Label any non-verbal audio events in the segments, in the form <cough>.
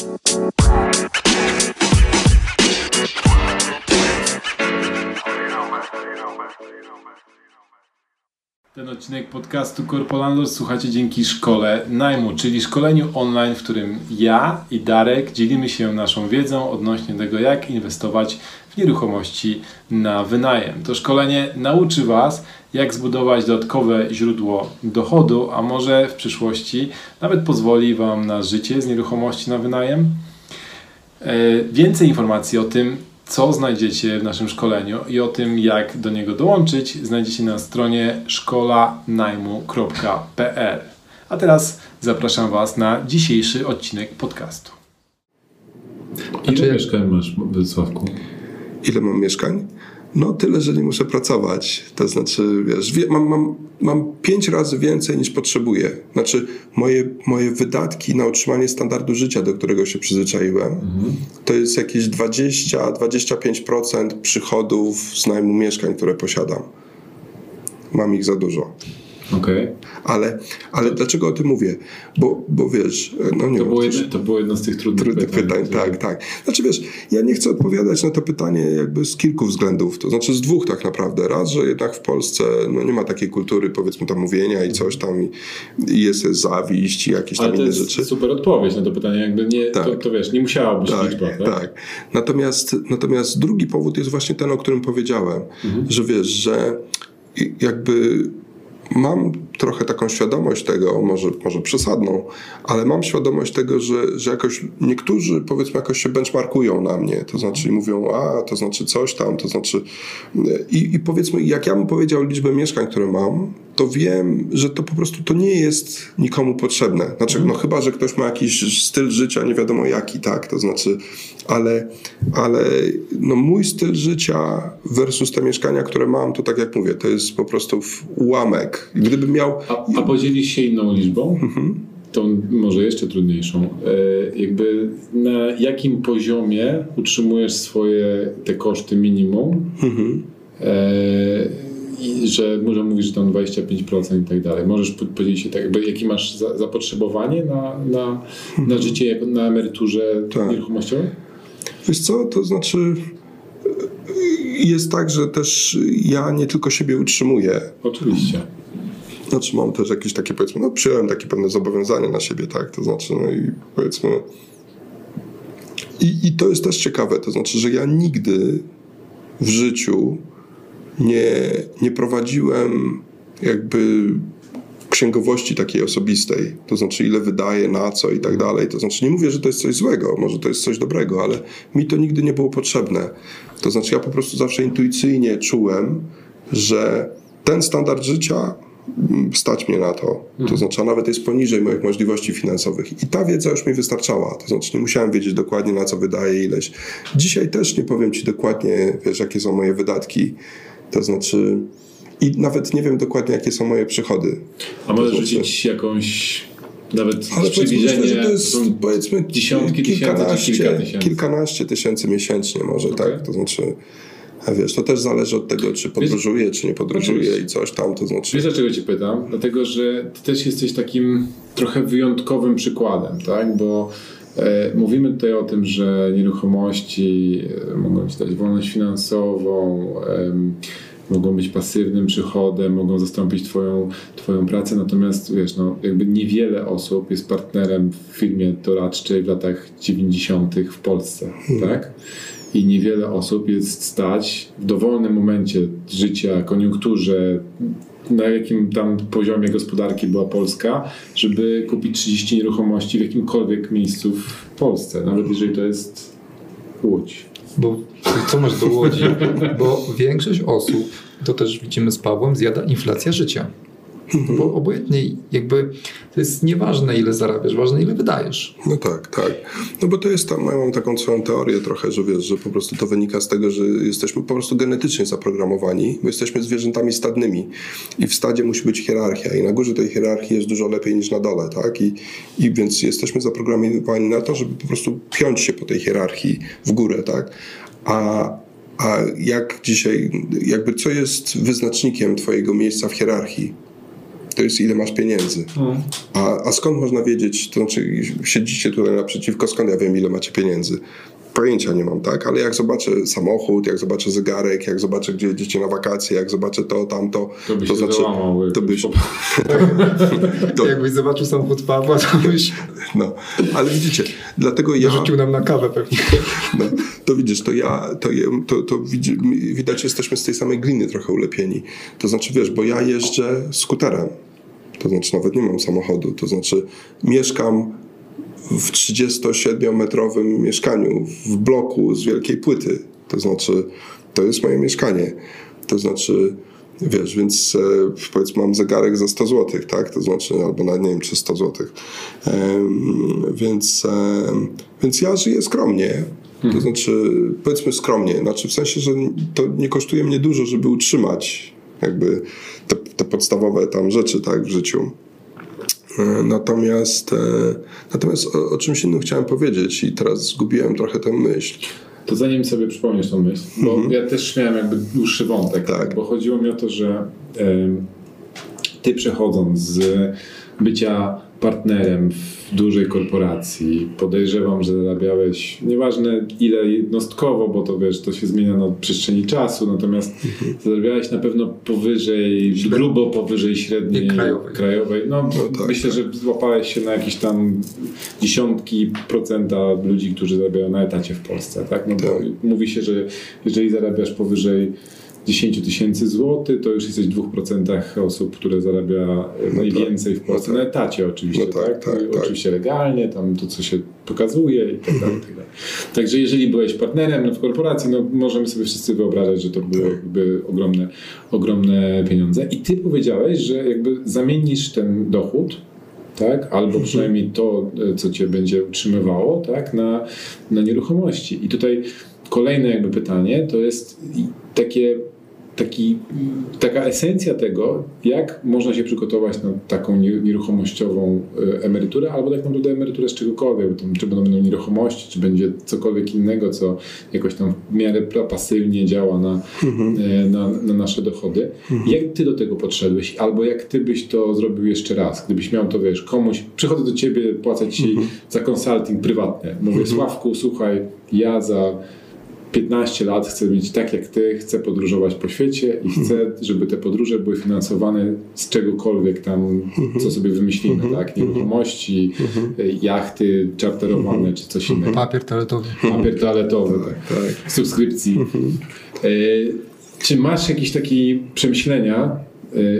Bye. Ten odcinek podcastu Corpolandor słuchacie dzięki szkole najmu, czyli szkoleniu online, w którym ja i Darek dzielimy się naszą wiedzą odnośnie tego, jak inwestować w nieruchomości na wynajem. To szkolenie nauczy Was, jak zbudować dodatkowe źródło dochodu, a może w przyszłości nawet pozwoli Wam na życie z nieruchomości na wynajem. E, Więcej informacji o tym, co znajdziecie w naszym szkoleniu i o tym, jak do niego dołączyć, znajdziecie na stronie szkolanajmu.pl. A teraz zapraszam Was na dzisiejszy odcinek podcastu. Ile jak- mieszkań masz, Sławku? Ile mam mieszkań? No tyle, że nie muszę pracować. To znaczy, wiesz, wie, mam, mam, mam pięć razy więcej niż potrzebuję. Znaczy, moje, moje wydatki na utrzymanie standardu życia, do którego się przyzwyczaiłem, to jest jakieś 20-25% przychodów z najmu mieszkań, które posiadam. Mam ich za dużo. Okej. Ale, ale dlaczego o tym mówię? Bo, bo wiesz, no nie To, było jedno, to było jedno z tych trudnych, Trudnych pytań, które- tak, tak. Znaczy wiesz, ja nie chcę odpowiadać na to pytanie jakby z kilku względów, to znaczy z dwóch tak naprawdę. Raz, że jednak w Polsce no, nie ma takiej kultury powiedzmy tam mówienia i coś tam i, jest zawiść i jakieś tam Ale to inne jest rzeczy. super odpowiedź na to pytanie. Jakby nie, to, Tak. to wiesz, nie musiała być Tak, liczba, tak? tak. Natomiast, natomiast drugi powód jest właśnie ten, o którym powiedziałem, że wiesz, że jakby mam trochę taką świadomość tego, może, może przesadną, ale mam świadomość tego, że, że jakoś niektórzy powiedzmy jakoś się benchmarkują na mnie, to znaczy mówią, a to znaczy coś tam, to znaczy i, i powiedzmy, jak ja bym powiedział liczbę mieszkań, które mam, to wiem, że to po prostu to nie jest nikomu potrzebne. Znaczy, no chyba, że ktoś ma jakiś styl życia, nie wiadomo jaki, tak, to znaczy, ale, ale no mój styl życia versus te mieszkania, które mam, to tak jak mówię, to jest po prostu ułamek. Gdybym miał A, a podzielisz się inną liczbą? Mhm. Tą może jeszcze trudniejszą. E, jakby na jakim poziomie utrzymujesz swoje te koszty minimum? Mhm. E, i że może mówisz, że tam 25% i tak dalej. Możesz po- podzielić się tak, jakby jakie masz za, zapotrzebowanie na, na, na życie jako na emeryturze Mhm. Tak. nieruchomościowej? Wiesz co, to znaczy jest tak, że też ja nie tylko siebie utrzymuję, Oczywiście. Znaczy mam też jakieś takie powiedzmy, no przyjąłem takie pewne zobowiązania na siebie, tak, to znaczy no i powiedzmy i, i to jest też ciekawe, to znaczy, że ja nigdy w życiu nie, nie prowadziłem jakby księgowości takiej osobistej, to znaczy ile wydaję, na co i tak dalej. To znaczy nie mówię, że to jest coś złego, może to jest coś dobrego, ale mi to nigdy nie było potrzebne. To znaczy ja po prostu zawsze intuicyjnie czułem, że ten standard życia stać mnie na to. To znaczy, a nawet jest poniżej moich możliwości finansowych. I ta wiedza już mi wystarczała. To znaczy, nie musiałem wiedzieć dokładnie, na co wydaję ileś. Dzisiaj też nie powiem ci dokładnie, wiesz, jakie są moje wydatki. To znaczy, i nawet nie wiem dokładnie, jakie są moje przychody. A możesz To znaczy- rzucić jakąś nawet Ale powiedzmy, że to jest są powiedzmy dziesiątki tysięcy czy kilka tysięcy? kilkanaście tysięcy miesięcznie może, Okej. tak? To znaczy, a wiesz, to też zależy od tego, czy podróżuję, czy nie Oczywiście. i coś tam, to znaczy... Wiesz dlaczego Cię pytam? Dlatego, że Ty też jesteś takim trochę wyjątkowym przykładem, tak? Bo e, mówimy tutaj o tym, że nieruchomości e, mogą Ci dać wolność finansową, em, mogą być pasywnym przychodem, mogą zastąpić twoją, twoją pracę, natomiast wiesz, no, jakby niewiele osób jest partnerem w firmie doradczej w latach 90. w Polsce, tak? I niewiele osób jest stać w dowolnym momencie życia, koniunkturze, na jakim tam poziomie gospodarki była Polska, żeby kupić 30 nieruchomości w jakimkolwiek miejscu w Polsce, nawet jeżeli to jest Łódź. Bo co masz do Łodzi? Bo większość osób, to też widzimy z Pawłem, zjada inflacja życia. Bo obojętnie jakby to jest nieważne ile zarabiasz, ważne ile wydajesz. No tak, tak. No bo to jest tam, ja mam taką swoją teorię trochę, że wiesz, że po prostu to wynika z tego, że jesteśmy po prostu genetycznie zaprogramowani, bo jesteśmy zwierzętami stadnymi i w stadzie musi być hierarchia i na górze tej hierarchii jest dużo lepiej niż na dole, tak? I, i więc jesteśmy zaprogramowani na to, żeby po prostu piąć się po tej hierarchii w górę, tak? A, a jak dzisiaj, jakby co jest wyznacznikiem twojego miejsca w hierarchii? To jest ile masz pieniędzy. No. A, a skąd można wiedzieć, to znaczy siedzicie tutaj naprzeciwko, skąd ja wiem ile macie pieniędzy? Pojęcia nie mam, tak? Ale jak zobaczę samochód, jak zobaczę zegarek, jak zobaczę, gdzie jedziecie na wakacje, jak zobaczę to, tamto, To byś to się znaczy, załamał. to byś, <laughs> To... Jakbyś zobaczył samochód Pawła, to byś no. Ale widzicie, dlatego ja... dorzucił nam na kawę pewnie. No, to widzisz, to ja, to, to, to widzi, widać, jesteśmy z tej samej gliny trochę ulepieni. To znaczy, wiesz, bo ja jeżdżę skuterem. To znaczy, nawet nie mam samochodu. To znaczy, mieszkam w 37-metrowym mieszkaniu, w bloku z wielkiej płyty. To znaczy, to jest moje mieszkanie. To znaczy, wiesz, więc e, powiedzmy mam zegarek za 100 zł, tak? To znaczy, albo nawet nie wiem, czy 100 zł. Więc, więc ja żyję skromnie. To znaczy, powiedzmy skromnie, znaczy w sensie, że to nie kosztuje mnie dużo, żeby utrzymać jakby te, te podstawowe tam rzeczy, tak, w życiu. E, Natomiast, e, natomiast o, o czymś innym chciałem powiedzieć i teraz zgubiłem trochę tę myśl. To zanim sobie przypomnisz tą myśl, bo ja też miałem jakby dłuższy wątek, Tak. bo chodziło mi o to, że em, ty przechodząc z bycia partnerem w dużej korporacji, podejrzewam, że zarabiałeś, nieważne ile jednostkowo, bo to wiesz, to się zmienia na przestrzeni czasu, natomiast <laughs> zarabiałeś na pewno powyżej, grubo powyżej średniej Krajowej. krajowej. No, No tak, myślę, tak. że złapałeś się na jakieś tam dziesiątki procenta ludzi, którzy zarabiają na etacie w Polsce, tak? No bo Tak. mówi się, że jeżeli zarabiasz powyżej 10 tysięcy złotych, to już jesteś w 2% osób, które zarabia e, najwięcej w Polsce No na tak. etacie oczywiście, No tak, tak? tak, No tak. Oczywiście legalnie, tam to co się pokazuje i tak dalej. tak dalej. Także jeżeli byłeś partnerem no, w korporacji, no możemy sobie wszyscy wyobrażać, że to były Tak. jakby ogromne, ogromne pieniądze. I ty powiedziałeś, że jakby zamienisz ten dochód tak? albo Mhm. przynajmniej to, e, co cię będzie utrzymywało, tak? na, na nieruchomości. I tutaj kolejne jakby pytanie to jest takie, taki, taka esencja tego, jak można się przygotować na taką nie- nieruchomościową e, emeryturę, albo tak naprawdę emeryturę z czegokolwiek, tam, czy będą nieruchomości, czy będzie cokolwiek innego, co jakoś tam w miarę pasywnie działa na, e, na, na nasze dochody. Jak ty do tego podszedłeś, albo jak ty byś to zrobił jeszcze raz, gdybyś miał to, wiesz, komuś, przychodzę do ciebie, płacę ci za konsulting prywatny, mówię, Sławku, słuchaj, ja za 15 lat chcę mieć tak jak ty, chcę podróżować po świecie i chcę, żeby te podróże były finansowane z czegokolwiek tam, co sobie wymyślimy, tak? Nieruchomości, y, jachty czarterowane czy coś innego. Papier toaletowy. Papier toaletowy, Tak. subskrypcji. Y, Czy masz jakieś takie przemyślenia,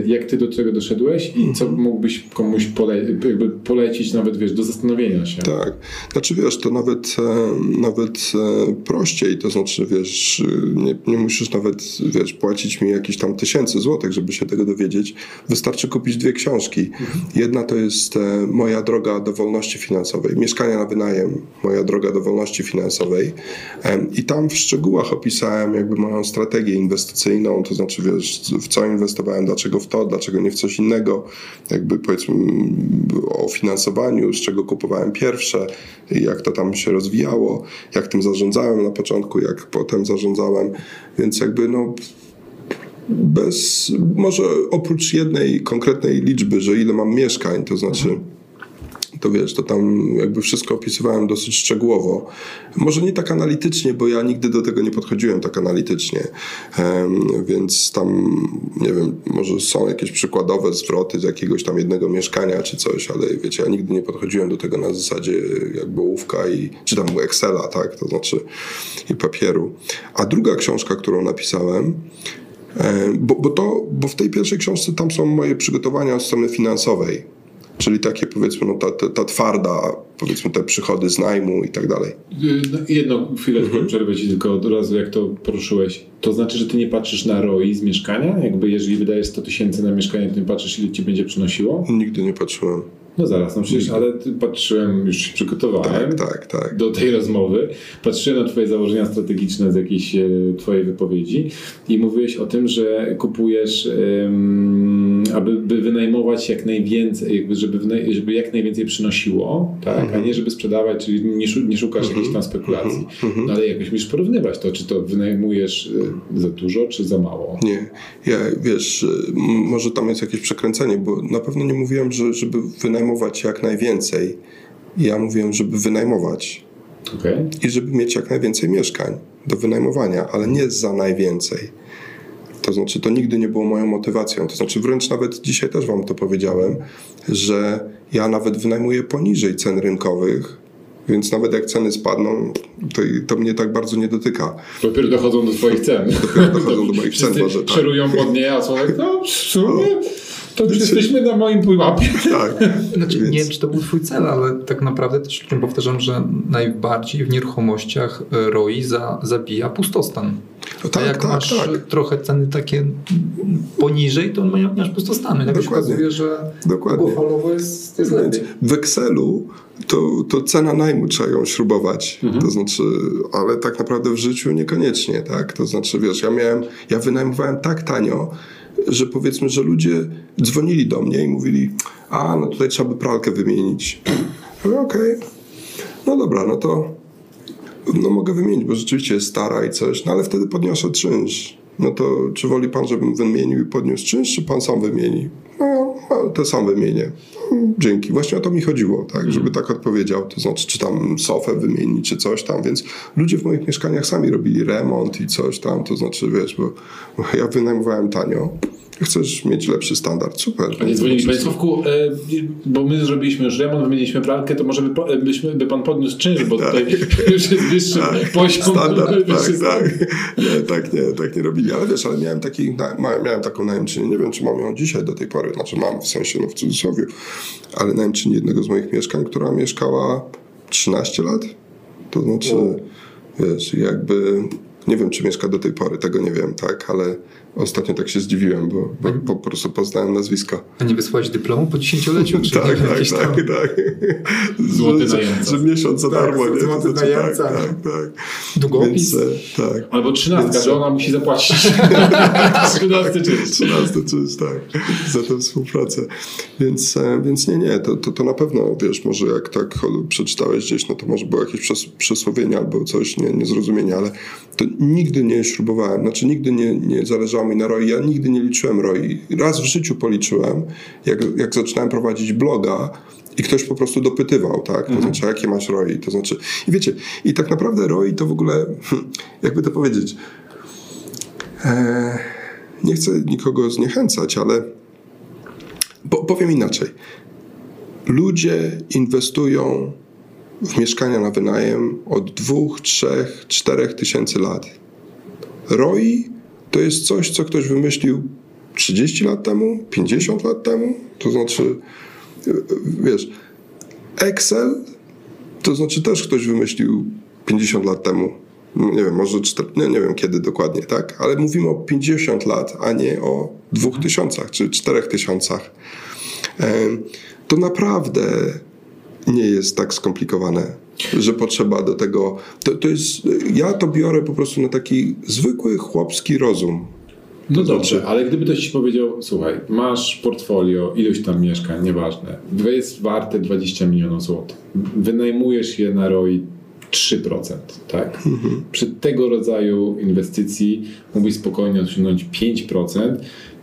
jak ty do tego doszedłeś i co mógłbyś komuś pole, jakby polecić nawet, wiesz, do zastanowienia się? Tak. Znaczy wiesz, to nawet, e, nawet e, prościej, to znaczy wiesz, nie, nie musisz nawet wiesz, płacić mi jakieś tam tysięcy złotych, żeby się tego dowiedzieć. Wystarczy kupić dwie książki. Jedna to jest e, Moja droga do wolności finansowej, Mieszkania na wynajem, Moja droga do wolności finansowej. I tam w szczegółach opisałem jakby moją strategię inwestycyjną, to znaczy wiesz, w co inwestowałem, dlaczego w to, dlaczego nie w coś innego, jakby powiedzmy o finansowaniu, z czego kupowałem pierwsze, jak to tam się rozwijało, jak tym zarządzałem na początku, jak potem zarządzałem, więc jakby no bez, może oprócz jednej konkretnej liczby, że ile mam mieszkań, to znaczy to wiesz, to tam jakby wszystko opisywałem dosyć szczegółowo. Może nie tak analitycznie, bo ja nigdy do tego nie podchodziłem tak analitycznie, więc tam, nie wiem, może są jakieś przykładowe zwroty z jakiegoś tam jednego mieszkania czy coś, ale wiecie, ja nigdy nie podchodziłem do tego na zasadzie jakby ołówka i, czy tam Excela, tak, to znaczy i papieru. A druga książka, którą napisałem, Bo, bo, to, bo w tej pierwszej książce tam są moje przygotowania od strony finansowej, czyli takie powiedzmy no, ta, ta, ta twarda, powiedzmy te przychody z najmu i tak dalej. No, jedną chwilę tylko przerwę ci tylko od razu, jak to poruszyłeś. To znaczy, że ty nie patrzysz na ROI z mieszkania? Jakby jeżeli wydajesz 100 tysięcy na mieszkanie, to nie patrzysz, ile ci będzie przynosiło? Nigdy nie patrzyłem. No zaraz, no przecież, ale patrzyłem, już się przygotowałem. Tak, tak, tak. do tej rozmowy. Patrzyłem na Twoje założenia strategiczne z jakiejś e, Twojej wypowiedzi i mówiłeś o tym, że kupujesz aby by wynajmować jak najwięcej, żeby, żeby jak najwięcej przynosiło, tak? a nie żeby sprzedawać, czyli nie, nie szukasz jakichś tam spekulacji. No ale jakoś musisz porównywać to, czy to wynajmujesz y, za dużo, czy za mało. Nie, ja wiesz, y, może tam jest jakieś przekręcenie, bo na pewno nie mówiłem, że, żeby wynajmować jak najwięcej. Ja mówiłem, żeby wynajmować Okej? i żeby mieć jak najwięcej mieszkań do wynajmowania, ale nie za najwięcej. To znaczy, to nigdy nie było moją motywacją. To znaczy, wręcz nawet dzisiaj też Wam to powiedziałem, że ja nawet wynajmuję poniżej cen rynkowych, więc nawet jak ceny spadną, to, to mnie tak bardzo nie dotyka. Dopiero dochodzą do swoich cen. Dopiero <laughs> dochodzą do moich cen, może tak. Szerują pod nie, a są no w sumie to już jesteśmy na moim pułapie. Tak. <laughs> Znaczy, Więc- Nie wiem, czy to był twój cel, ale tak naprawdę też powtarzam, że najbardziej w nieruchomościach e, ROI za, zabija pustostan. No A tak, jak tak, masz tak. trochę ceny takie poniżej, to ma- masz pustostany. Tak się Dokładnie. okazuje, że Dokładnie. jest, jest lepiej. W Excelu to, to cena najmu trzeba ją śrubować. To znaczy, ale tak naprawdę w życiu niekoniecznie, tak? To znaczy, wiesz, ja miałem, ja wynajmowałem tak tanio, że powiedzmy, że ludzie dzwonili do mnie i mówili, a no tutaj trzeba by pralkę wymienić. Mówię, <clears throat> Okej, no dobra, no to no mogę wymienić, bo rzeczywiście jest stara i coś, no ale wtedy podniosę czynsz. No to czy woli pan, żebym wymienił i podniósł czynsz, czy pan sam wymieni? No no, to sam wymienię. Dzięki. Właśnie o to mi chodziło, tak, żeby tak odpowiedział. To znaczy, czy tam sofę wymienić, czy coś tam. Więc ludzie w moich mieszkaniach sami robili remont i coś tam. To znaczy, wiesz, bo bo ja wynajmowałem tanio. Chcesz mieć lepszy standard, super. A nie dzwonili Państwowku, e, bo my zrobiliśmy już remont, wymieniliśmy pralkę, to może by, byśmy, by Pan podniósł czynsz, bo tutaj <laughs> już jest wyższy poziom. Standard, wyższy <laughs> tak, tak. Nie, tak nie, tak nie robili. Ale wiesz, ale miałem, taki, miałem taką najemczynię, nie wiem, czy mam ją dzisiaj do tej pory, znaczy mam w sensie, no w cudzysłowie, ale najemczynię jednego z moich mieszkań, która mieszkała 13 lat. To znaczy, wiesz, jakby, nie wiem, czy mieszka do tej pory, tego nie wiem, tak, ale ostatnio tak się zdziwiłem, bo, bo po prostu poznałem nazwisko. A nie wysłałeś dyplomu po dziesięcioleciu? <laughs> Czy Tak, nie, tak, jakieś tam- tak, tak. <laughs> Złoty że, że miesiąc za Tak, darmo, nie? złoty To znaczy. Tak, tak, tak. Długopis? Więc, e, tak. Albo trzynastka, Więc- że ona musi zapłacić. <laughs> Trzynasty czynsz. 13 czynsz, tak, za tę współpracę. Więc, e, więc nie, nie, to, to, to na pewno, wiesz, może jak tak przeczytałeś gdzieś, no to może było jakieś przes- przesłowienie albo coś nie, niezrozumienie, ale to nigdy nie śrubowałem, znaczy nigdy nie, nie zależało mi na ROI, ja nigdy nie liczyłem ROI. Raz w życiu policzyłem, jak, jak zaczynałem prowadzić bloga, i ktoś po prostu dopytywał, tak? To znaczy, jakie masz ROI? To znaczy, i wiecie, i tak naprawdę ROI to w ogóle, <laughs> jakby to powiedzieć, e, nie chcę nikogo zniechęcać, ale po, powiem inaczej. Ludzie inwestują w mieszkania na wynajem od dwóch, trzech, czterech tysięcy lat. ROI to jest coś, co ktoś wymyślił 30 lat temu, 50 lat temu. To znaczy, e, wiesz, Excel to znaczy też ktoś wymyślił 50 lat temu. No Nie wiem, może 4, nie, nie wiem kiedy dokładnie, tak? Ale mówimy o 50 lat, a nie o 2000 czy 4000. Em, To naprawdę nie jest tak skomplikowane, że potrzeba do tego. To, to jest, ja to biorę po prostu na taki zwykły chłopski rozum. No dobrze, ale gdyby ktoś ci powiedział, słuchaj, masz portfolio, iluś tam mieszkań, nieważne, jest warte 20 milionów złotych, wynajmujesz je na ROI 3%, tak? Przy tego rodzaju inwestycji mógłbyś spokojnie osiągnąć 5%,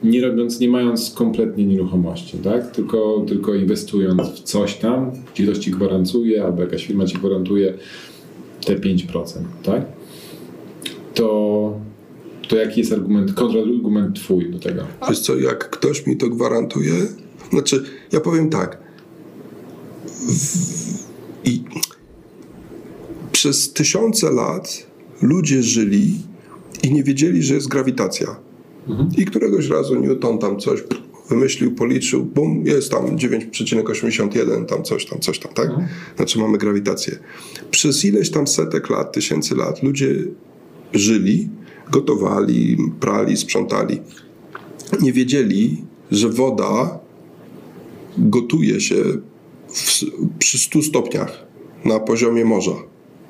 nie robiąc, nie mając kompletnie nieruchomości, tak? Tylko, tylko inwestując w coś tam, gdzie ktoś ci gwarantuje, albo jakaś firma ci gwarantuje te 5%, tak? To, to jaki jest argument, kontrargument twój do tego? Wiesz co, jak ktoś mi to gwarantuje, znaczy, ja powiem tak. W, I przez tysiące lat ludzie żyli i nie wiedzieli, że jest grawitacja. I któregoś razu Newton tam coś wymyślił, policzył, bum, jest tam 9,81, tam coś tam, coś tam, tak? Znaczy mamy grawitację. Przez ileś tam setek lat, tysięcy lat ludzie żyli, gotowali, prali, sprzątali. Nie wiedzieli, że woda gotuje się w, przy 100 stopniach na poziomie morza,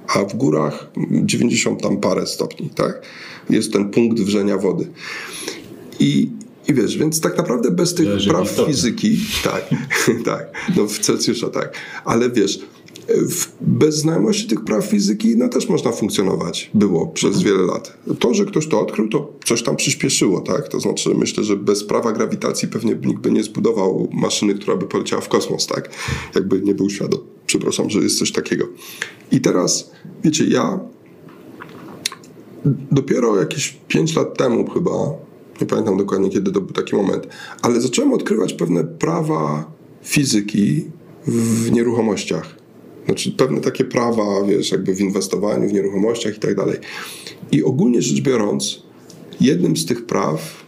a w górach 90 tam parę stopni, tak? Jest ten punkt wrzenia wody. I I wiesz, więc tak naprawdę bez tych Zależy praw fizyki, tak, <laughs> tak, no w Celsjusza tak, ale wiesz, w, bez znajomości tych praw fizyki, no też można funkcjonować, było przez wiele lat. To, że ktoś to odkrył, to coś tam przyspieszyło, tak, to znaczy myślę, że bez prawa grawitacji pewnie nikt by nie zbudował maszyny, która by poleciała w kosmos, tak, jakby nie był świadom. Przepraszam, że jest coś takiego. I teraz, wiecie, ja dopiero jakieś 5 lat temu chyba, nie pamiętam dokładnie kiedy to był taki moment, ale zacząłem odkrywać pewne prawa fizyki w nieruchomościach. Znaczy pewne takie prawa, wiesz, jakby w inwestowaniu, w nieruchomościach i tak dalej. I ogólnie rzecz biorąc, jednym z tych praw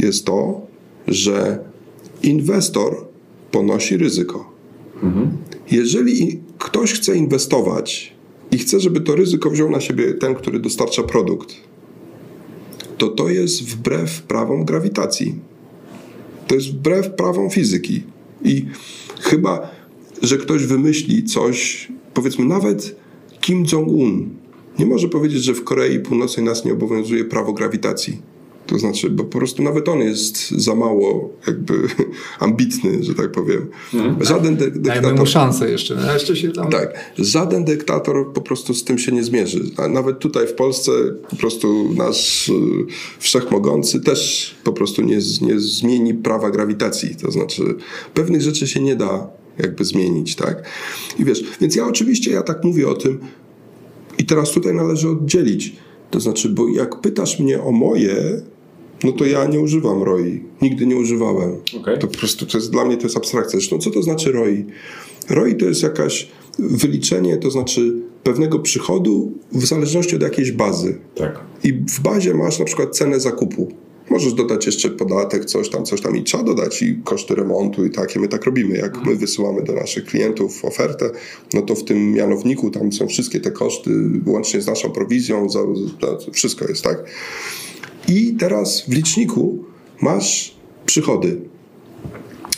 jest to, że inwestor ponosi ryzyko. Jeżeli ktoś chce inwestować i chce, żeby to ryzyko wziął na siebie ten, który dostarcza produkt, to to jest wbrew prawom grawitacji. To jest wbrew prawom fizyki. I chyba, że ktoś wymyśli coś, powiedzmy nawet Kim Jong-un nie może powiedzieć, że w Korei Północnej nas nie obowiązuje prawo grawitacji. To znaczy, bo po prostu nawet on jest za mało jakby <laughs> ambitny, że tak powiem. Żaden de- Dajmy dyktator... mu szansę jeszcze. No, jeszcze się tam... Tak, żaden dyktator po prostu z tym się nie zmierzy. A nawet tutaj w Polsce po prostu nasz y, wszechmogący też po prostu nie, nie zmieni prawa grawitacji. To znaczy pewnych rzeczy się nie da jakby zmienić, tak? I wiesz, więc ja oczywiście ja tak mówię o tym i teraz tutaj należy oddzielić. To znaczy, bo jak pytasz mnie o moje, no to ja nie używam ROI. Nigdy nie używałem. Okej. To po prostu to jest, dla mnie to jest abstrakcja. Zresztą co to znaczy ROI? ROI to jest jakaś wyliczenie, to znaczy pewnego przychodu w zależności od jakiejś bazy. Tak. I w bazie masz na przykład cenę zakupu. Możesz dodać jeszcze podatek, coś tam, coś tam i trzeba dodać i koszty remontu i takie. My tak robimy. Jak my wysyłamy do naszych klientów ofertę, no to w tym mianowniku tam są wszystkie te koszty, łącznie z naszą prowizją, za, za, wszystko jest, tak? I teraz w liczniku masz przychody.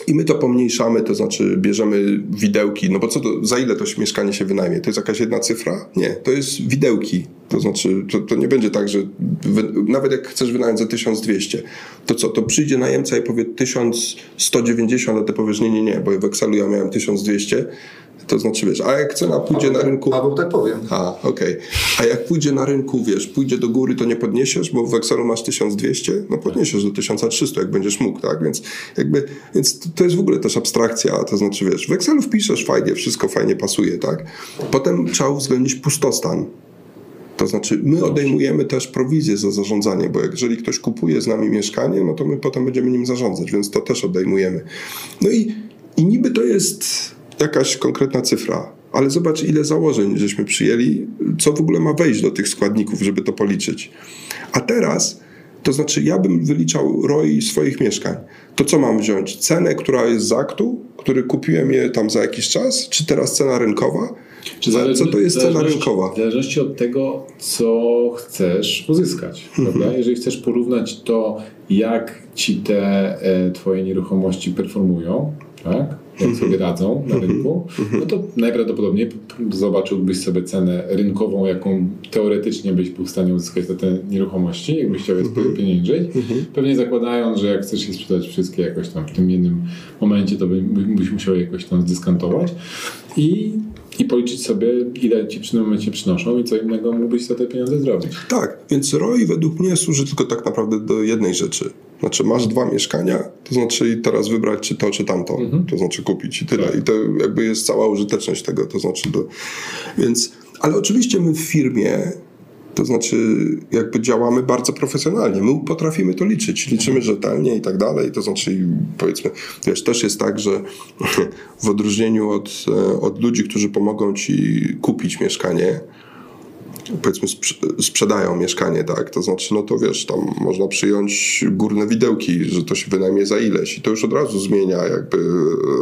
I my to pomniejszamy, to znaczy bierzemy widełki, no bo co to, za ile to mieszkanie się wynajmie? To jest jakaś jedna cyfra? Nie, to jest widełki. To znaczy, to, to nie będzie tak, że wy, nawet jak chcesz wynająć za 1200, to co, to przyjdzie najemca i powie 1190, a ty powiesz nie, nie, nie, bo w Excelu ja miałem 1200, to znaczy wiesz, a jak cena pójdzie na rynku... Paweł tak powiem. A, okej. A jak pójdzie na rynku, wiesz, pójdzie do góry, to nie podniesiesz, bo w Excelu masz 1200, no podniesiesz do 1300, jak będziesz mógł, tak? Więc jakby, więc to- jest w ogóle też abstrakcja, to znaczy, wiesz, w Excelu wpiszesz fajnie, wszystko fajnie pasuje, tak? Potem trzeba uwzględnić pustostan. To znaczy, my odejmujemy też prowizję za zarządzanie, bo jeżeli ktoś kupuje z nami mieszkanie, no to my potem będziemy nim zarządzać, więc to też odejmujemy. No i, i niby to jest jakaś konkretna cyfra, ale zobacz, ile założeń żeśmy przyjęli, co w ogóle ma wejść do tych składników, żeby to policzyć. A teraz, to znaczy, ja bym wyliczał ROI swoich mieszkań. To co mam wziąć? Cenę, która jest z aktu, który kupiłem je tam za jakiś czas, czy teraz cena rynkowa? Czy Za- zależy- co to jest cena rynkowa? W zależności od tego, co chcesz uzyskać. Mhm. Jeżeli chcesz porównać to, jak ci te e, twoje nieruchomości performują, tak? Jak Mhm. sobie radzą na rynku, no to najprawdopodobniej zobaczyłbyś sobie cenę rynkową, jaką teoretycznie byś był w stanie uzyskać za te nieruchomości, jakbyś chciał je Mhm. pieniężyć. Pewnie zakładając, że jak chcesz je sprzedać wszystkie jakoś tam w tym jednym momencie, to by- byś musiał je jakoś tam zdyskantować i, i policzyć sobie, ile ci przy tym momencie przynoszą i co innego mógłbyś za te pieniądze zrobić. Tak, więc ROI według mnie służy tylko tak naprawdę do jednej rzeczy. Znaczy masz dwa mieszkania, to znaczy teraz wybrać czy to, czy tamto, to znaczy kupić i tyle. Tak. I to jakby jest cała użyteczność tego, to znaczy do... Więc, ale oczywiście my w firmie, to znaczy jakby działamy bardzo profesjonalnie. My potrafimy to liczyć, liczymy rzetelnie i tak dalej. To znaczy powiedzmy, wiesz, też jest tak, że <laughs> w odróżnieniu od, e, od ludzi, którzy pomogą ci kupić mieszkanie, powiedzmy sprz- sprzedają mieszkanie, tak, to znaczy, no to wiesz, tam można przyjąć górne widełki, że to się wynajmie za ileś. I to już od razu zmienia jakby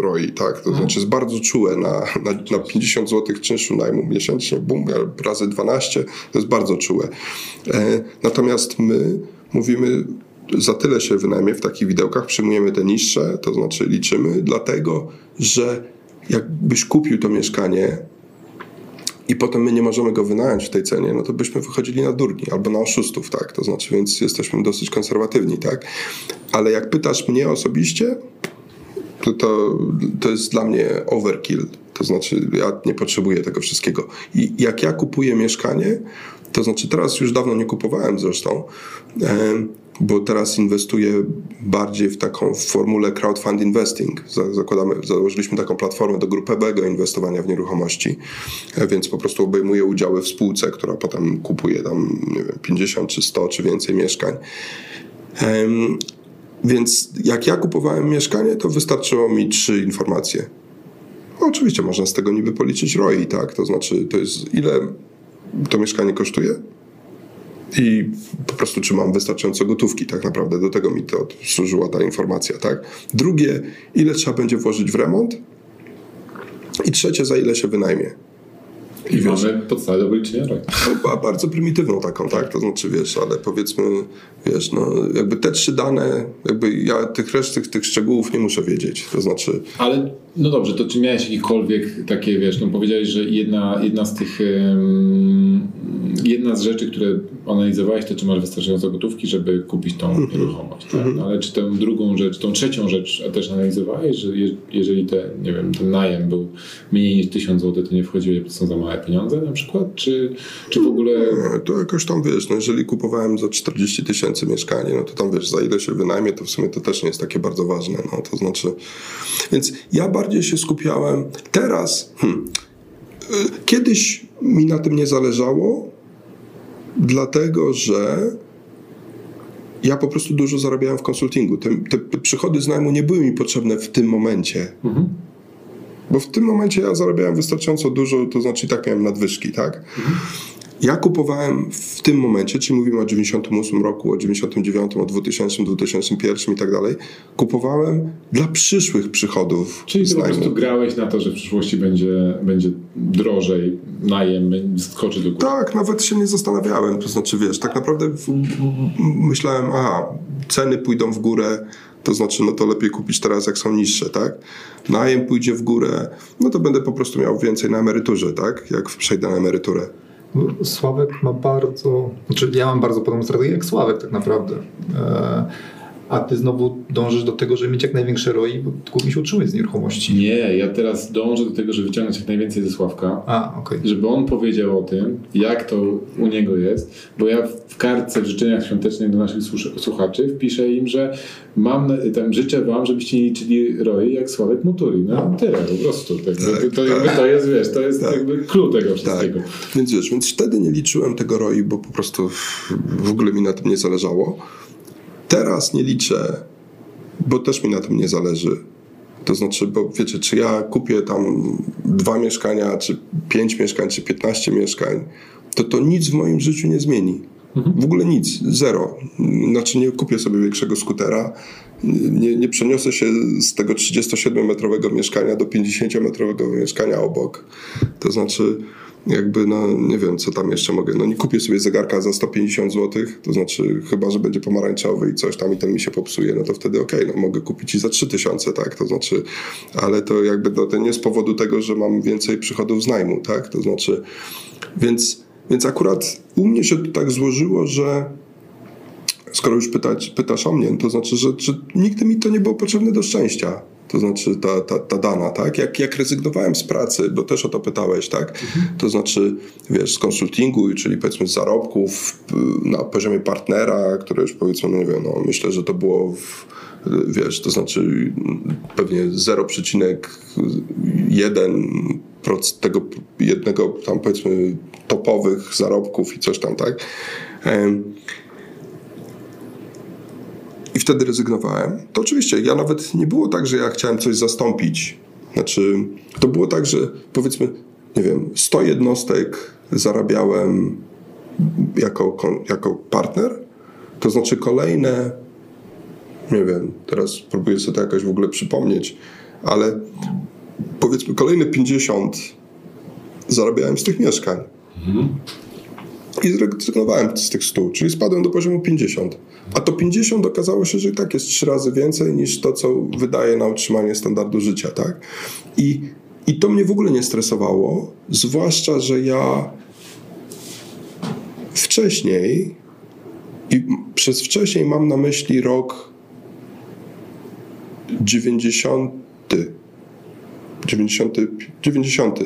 ROI, tak, to znaczy jest bardzo czułe na, na, na 50 zł czynszu najmu miesięcznie, bum, razy 12, to jest bardzo czułe. E, natomiast my mówimy, za tyle się wynajmie w takich widełkach, przyjmujemy te niższe, to znaczy liczymy, dlatego, że jakbyś kupił to mieszkanie i potem my nie możemy go wynająć w tej cenie, no to byśmy wychodzili na durni albo na oszustów, tak? To znaczy, więc jesteśmy dosyć konserwatywni, tak? Ale jak pytasz mnie osobiście, to, to, to jest dla mnie overkill. To znaczy, ja nie potrzebuję tego wszystkiego. I jak ja kupuję mieszkanie, to znaczy teraz już dawno nie kupowałem zresztą, bo teraz inwestuję bardziej w taką formulę crowdfund investing. Zakładamy, założyliśmy taką platformę do grupowego inwestowania w nieruchomości, e, więc po prostu obejmuję udziały w spółce, która potem kupuje tam nie wiem, 50 czy 100 czy więcej mieszkań. Więc jak ja kupowałem mieszkanie, to wystarczyło mi trzy informacje. No, oczywiście można z tego niby policzyć ROI, tak? To znaczy, to jest ile to mieszkanie kosztuje i po prostu czy mam wystarczająco gotówki tak naprawdę. Do tego mi to służyła ta informacja, tak? Drugie, ile trzeba będzie włożyć w remont i trzecie, za ile się wynajmie. I, I mamy podstawę do wyliczenia. No, bardzo prymitywną taką, tak? To znaczy, wiesz, ale powiedzmy, wiesz, no jakby te trzy dane, jakby ja tych reszty, tych szczegółów nie muszę wiedzieć. To znaczy... Ale no dobrze, to czy miałeś jakikolwiek takie, wiesz, no powiedziałeś, że jedna, jedna z tych, um, jedna z rzeczy, które analizowałeś, to czy masz wystarczająco gotówki, żeby kupić tą mm -hmm. nieruchomość, tak? Mm -hmm. ale czy tę drugą rzecz, tą trzecią rzecz też analizowałeś, że je, jeżeli te, nie wiem, ten najem był mniej niż 1000 zł, to nie wchodziło, to są za małe pieniądze na przykład, czy, czy w ogóle... Nie, to jakoś tam, wiesz, no jeżeli kupowałem za 40 tysięcy mieszkanie, no to tam, wiesz, za ile się wynajmie, to w sumie to też nie jest takie bardzo ważne, no to znaczy... Więc ja bardzo bardziej się skupiałem. Teraz, hmm, kiedyś mi na tym nie zależało, dlatego że ja po prostu dużo zarabiałem w konsultingu. Te, te przychody z najmu nie były mi potrzebne w tym momencie. Mhm. Bo w tym momencie ja zarabiałem wystarczająco dużo, to znaczy tak miałem nadwyżki, tak? Mhm. Ja kupowałem w tym momencie, czyli mówimy o 98 roku, o 99, o 2000, 2001 i tak dalej, kupowałem dla przyszłych przychodów. Czyli ty po prostu grałeś na to, że w przyszłości będzie, będzie drożej, najem skoczy do góry. Tak, nawet się nie zastanawiałem. To znaczy, wiesz, tak naprawdę myślałem, aha, ceny pójdą w górę, to znaczy, no to lepiej kupić teraz, jak są niższe, tak? Najem pójdzie w górę, no to będę po prostu miał więcej na emeryturze, tak? Jak przejdę na emeryturę. Sławek ma bardzo, znaczy ja mam bardzo podobną strategię jak Sławek tak naprawdę. A ty znowu dążysz do tego, żeby mieć jak największe ROI, bo głównie się utrzymuje z nieruchomości. Nie, ja teraz dążę do tego, żeby wyciągnąć jak najwięcej ze Sławka. A, okay. Żeby on powiedział o tym, jak to u niego jest, bo ja w kartce w życzeniach świątecznych do naszych słuchaczy wpiszę im, że mam tam, życzę wam, żebyście nie liczyli ROI jak Sławek Muturi. No tyle, po prostu. Tak, tak, to, jakby, to jest, wiesz, to jest tak. jakby clue tego wszystkiego. Tak. Więc wiesz, więc wtedy nie liczyłem tego ROI, bo po prostu w ogóle mi na tym nie zależało. Teraz nie liczę, bo też mi na tym nie zależy. To znaczy, bo wiecie, czy ja kupię tam dwa mieszkania, czy pięć mieszkań, czy piętnaście mieszkań, to to nic w moim życiu nie zmieni. W ogóle nic, zero. Znaczy nie kupię sobie większego skutera, nie, nie przeniosę się z tego 37-metrowego mieszkania do 50-metrowego mieszkania obok. To znaczy jakby, no nie wiem, co tam jeszcze mogę. No nie kupię sobie zegarka za 150 zł, to znaczy chyba, że będzie pomarańczowy i coś tam i ten mi się popsuje, no to wtedy okej, okay, no mogę kupić i za 3000, tak, to znaczy, ale to jakby no, to nie z powodu tego, że mam więcej przychodów z najmu, tak, to znaczy, więc, więc akurat u mnie się to tak złożyło, że skoro już pytać, pytasz o mnie, to znaczy, że, że nigdy mi to nie było potrzebne do szczęścia to znaczy ta, ta, ta dana, tak? Jak, jak rezygnowałem z pracy, bo też o to pytałeś, tak? Mhm. To znaczy, wiesz, z konsultingu, czyli powiedzmy z zarobków na poziomie partnera, które już powiedzmy, no nie wiem, no myślę, że to było w, wiesz, to znaczy pewnie 0,1 tego jednego tam powiedzmy topowych zarobków i coś tam, tak? I wtedy rezygnowałem, to oczywiście ja nawet nie było tak, że ja chciałem coś zastąpić. Znaczy, to było tak, że powiedzmy, nie wiem, 100 jednostek zarabiałem jako, jako partner, to znaczy kolejne, nie wiem, teraz próbuję sobie to jakoś w ogóle przypomnieć, ale powiedzmy kolejne 50 zarabiałem z tych mieszkań. Mhm. I zrezygnowałem z tych 100, czyli spadłem do poziomu 50. A to 50 okazało się, że i tak jest trzy razy więcej niż to, co wydaje na utrzymanie standardu życia, tak? I, I to mnie w ogóle nie stresowało, zwłaszcza, że ja wcześniej, i przez wcześniej mam na myśli rok 90. 90. 90.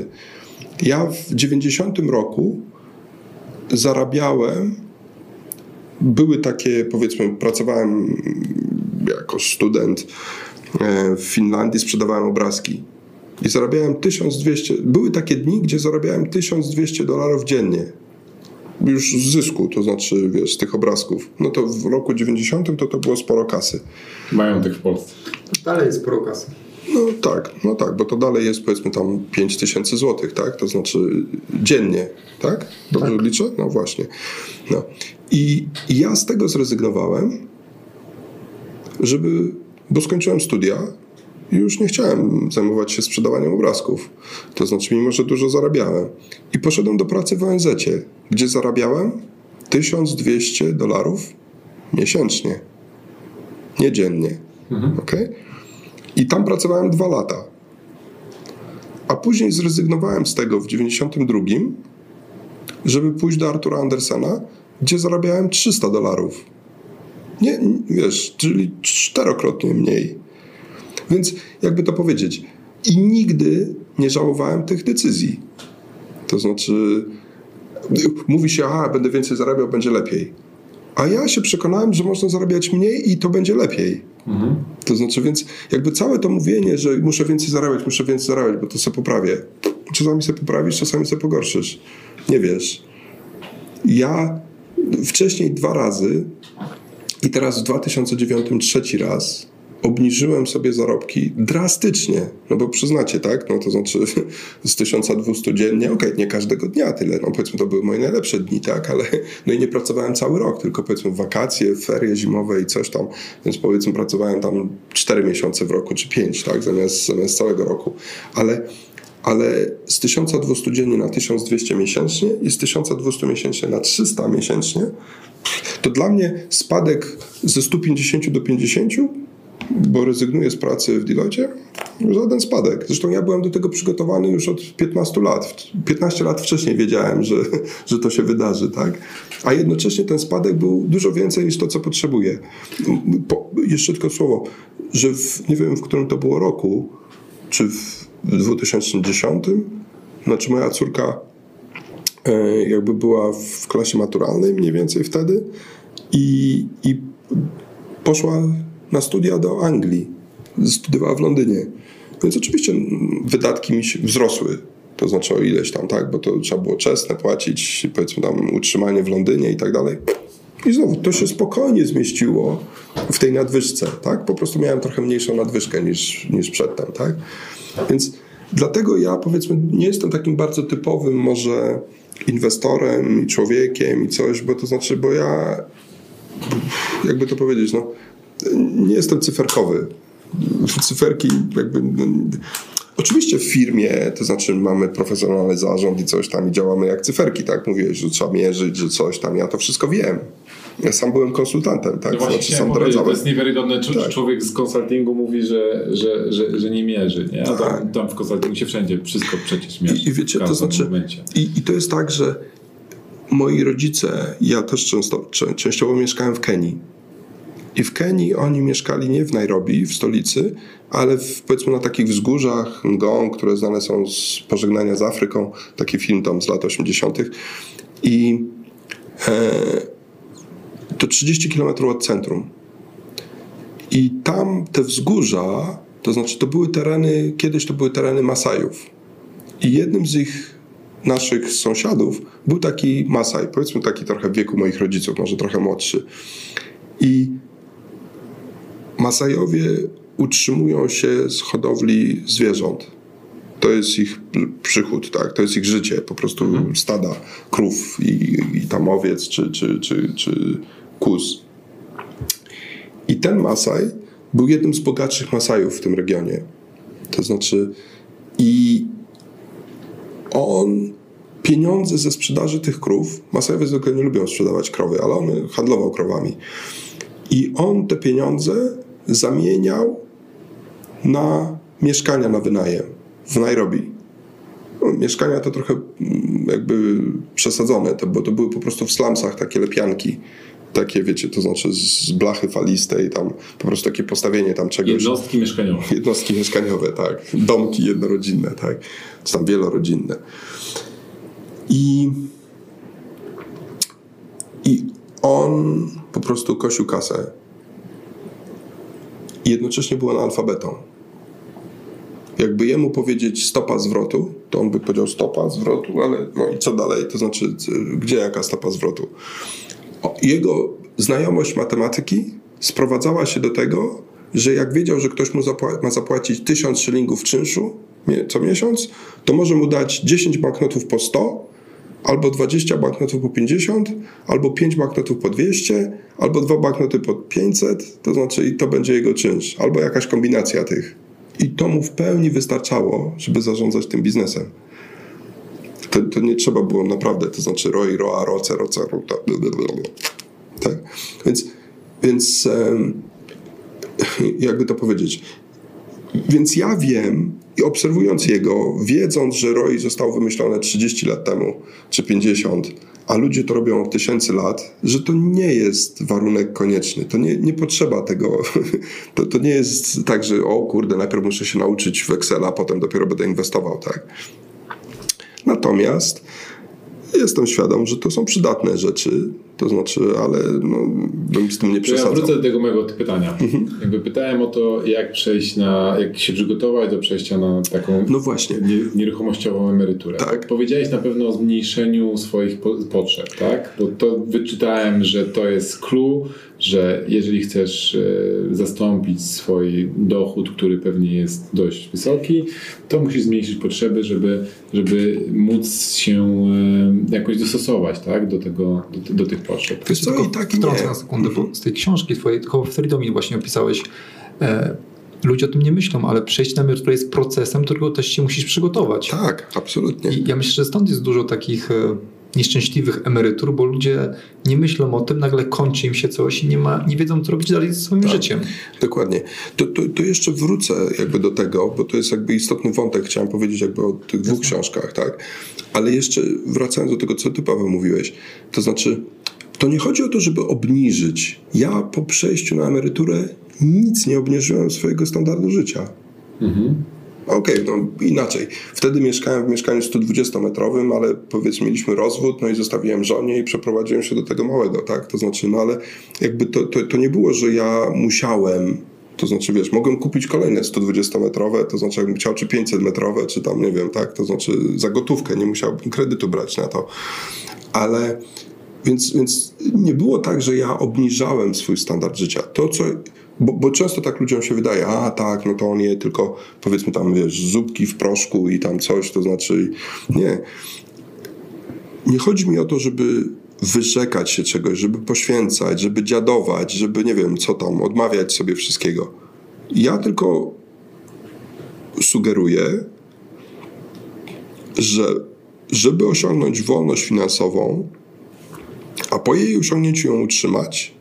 Ja w 90 roku zarabiałem. Były takie, powiedzmy, pracowałem jako student e, w Finlandii, sprzedawałem obrazki i zarabiałem 1200. Były takie dni, gdzie zarabiałem 1200 dolarów dziennie. Już z zysku, to znaczy, wiesz, z tych obrazków. No to w roku 90 to to było sporo kasy. Majątek w Polsce. Dalej jest sporo kasy. No tak, no tak, bo to dalej jest powiedzmy tam 5 tysięcy złotych, tak? To znaczy dziennie, tak? Dobrze liczę? No właśnie. No. I ja z tego zrezygnowałem, żeby, bo skończyłem studia i już nie chciałem zajmować się sprzedawaniem obrazków. To znaczy, mimo że dużo zarabiałem. I poszedłem do pracy w ONZ, gdzie zarabiałem 1200 dolarów miesięcznie. Nie dziennie. Okay? I tam pracowałem dwa lata. A później zrezygnowałem z tego w 92, żeby pójść do Artura Andersena, gdzie zarabiałem 300 dolarów. Nie, wiesz, czyli czterokrotnie mniej. Więc jakby to powiedzieć, i nigdy nie żałowałem tych decyzji. To znaczy, mówi się, a będę więcej zarabiał, będzie lepiej. A ja się przekonałem, że można zarabiać mniej i to będzie lepiej. To znaczy, więc jakby całe to mówienie, że muszę więcej zarabiać, muszę więcej zarabiać, bo to sobie poprawię. Czasami sobie poprawisz, czasami sobie pogorszysz. Nie wiesz. Ja wcześniej dwa razy i teraz w 2009 trzeci raz obniżyłem sobie zarobki drastycznie. No bo przyznacie, tak? No to znaczy <laughs> z 1200 dziennie, okej, nie każdego dnia tyle. No powiedzmy, to były moje najlepsze dni, tak? Ale <laughs> no i nie pracowałem cały rok, tylko powiedzmy wakacje, ferie zimowe i coś tam. Więc powiedzmy pracowałem tam 4 miesiące w roku, czy 5, tak? Zamiast, zamiast całego roku. Ale ale z 1200 dziennie na 1200 miesięcznie i z 1200 miesięcznie na 300 miesięcznie, to dla mnie spadek ze 150 do 50, bo rezygnuję z pracy w Deloitte, żaden spadek. Zresztą ja byłem do tego przygotowany już od 15 lat. 15 lat wcześniej wiedziałem, że, <laughs> że to się wydarzy, tak? A jednocześnie ten spadek był dużo więcej niż to, co potrzebuję. Po, jeszcze tylko słowo, że w, nie wiem, w którym to było roku, czy w w 2010. Znaczy moja córka e, jakby była w klasie maturalnej mniej więcej wtedy i, i poszła na studia do Anglii. Studiowała w Londynie. Więc oczywiście wydatki mi się wzrosły. To znaczy o ileś tam, tak? Bo to trzeba było czesne płacić, powiedzmy tam utrzymanie w Londynie i tak dalej. I znowu to się spokojnie zmieściło w tej nadwyżce, tak? Po prostu miałem trochę mniejszą nadwyżkę niż, niż przedtem, tak? Więc dlatego ja powiedzmy nie jestem takim bardzo typowym może inwestorem i człowiekiem i coś, bo to znaczy, bo ja jakby to powiedzieć, no nie jestem cyferkowy. Cyferki jakby no, Oczywiście w firmie, to znaczy mamy profesjonalny zarząd i coś tam i działamy jak cyferki, tak? Mówiłeś, że trzeba mierzyć, że coś tam, ja to wszystko wiem. Ja sam byłem konsultantem, tak? No właśnie znaczy, sam doradzałem. To jest niewiarygodne, czy tak. człowiek z konsultingu mówi, że, że, że, że nie mierzy, nie? A tam, tak. tam w konsultingu się wszędzie wszystko przecież mierzy. I, i wiecie, to znaczy, i, i to jest tak, że moi rodzice, ja też często, częściowo mieszkałem w Kenii. I w Kenii oni mieszkali nie w Nairobi, w stolicy, ale w, powiedzmy na takich wzgórzach Ngong, które znane są z pożegnania z Afryką, taki film tam z lat 80. I e, to 30 km od centrum. I tam te wzgórza, to znaczy to były tereny, kiedyś to były tereny Masajów. I jednym z ich naszych sąsiadów był taki Masaj, powiedzmy taki trochę w wieku moich rodziców, może trochę młodszy. I Masajowie utrzymują się z hodowli zwierząt. To jest ich przychód, tak? to jest ich życie, po prostu mhm. stada krów i, i tam owiec czy, czy, czy, czy kóz. I ten Masaj był jednym z bogatszych Masajów w tym regionie. To znaczy, i on pieniądze ze sprzedaży tych krów, Masajowie zwykle nie lubią sprzedawać krowy, ale on handlował krowami. I on te pieniądze zamieniał na mieszkania na wynajem w Nairobi. no, mieszkania to trochę mm, jakby przesadzone, to, bo to były po prostu w slumsach takie lepianki. Takie, wiecie, to znaczy z blachy falistej, tam po prostu takie postawienie tam czegoś. Jednostki mieszkaniowe. <laughs> Jednostki mieszkaniowe, tak. Domki jednorodzinne, tak. Czy tam wielorodzinne. I, I on po prostu kosił kasę. I jednocześnie był analfabetą. Jakby jemu powiedzieć stopa zwrotu, to on by powiedział stopa zwrotu, ale no i co dalej? To znaczy, gdzie jaka stopa zwrotu? Jego znajomość matematyki sprowadzała się do tego, że jak wiedział, że ktoś mu zapła- ma zapłacić 1000 szylingów czynszu co miesiąc, to może mu dać 10 banknotów po 100, albo 20 banknotów po 50, albo 5 banknotów po 200, albo 2 banknoty po 500, to znaczy i to będzie jego czynsz, albo jakaś kombinacja tych. I to mu w pełni wystarczało, żeby zarządzać tym biznesem. To, to nie trzeba było naprawdę, to znaczy roi, roa, roce, roce, rota, tak? Więc, więc em, <laughs> jakby to powiedzieć, więc ja wiem i obserwując jego, wiedząc, że ROI został wymyślone 30 lat temu, czy 50, a ludzie to robią od tysięcy lat, że to nie jest warunek konieczny. To nie, nie potrzeba tego. <laughs> To, to nie jest tak, że o kurde, najpierw muszę się nauczyć w Excela, potem dopiero będę inwestował, tak? Natomiast jestem świadom, że to są przydatne rzeczy, to znaczy, ale no, bym z tym nie To ja przesadzał. wrócę do tego mojego pytania. Jakby pytałem o to, jak przejść na, jak się przygotować do przejścia na taką No właśnie. nie, nieruchomościową emeryturę. Tak. Powiedziałeś na pewno o zmniejszeniu swoich po, potrzeb, tak? Bo to wyczytałem, że to jest clue, że jeżeli chcesz e, zastąpić swój dochód, który pewnie jest dość wysoki, to musisz zmniejszyć potrzeby, żeby, żeby móc się e, jakoś dostosować, tak? Do tego, do, do tych potrzeb. Wiesz co, i tak i nie. na sekundę, bo z tej książki twojej, tylko w Freedomie właśnie opisałeś, e, ludzie o tym nie myślą, ale przejście na emeryturę jest procesem, którego też się musisz przygotować. Tak, absolutnie. I ja myślę, że stąd jest dużo takich e, nieszczęśliwych emerytur, bo ludzie nie myślą o tym, nagle kończy im się coś i nie, ma, nie wiedzą, co robić dalej ze swoim Tak. życiem. Dokładnie. To, to, to jeszcze wrócę jakby do tego, bo to jest jakby istotny wątek, chciałem powiedzieć jakby o tych dwóch książkach, tak? Ale jeszcze wracając do tego, co ty Paweł mówiłeś, to znaczy to nie chodzi o to, żeby obniżyć. Ja po przejściu na emeryturę nic nie obniżyłem swojego standardu życia. Okej, no inaczej. Wtedy mieszkałem w mieszkaniu 120-metrowym, ale powiedzmy mieliśmy rozwód, no i zostawiłem żonie i przeprowadziłem się do tego małego, tak? To znaczy, no ale jakby to, to, to nie było, że ja musiałem, to znaczy wiesz, mogłem kupić kolejne 120-metrowe, to znaczy jakbym chciał, czy 500-metrowe, czy tam nie wiem, tak? To znaczy za gotówkę, nie musiałbym kredytu brać na to. Ale więc, więc nie było tak, że ja obniżałem swój standard życia. To, co. Bo, bo często tak ludziom się wydaje, a tak, no to on je tylko powiedzmy tam, wiesz, zupki w proszku i tam coś, to znaczy. Nie. Nie chodzi mi o to, żeby wyrzekać się czegoś, żeby poświęcać, żeby dziadować, żeby nie wiem, co tam, odmawiać sobie wszystkiego. Ja tylko sugeruję, że żeby osiągnąć wolność finansową, a po jej osiągnięciu ją utrzymać,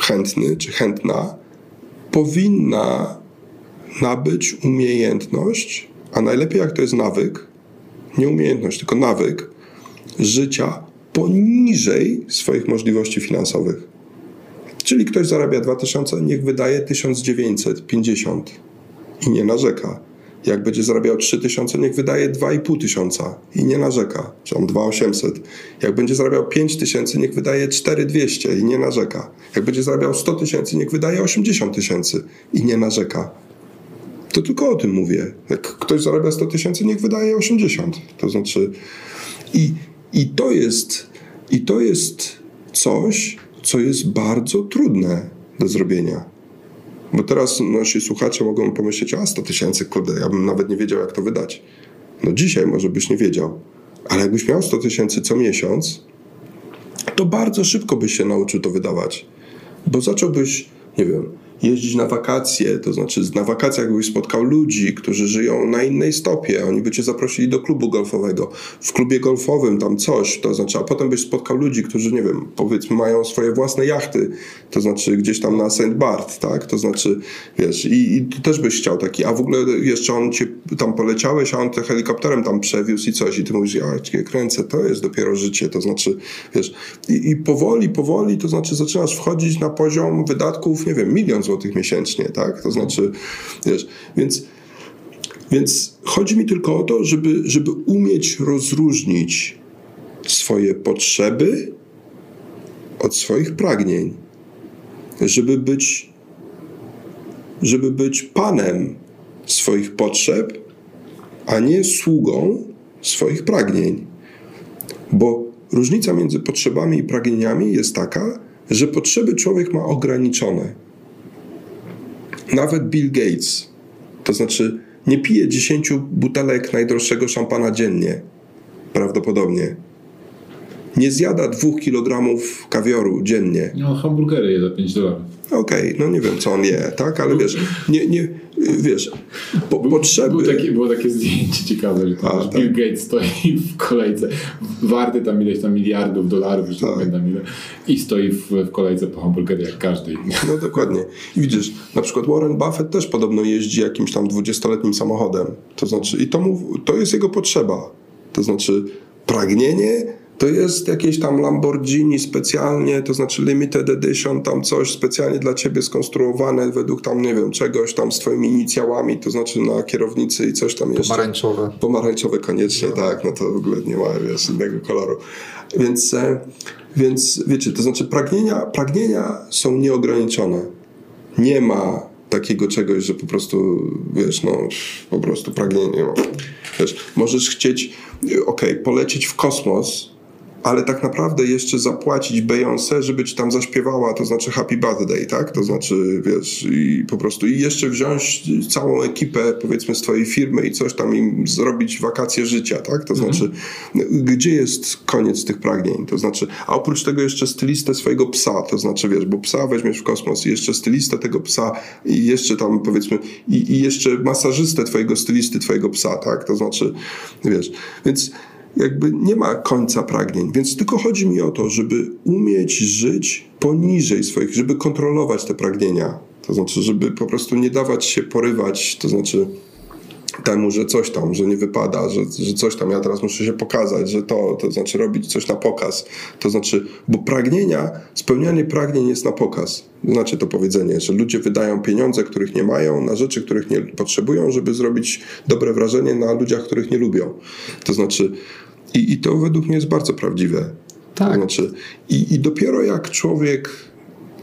chętny czy chętna powinna nabyć umiejętność, a najlepiej jak to jest nawyk, nie umiejętność, tylko nawyk życia poniżej swoich możliwości finansowych. Czyli ktoś zarabia 2000, niech wydaje 1950 i nie narzeka. Jak będzie zarabiał 3000, niech wydaje 2,5 tysiąca i nie narzeka, czy tam 2800. Jak będzie zarabiał 5000, niech wydaje 4200 i nie narzeka. Jak będzie zarabiał 100 tysięcy, niech wydaje 80 tysięcy i nie narzeka. To tylko o tym mówię. Jak ktoś zarabia 100 tysięcy, niech wydaje 80. To znaczy i, i to jest i to jest coś, co jest bardzo trudne do zrobienia. Bo teraz nasi słuchacze mogą pomyśleć, a 100 tysięcy, kurde, ja bym nawet nie wiedział, jak to wydać. No dzisiaj może byś nie wiedział, ale jakbyś miał 100 tysięcy co miesiąc, to bardzo szybko byś się nauczył to wydawać. Bo zacząłbyś, nie wiem, jeździć na wakacje, to znaczy na wakacjach byś spotkał ludzi, którzy żyją na innej stopie, oni by cię zaprosili do klubu golfowego. W klubie golfowym tam coś, to znaczy, a potem byś spotkał ludzi, którzy, nie wiem, powiedzmy mają swoje własne jachty, to znaczy gdzieś tam na St. Bart, tak, to znaczy, wiesz, i, i ty też byś chciał taki, a w ogóle jeszcze on cię tam poleciałeś, a on te helikopterem tam przewiózł i coś i ty mówisz, ja cię kręcę, to jest dopiero życie, to znaczy, wiesz, i, i powoli, powoli, to znaczy zaczynasz wchodzić na poziom wydatków, nie wiem, milion złotych miesięcznie, tak? To znaczy, wiesz, więc, więc chodzi mi tylko o to, żeby, żeby umieć rozróżnić swoje potrzeby od swoich pragnień. Żeby być, żeby być panem swoich potrzeb, a nie sługą swoich pragnień. Bo różnica między potrzebami i pragnieniami jest taka, że potrzeby człowiek ma ograniczone nawet Bill Gates, to znaczy nie pije 10 butelek najdroższego szampana dziennie, prawdopodobnie. Nie zjada 2 kg kawioru dziennie. No, hamburgery je za 5 dolarów. Okej, okay, no nie wiem co on je, tak, ale wiesz, nie, nie, wiesz, po, był, potrzeby... Był taki, było takie zdjęcie ciekawe, że A, Bill tak. Gates stoi w kolejce, warty tam ileś tam miliardów dolarów, już nie pamiętam ile, i stoi w, w kolejce po hamburgery jak każdy inny. No dokładnie. I widzisz, na przykład Warren Buffett też podobno jeździ jakimś tam 20-letnim samochodem, to znaczy, i to, mu, to jest jego potrzeba, to znaczy pragnienie to jest jakieś tam Lamborghini specjalnie, to znaczy limited edition, tam coś specjalnie dla ciebie skonstruowane według tam, nie wiem, czegoś tam z twoimi inicjałami, to znaczy na kierownicy i coś tam jeszcze. Pomarańczowe. Pomarańczowe koniecznie, no. tak, no to w ogóle nie ma wiesz, innego koloru. Więc, e, więc wiecie, to znaczy pragnienia, pragnienia są nieograniczone. Nie ma takiego czegoś, że po prostu, wiesz, no, po prostu pragnienie. No, wiesz, możesz chcieć, okej, okay, polecieć w kosmos, ale tak naprawdę jeszcze zapłacić Beyoncé, żeby ci tam zaśpiewała, to znaczy Happy Birthday, tak? To znaczy, wiesz, i po prostu i jeszcze wziąć całą ekipę, powiedzmy, z twojej firmy i coś tam im zrobić wakacje życia, tak? To mhm. znaczy, gdzie jest koniec tych pragnień? To znaczy, a oprócz tego jeszcze stylistę swojego psa, to znaczy, wiesz, bo psa weźmiesz w kosmos i jeszcze stylistę tego psa i jeszcze tam, powiedzmy, i, i jeszcze masażystę twojego stylisty, twojego psa, tak? To znaczy, wiesz, więc jakby nie ma końca pragnień. Więc tylko chodzi mi o to, żeby umieć żyć poniżej swoich, żeby kontrolować te pragnienia. To znaczy, żeby po prostu nie dawać się porywać, to znaczy temu, że coś tam, że nie wypada, że, że coś tam, ja teraz muszę się pokazać, że to, to znaczy robić coś na pokaz. To znaczy, bo pragnienia, spełnianie pragnień jest na pokaz. Znaczy to powiedzenie, że ludzie wydają pieniądze, których nie mają, na rzeczy, których nie potrzebują, żeby zrobić dobre wrażenie na ludziach, których nie lubią. To znaczy, i, I to według mnie jest bardzo prawdziwe. Tak. To znaczy, i, I dopiero jak człowiek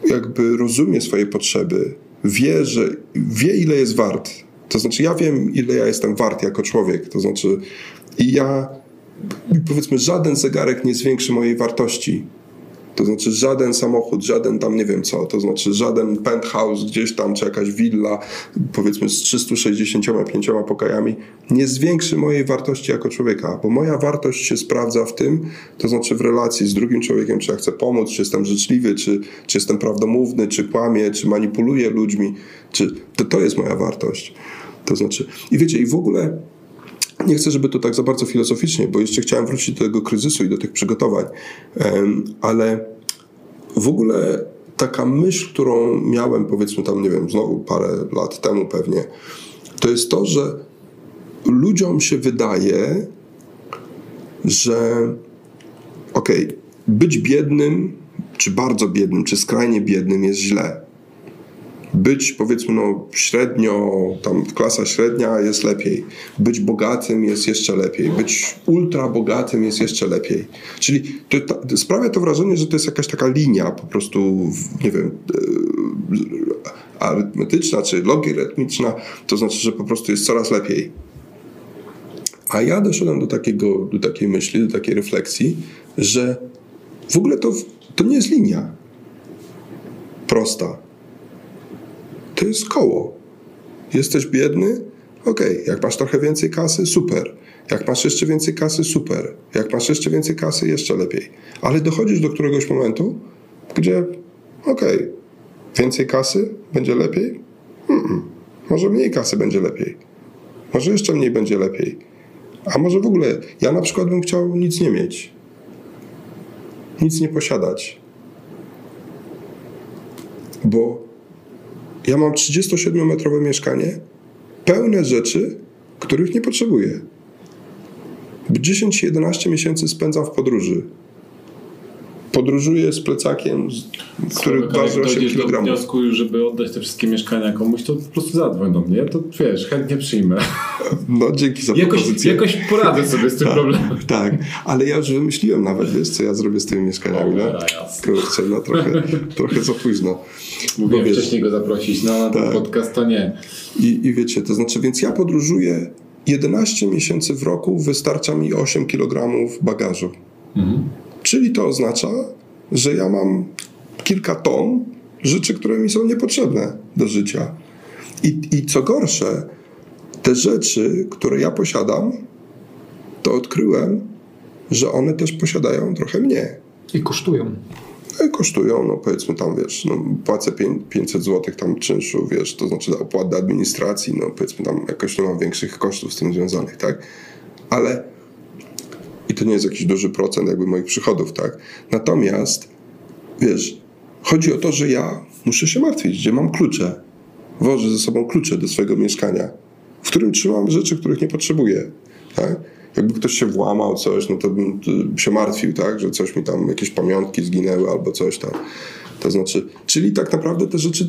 jakby rozumie swoje potrzeby, wie, że wie ile jest wart. To znaczy, ja wiem, ile ja jestem wart jako człowiek. To znaczy, i ja, powiedzmy, żaden zegarek nie zwiększy mojej wartości. To znaczy żaden samochód, żaden tam nie wiem co, to znaczy żaden penthouse gdzieś tam, czy jakaś willa, powiedzmy z 365 pokojami, nie zwiększy mojej wartości jako człowieka, bo moja wartość się sprawdza w tym, to znaczy w relacji z drugim człowiekiem, czy ja chcę pomóc, czy jestem życzliwy, czy, czy jestem prawdomówny, czy kłamię, czy manipuluję ludźmi, czy to, to jest moja wartość. To znaczy, i wiecie, i w ogóle nie chcę, żeby to tak za bardzo filozoficznie, bo jeszcze chciałem wrócić do tego kryzysu i do tych przygotowań, ale w ogóle taka myśl, którą miałem, powiedzmy tam, nie wiem, znowu parę lat temu pewnie, to jest to, że ludziom się wydaje, że okej, okay, być biednym, czy bardzo biednym, czy skrajnie biednym jest źle być powiedzmy no średnio, tam klasa średnia jest lepiej. Być bogatym jest jeszcze lepiej. Być ultra bogatym jest jeszcze lepiej. Czyli to, to, sprawia to wrażenie, że to jest jakaś taka linia po prostu, nie wiem, e, arytmetyczna czy logarytmiczna, to znaczy, że po prostu jest coraz lepiej. A ja doszedłem do, takiego, do takiej myśli, do takiej refleksji, że w ogóle to, to nie jest linia prosta to jest koło. Jesteś biedny? Okej, okay. jak masz trochę więcej kasy, super. Jak masz jeszcze więcej kasy, super. Jak masz jeszcze więcej kasy, jeszcze lepiej. Ale dochodzisz do któregoś momentu, gdzie okej, okay, Więcej kasy będzie lepiej? Mm-mm. Może mniej kasy będzie lepiej. Może jeszcze mniej będzie lepiej. A może w ogóle ja na przykład bym chciał nic nie mieć. Nic nie posiadać. Bo ja mam 37-metrowe mieszkanie, pełne rzeczy, których nie potrzebuję. 10-11 miesięcy spędzam w podróży. Podróżuję z plecakiem, który Słuchaj, waży jak 8 dojdziesz do kg. wniosku, żeby oddać te wszystkie mieszkania komuś, to po prostu zadzwoń do mnie, to wiesz, chętnie przyjmę. <laughs> No dzięki za Jakoś, propozycję. jakoś poradzę sobie z tym <laughs> problemem. Tak, ale ja już wymyśliłem nawet, wiesz, co ja zrobię z tymi mieszkaniami. No? Kurczę, no trochę, <laughs> trochę za późno. Mówiłem Bo wiesz- wcześniej go zaprosić, no na ten Tak. podcast to nie. I, I wiecie, to znaczy, więc ja podróżuję 11 miesięcy w roku, wystarcza mi 8 kg bagażu. Czyli to oznacza, że ja mam kilka ton rzeczy, które mi są niepotrzebne do życia. I, I co gorsze, te rzeczy, które ja posiadam, to odkryłem, że one też posiadają trochę mnie. I kosztują. No i kosztują, no powiedzmy tam, wiesz, no, płacę pię- 500 zł tam czynszu, wiesz, to znaczy opłat do administracji, no powiedzmy tam jakoś nie mam większych kosztów z tym związanych, tak? Ale i to nie jest jakiś duży procent jakby moich przychodów, tak? Natomiast, wiesz, chodzi o to, że ja muszę się martwić, gdzie mam klucze. Wożę ze sobą klucze do swojego mieszkania, w którym trzymam rzeczy, których nie potrzebuję, tak? Jakby ktoś się włamał, coś, no to bym się martwił, tak? Że coś mi tam, jakieś pamiątki zginęły albo coś tam. To znaczy, czyli tak naprawdę te rzeczy,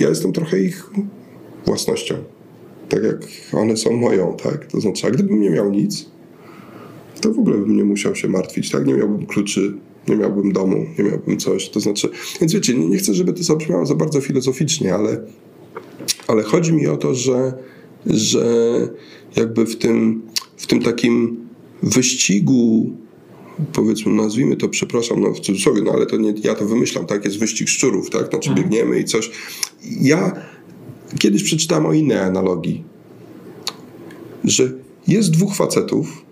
ja jestem trochę ich własnością. Tak jak one są moją, tak? To znaczy, a gdybym nie miał nic, to w ogóle bym nie musiał się martwić, tak? Nie miałbym kluczy, nie miałbym domu, nie miałbym coś. To znaczy, więc wiecie, nie, nie chcę, żeby to zabrzmiało za bardzo filozoficznie, ale, ale chodzi mi o to, że, że jakby w tym, w tym takim wyścigu, powiedzmy, nazwijmy to, przepraszam, no w cudzysłowie, no ale to nie ja to wymyślam, tak? Jest wyścig szczurów, tak? Znaczy biegniemy i coś. Ja kiedyś przeczytałem o innej analogii, że jest dwóch facetów,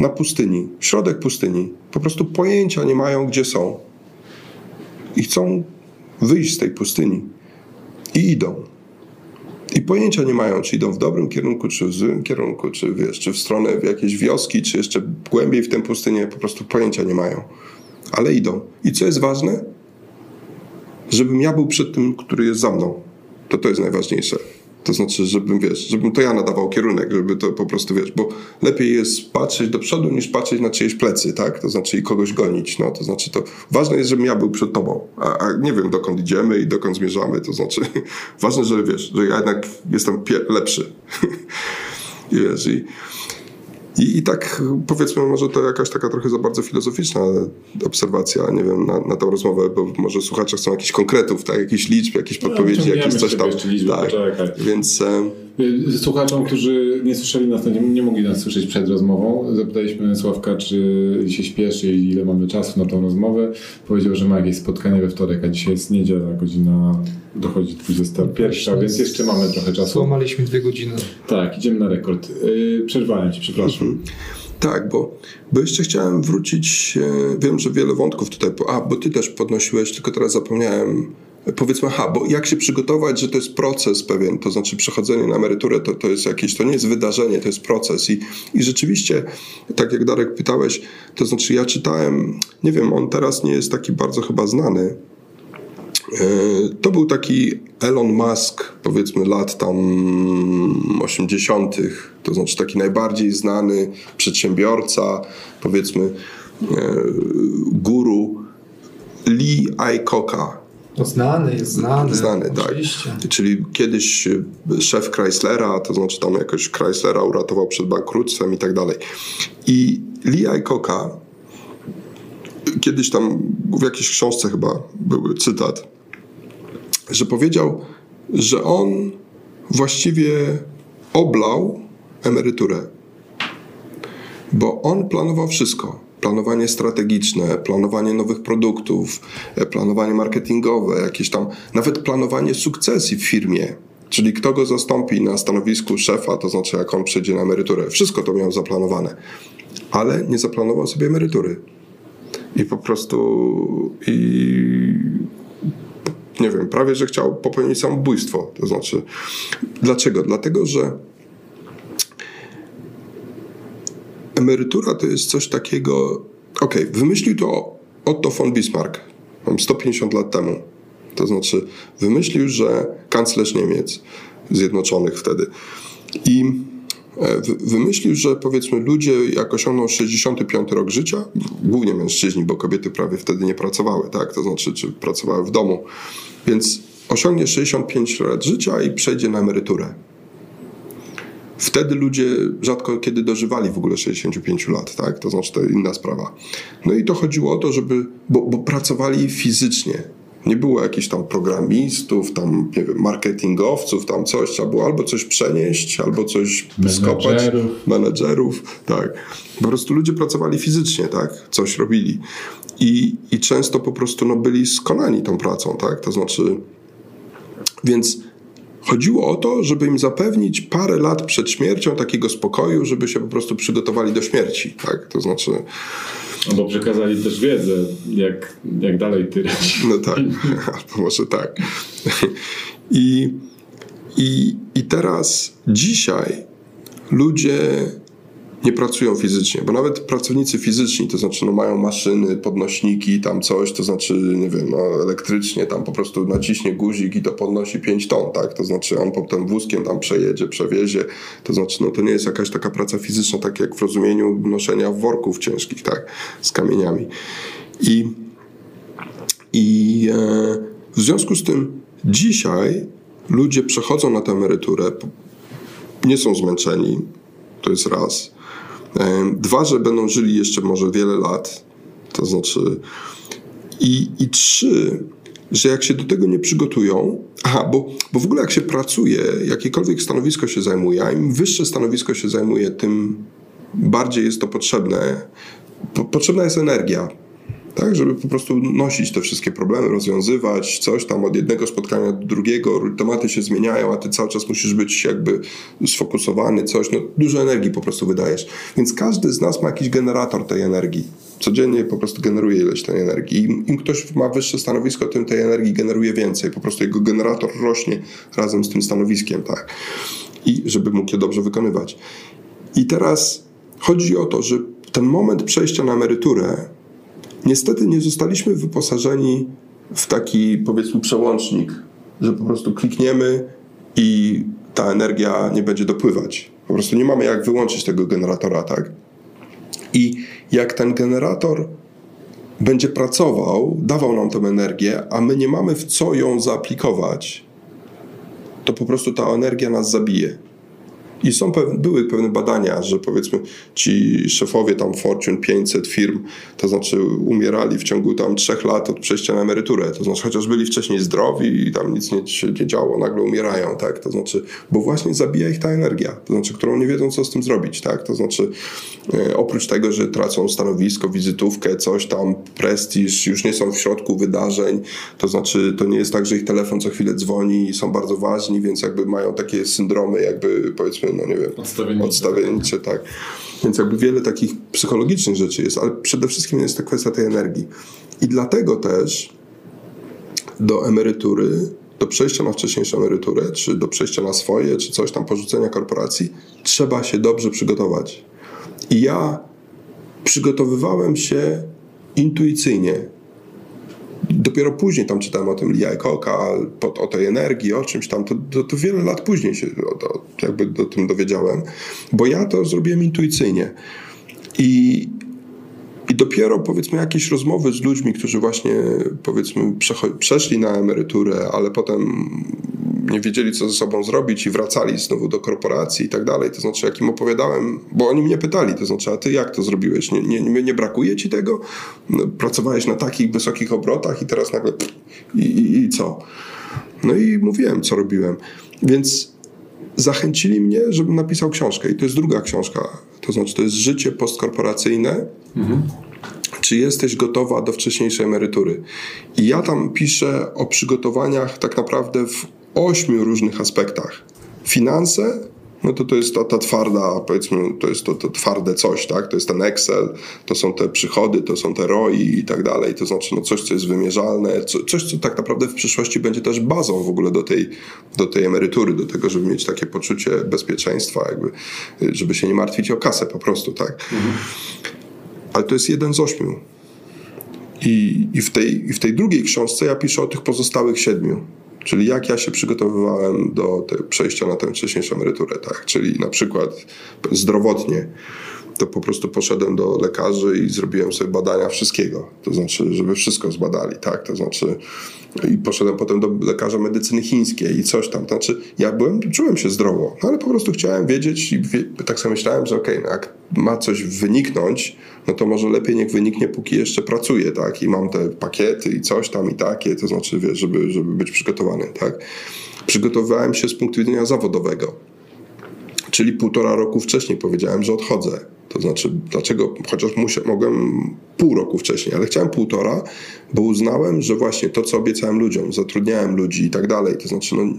na pustyni, środek pustyni, po prostu pojęcia nie mają, gdzie są. I chcą wyjść z tej pustyni. I idą. I pojęcia nie mają, czy idą w dobrym kierunku, czy w złym kierunku, czy wiesz, czy w stronę jakiejś wioski, czy jeszcze głębiej w tę pustynię, po prostu pojęcia nie mają. Ale idą. I co jest ważne? Żebym ja był przed tym, który jest za mną. To to jest najważniejsze. To znaczy, żebym, wiesz, żebym to ja nadawał kierunek, żeby to po prostu, wiesz, bo lepiej jest patrzeć do przodu niż patrzeć na czyjeś plecy, tak? To znaczy i kogoś gonić, no, to znaczy to ważne jest, żebym ja był przed tobą, a, a nie wiem dokąd idziemy i dokąd zmierzamy, to znaczy <laughs> ważne, że wiesz, że ja jednak jestem lepszy. I <laughs> wiesz, i, i, I tak powiedzmy, może to jakaś taka trochę za bardzo filozoficzna obserwacja, nie wiem, na, na tę rozmowę, bo może słuchacze chcą jakichś konkretów, tak, jakichś liczb, jakieś podpowiedzi, wyciągniemy jakieś coś tam. liczby, tak. poczekaj. Więc e, Słuchaczom, którzy nie słyszeli nas, nie, nie mogli nas słyszeć przed rozmową, zapytaliśmy Sławka, czy się śpieszy i ile mamy czasu na tą rozmowę. Powiedział, że ma jakieś spotkanie we wtorek, a dzisiaj jest niedziela, godzina dochodzi 21, więc jeszcze mamy trochę czasu. Złamaliśmy dwie godziny. Tak, idziemy na rekord. Yy, przerwałem ci, przepraszam. Tak, bo, bo jeszcze chciałem wrócić, e, wiem, że wiele wątków tutaj, po- a, bo ty też podnosiłeś, tylko teraz zapomniałem, powiedzmy, aha, bo jak się przygotować, że to jest proces pewien, to znaczy przechodzenie na emeryturę to, to jest jakieś, to nie jest wydarzenie, to jest proces i, i rzeczywiście, tak jak Darek pytałeś, to znaczy ja czytałem, nie wiem, on teraz nie jest taki bardzo chyba znany, E, To był taki Elon Musk, powiedzmy lat tam 80., to znaczy taki najbardziej znany przedsiębiorca, powiedzmy e, guru Lee Iacocca. No znany jest znany. Znany, oczywiście. tak. Czyli kiedyś e, szef Chryslera, to znaczy tam jakoś Chryslera uratował przed bankructwem i tak dalej. I Lee Iacocca kiedyś tam w jakiejś książce chyba był cytat, że powiedział, że on właściwie oblał emeryturę, bo on planował wszystko. Planowanie strategiczne, planowanie nowych produktów, e, planowanie marketingowe, jakieś tam, nawet planowanie sukcesji w firmie. Czyli kto go zastąpi na stanowisku szefa, to znaczy jak on przejdzie na emeryturę. Wszystko to miał zaplanowane. Ale nie zaplanował sobie emerytury. I po prostu i nie wiem, prawie że chciał popełnić samobójstwo. To znaczy, dlaczego? Dlatego, że emerytura to jest coś takiego. Okej, okay, wymyślił to Otto von Bismarck 150 lat temu. To znaczy, wymyślił, że kanclerz Niemiec Zjednoczonych wtedy. I e, wymyślił, że powiedzmy ludzie jak osiągną 65 rok życia, głównie mężczyźni, bo kobiety prawie wtedy nie pracowały, tak? To znaczy, czy pracowały w domu. Więc osiągnie 65 lat życia i przejdzie na emeryturę. Wtedy ludzie rzadko kiedy dożywali w ogóle 65 lat, tak? To znaczy to inna sprawa. No i to chodziło o to, żeby, bo, bo pracowali fizycznie. Nie było jakichś tam programistów, tam, nie wiem, marketingowców, tam coś. Trzeba było albo coś przenieść, albo coś skopać. Menedżerów, tak. Po prostu ludzie pracowali fizycznie, tak? Coś robili. I, i często po prostu no, byli skonani tą pracą, tak? To znaczy, więc Chodziło o to, żeby im zapewnić parę lat przed śmiercią takiego spokoju, żeby się po prostu przygotowali do śmierci. Tak? To znaczy. Albo przekazali też wiedzę, jak, jak dalej tyrać. No tak, <laughs> albo może tak. I, i, I teraz, dzisiaj ludzie nie pracują fizycznie, bo nawet pracownicy fizyczni, to znaczy no, mają maszyny, podnośniki, tam coś, to znaczy, nie wiem, no, elektrycznie tam po prostu naciśnie guzik i to podnosi 5 ton, tak? To znaczy on potem wózkiem tam przejedzie, przewiezie, to znaczy no to nie jest jakaś taka praca fizyczna, tak jak w rozumieniu noszenia worków ciężkich, tak? Z kamieniami. I, i e, w związku z tym dzisiaj ludzie przechodzą na tę emeryturę, nie są zmęczeni, to jest raz. Dwa, że będą żyli jeszcze może wiele lat, to znaczy. I, i trzy, że jak się do tego nie przygotują, aha, bo, bo w ogóle jak się pracuje, jakiekolwiek stanowisko się zajmuje, a im wyższe stanowisko się zajmuje, tym bardziej jest to potrzebne. Po, potrzebna jest energia tak? Żeby po prostu nosić te wszystkie problemy, rozwiązywać coś tam od jednego spotkania do drugiego, tematy się zmieniają, a ty cały czas musisz być jakby sfokusowany, coś, no dużo energii po prostu wydajesz. Więc każdy z nas ma jakiś generator tej energii. Codziennie po prostu generuje ileś tej energii. Im, Im ktoś ma wyższe stanowisko, tym tej energii generuje więcej. Po prostu jego generator rośnie razem z tym stanowiskiem, tak? I żeby mógł je dobrze wykonywać. I teraz chodzi o to, że ten moment przejścia na emeryturę Niestety nie zostaliśmy wyposażeni w taki, powiedzmy, przełącznik, że po prostu klikniemy i ta energia nie będzie dopływać. Po prostu nie mamy jak wyłączyć tego generatora, tak? I jak ten generator będzie pracował, dawał nam tę energię, a my nie mamy w co ją zaaplikować, to po prostu ta energia nas zabije. I są pewne, były pewne badania, że powiedzmy ci szefowie tam Fortune 500 firm, to znaczy umierali w ciągu tam trzech lat od przejścia na emeryturę. To znaczy chociaż byli wcześniej zdrowi i tam nic nie, nie działo, nagle umierają, tak? To znaczy, bo właśnie zabija ich ta energia, to znaczy, którą nie wiedzą co z tym zrobić, tak? To znaczy e, oprócz tego, że tracą stanowisko, wizytówkę, coś tam, prestiż, już nie są w środku wydarzeń, to znaczy to nie jest tak, że ich telefon co chwilę dzwoni i są bardzo ważni, więc jakby mają takie syndromy jakby powiedzmy no nie wiem, odstawiennicze, odstawiennicze tak. Więc jakby wiele takich psychologicznych rzeczy jest, ale przede wszystkim jest to kwestia tej energii. I dlatego też do emerytury, do przejścia na wcześniejszą emeryturę, czy do przejścia na swoje, czy coś tam, porzucenia korporacji, trzeba się dobrze przygotować. I ja przygotowywałem się intuicyjnie dopiero później tam czytałem o tym Lee Iacocca, o tej energii, o czymś tam, to, to, to wiele lat później się o, jakby o tym dowiedziałem, bo ja to zrobiłem intuicyjnie. I, i dopiero powiedzmy jakieś rozmowy z ludźmi, którzy właśnie powiedzmy przeszli na emeryturę, ale potem nie wiedzieli, co ze sobą zrobić i wracali znowu do korporacji i tak dalej. To znaczy, jak im opowiadałem, bo oni mnie pytali, to znaczy, a ty jak to zrobiłeś? Nie, nie, nie brakuje ci tego? No, pracowałeś na takich wysokich obrotach i teraz nagle pff, i, i, i co? No i mówiłem, co robiłem. Więc zachęcili mnie, żebym napisał książkę. I to jest druga książka. To znaczy, to jest życie postkorporacyjne. Mhm. Czy jesteś gotowa do wcześniejszej emerytury? I ja tam piszę o przygotowaniach tak naprawdę w ośmiu różnych aspektach. Finanse, no to to jest ta, ta twarda, powiedzmy, to jest to, to twarde coś, tak? To jest ten Excel, to są te przychody, to są te ROI i tak dalej, to znaczy no coś, co jest wymierzalne, co, coś, co tak naprawdę w przyszłości będzie też bazą w ogóle do tej, do tej emerytury, do tego, żeby mieć takie poczucie bezpieczeństwa, jakby, żeby się nie martwić o kasę po prostu, tak? Mhm. Ale to jest jeden z ośmiu. I, i, w tej, I w tej drugiej książce ja piszę o tych pozostałych siedmiu. Czyli jak ja się przygotowywałem do przejścia na tę wcześniejszą emeryturę, tak? Czyli na przykład zdrowotnie to po prostu poszedłem do lekarzy i zrobiłem sobie badania wszystkiego. To znaczy, żeby wszystko zbadali, tak? To znaczy, i poszedłem potem do lekarza medycyny chińskiej i coś tam. To znaczy, ja byłem, czułem się zdrowo, no ale po prostu chciałem wiedzieć i wie, tak sobie myślałem, że okej, okay, no jak ma coś wyniknąć, no to może lepiej niech wyniknie, póki jeszcze pracuję, tak? I mam te pakiety i coś tam i takie, to znaczy, wiesz, żeby, żeby być przygotowany, tak? Przygotowywałem się z punktu widzenia zawodowego. Czyli półtora roku wcześniej powiedziałem, że odchodzę. To znaczy, dlaczego, chociaż musia, mogłem pół roku wcześniej, ale chciałem półtora, bo uznałem, że właśnie to, co obiecałem ludziom, zatrudniałem ludzi i tak dalej, to znaczy, no,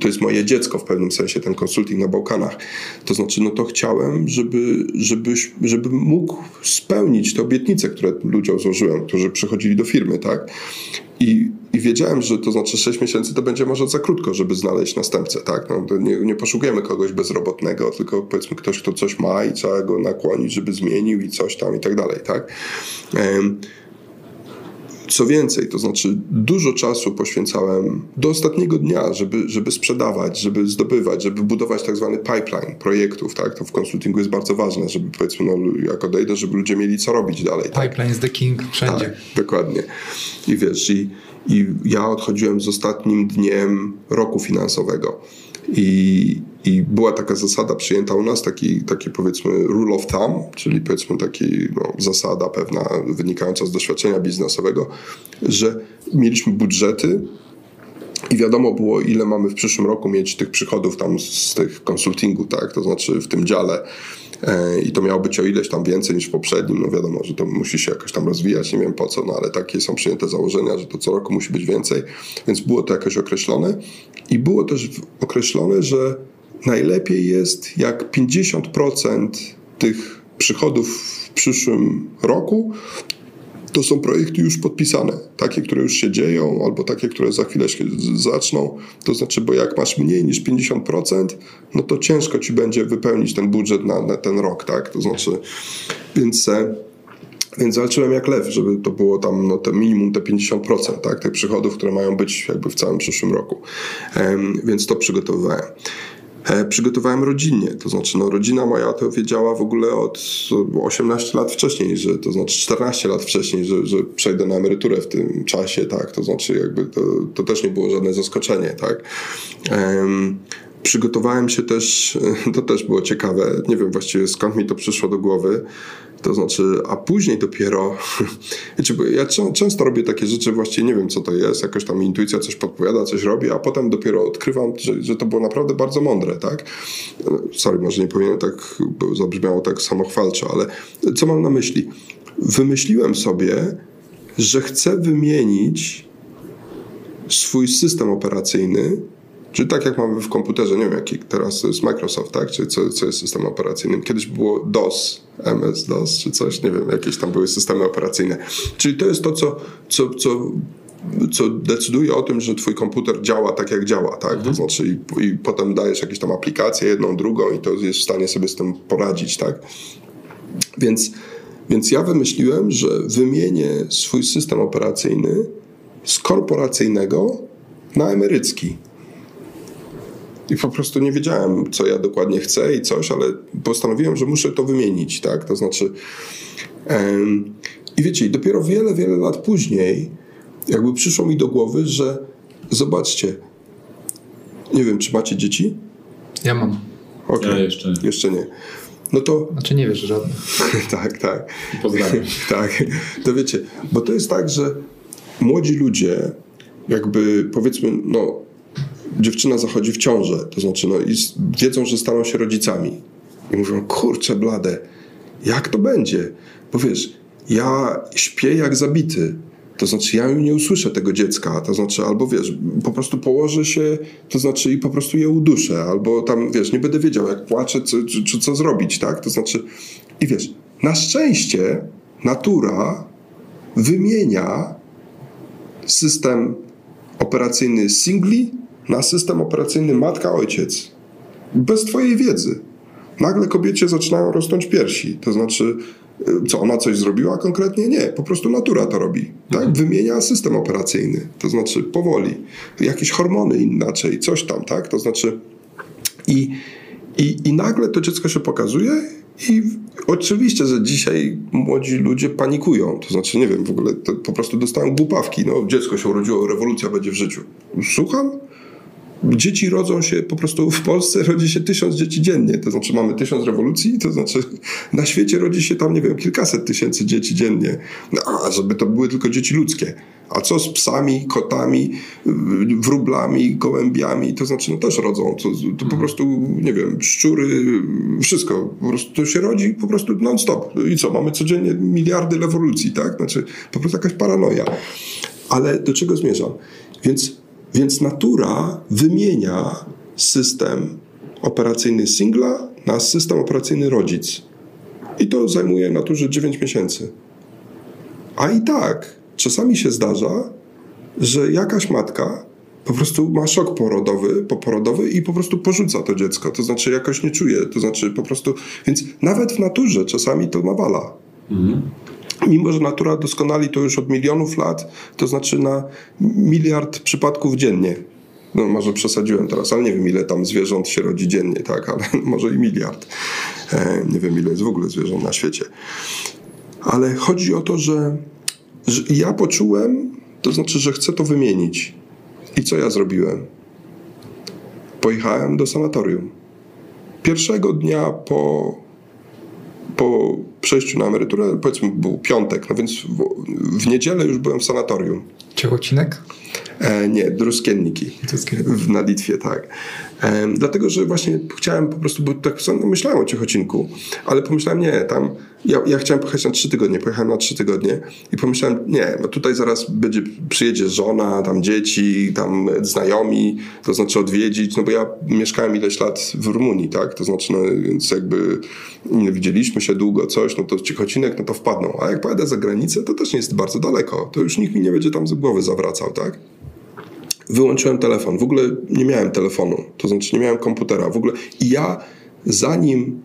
to jest moje dziecko w pewnym sensie, ten konsulting na Bałkanach. To znaczy, no to chciałem, żeby, żeby, żeby mógł spełnić te obietnice, które ludziom złożyłem, którzy przychodzili do firmy, tak? I, I wiedziałem, że to znaczy 6 miesięcy to będzie może za krótko, żeby znaleźć następcę, tak? No, nie, nie poszukujemy kogoś bezrobotnego, tylko powiedzmy ktoś, kto coś ma i trzeba go nakłonić, żeby zmienił i coś tam i tak dalej, tak? Co więcej, to znaczy dużo czasu poświęcałem do ostatniego dnia, żeby, żeby sprzedawać, żeby zdobywać, żeby budować tak zwany pipeline projektów, tak? To w konsultingu jest bardzo ważne, żeby powiedzmy, no, jak odejdę, żeby ludzie mieli co robić dalej. Tak? Pipeline is the king wszędzie. Tak, dokładnie. I wiesz, i, i ja odchodziłem z ostatnim dniem roku finansowego. I, I była taka zasada przyjęta u nas, taki, taki powiedzmy rule of thumb, czyli powiedzmy taki no, zasada pewna wynikająca z doświadczenia biznesowego, że mieliśmy budżety i wiadomo było, ile mamy w przyszłym roku mieć tych przychodów tam z tych konsultingu, tak? To znaczy w tym dziale i to miało być o ileś tam więcej niż w poprzednim. No wiadomo, że to musi się jakoś tam rozwijać, nie wiem po co, no ale takie są przyjęte założenia, że to co roku musi być więcej, więc było to jakoś określone i było też określone, że najlepiej jest jak 50% tych przychodów w przyszłym roku to są projekty już podpisane, takie, które już się dzieją, albo takie, które za chwilę się zaczną. To znaczy, bo jak masz mniej niż 50%, no to ciężko ci będzie wypełnić ten budżet na, na ten rok, tak? To znaczy, więc. E, więc walczyłem jak lew, żeby to było tam no, te minimum te 50% tak, tych przychodów, które mają być jakby w całym przyszłym roku. Um, więc to przygotowywałem. E, przygotowałem rodzinnie. To znaczy, no, rodzina moja to wiedziała w ogóle od 18 lat wcześniej, że to znaczy 14 lat wcześniej, że, że przejdę na emeryturę w tym czasie, tak. To znaczy, jakby to, to też nie było żadne zaskoczenie, tak. Um, przygotowałem się też, <laughs> to też było ciekawe, nie wiem właściwie skąd mi to przyszło do głowy, to znaczy, a później dopiero, wiecie, <laughs> bo ja często robię takie rzeczy, właściwie nie wiem co to jest, jakoś tam intuicja coś podpowiada, coś robi, a potem dopiero odkrywam, że, że to było naprawdę bardzo mądre, tak? Sorry, może nie powinienem tak, bo zabrzmiało tak samochwalczo, ale co mam na myśli? Wymyśliłem sobie, że chcę wymienić swój system operacyjny Czyli tak jak mamy w komputerze, nie wiem jaki teraz jest Microsoft, tak? Czyli co, co jest systemem operacyjnym. Kiedyś było DOS, MS-DOS czy coś, nie wiem, jakieś tam były systemy operacyjne. Czyli to jest to, co, co, co co decyduje o tym, że twój komputer działa tak, jak działa, tak? Mhm. To znaczy i, i, potem dajesz jakieś tam aplikacje, jedną, drugą i to jest w stanie sobie z tym poradzić, tak? Więc, więc ja wymyśliłem, że wymienię swój system operacyjny z korporacyjnego na emerycki. I po prostu nie wiedziałem, co ja dokładnie chcę i coś, ale postanowiłem, że muszę to wymienić, tak? To znaczy. Um, I wiecie, dopiero wiele, wiele lat później, jakby przyszło mi do głowy, że zobaczcie, nie wiem, czy macie dzieci? Ja mam. Okay. Ja jeszcze nie. Jeszcze nie. No to. Znaczy nie wiesz, żadne. <laughs> tak, tak. Pozdrawiam. <laughs> tak. To wiecie, bo to jest tak, że młodzi ludzie, jakby powiedzmy, no dziewczyna zachodzi w ciążę, to znaczy no i wiedzą, że staną się rodzicami. I mówią, kurczę blade, jak to będzie? Bo wiesz, ja śpię jak zabity. To znaczy, ja nie usłyszę tego dziecka, to znaczy, albo wiesz, po prostu położę się, to znaczy, i po prostu je uduszę, albo tam, wiesz, nie będę wiedział, jak płaczę, czy, czy, czy co zrobić, tak? To znaczy, i wiesz, na szczęście natura wymienia system operacyjny singli na system operacyjny matka-ojciec. Bez twojej wiedzy. Nagle kobiecie zaczynają rosnąć piersi. To znaczy, y, co ona coś zrobiła konkretnie? Nie, po prostu natura to robi. Tak? Wymienia system operacyjny. To znaczy powoli. Jakieś hormony inaczej, coś tam, tak? To znaczy i, i, i nagle to dziecko się pokazuje i oczywiście, że dzisiaj młodzi ludzie panikują. To znaczy, nie wiem, w ogóle po prostu dostają głupawki. No, dziecko się urodziło, rewolucja będzie w życiu. Słucham? Dzieci rodzą się po prostu w Polsce rodzi się tysiąc dzieci dziennie, to znaczy mamy tysiąc rewolucji, to znaczy na świecie rodzi się tam, nie wiem, kilkaset tysięcy dzieci dziennie, no, a żeby to były tylko dzieci ludzkie. A co z psami, kotami, wróblami, gołębiami, to znaczy no też rodzą, to, to po prostu, nie wiem, szczury, wszystko, po prostu to się rodzi po prostu non-stop. I co, mamy codziennie miliardy rewolucji, tak? Znaczy po prostu jakaś paranoja. Ale do czego zmierzam? Więc więc natura wymienia system operacyjny singla na system operacyjny rodzic. I to zajmuje naturze 9 miesięcy. A i tak czasami się zdarza, że jakaś matka po prostu ma szok porodowy, poporodowy i po prostu porzuca to dziecko. To znaczy jakoś nie czuje, to znaczy po prostu... Więc nawet w naturze czasami to nawala. Mhm mimo że natura doskonali to już od milionów lat, to znaczy na miliard przypadków dziennie. No może przesadziłem teraz, ale nie wiem ile tam zwierząt się rodzi dziennie, tak, ale <laughs> może i miliard. E, nie wiem ile jest w ogóle zwierząt na świecie. Ale chodzi o to, że, że ja poczułem, to znaczy, że chcę to wymienić. I co ja zrobiłem? Pojechałem do sanatorium. Pierwszego dnia po po przejściu na emeryturę, powiedzmy był piątek, no więc w, w niedzielę już byłem w sanatorium. Ciechocinek? E, nie, Druskienniki. W, na Litwie, tak. E, dlatego, że właśnie chciałem po prostu, bo tak myślałem o Ciechocinku, ale pomyślałem, nie, tam ja, ja chciałem pojechać na trzy tygodnie, pojechałem na trzy tygodnie i pomyślałem, nie, no tutaj zaraz będzie, przyjedzie żona, tam dzieci, tam znajomi, to znaczy odwiedzić, no bo ja mieszkałem ileś lat w Rumunii, tak, to znaczy, no więc jakby no, widzieliśmy się długo, coś, no to Ciechocinek, no to wpadną, a jak pojadę za granicę, to też nie jest bardzo daleko, to już nikt mi nie będzie tam z głowy zawracał, tak wyłączyłem telefon. W ogóle nie miałem telefonu, to znaczy nie miałem komputera. W ogóle i ja zanim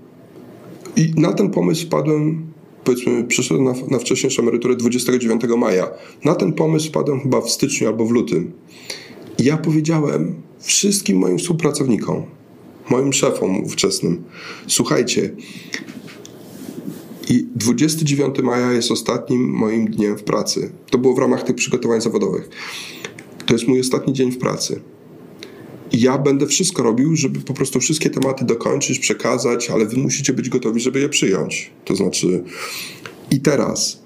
i na ten pomysł wpadłem, powiedzmy, przyszedłem na, na wcześniejszą emeryturę 29 maja. Na ten pomysł wpadłem chyba w styczniu albo w lutym. I ja powiedziałem wszystkim moim współpracownikom, moim szefom ówczesnym, słuchajcie, i 29 maja jest ostatnim moim dniem w pracy. To było w ramach tych przygotowań zawodowych. To jest mój ostatni dzień w pracy. Ja będę wszystko robił, żeby po prostu wszystkie tematy dokończyć, przekazać, ale wy musicie być gotowi, żeby je przyjąć. To znaczy, i teraz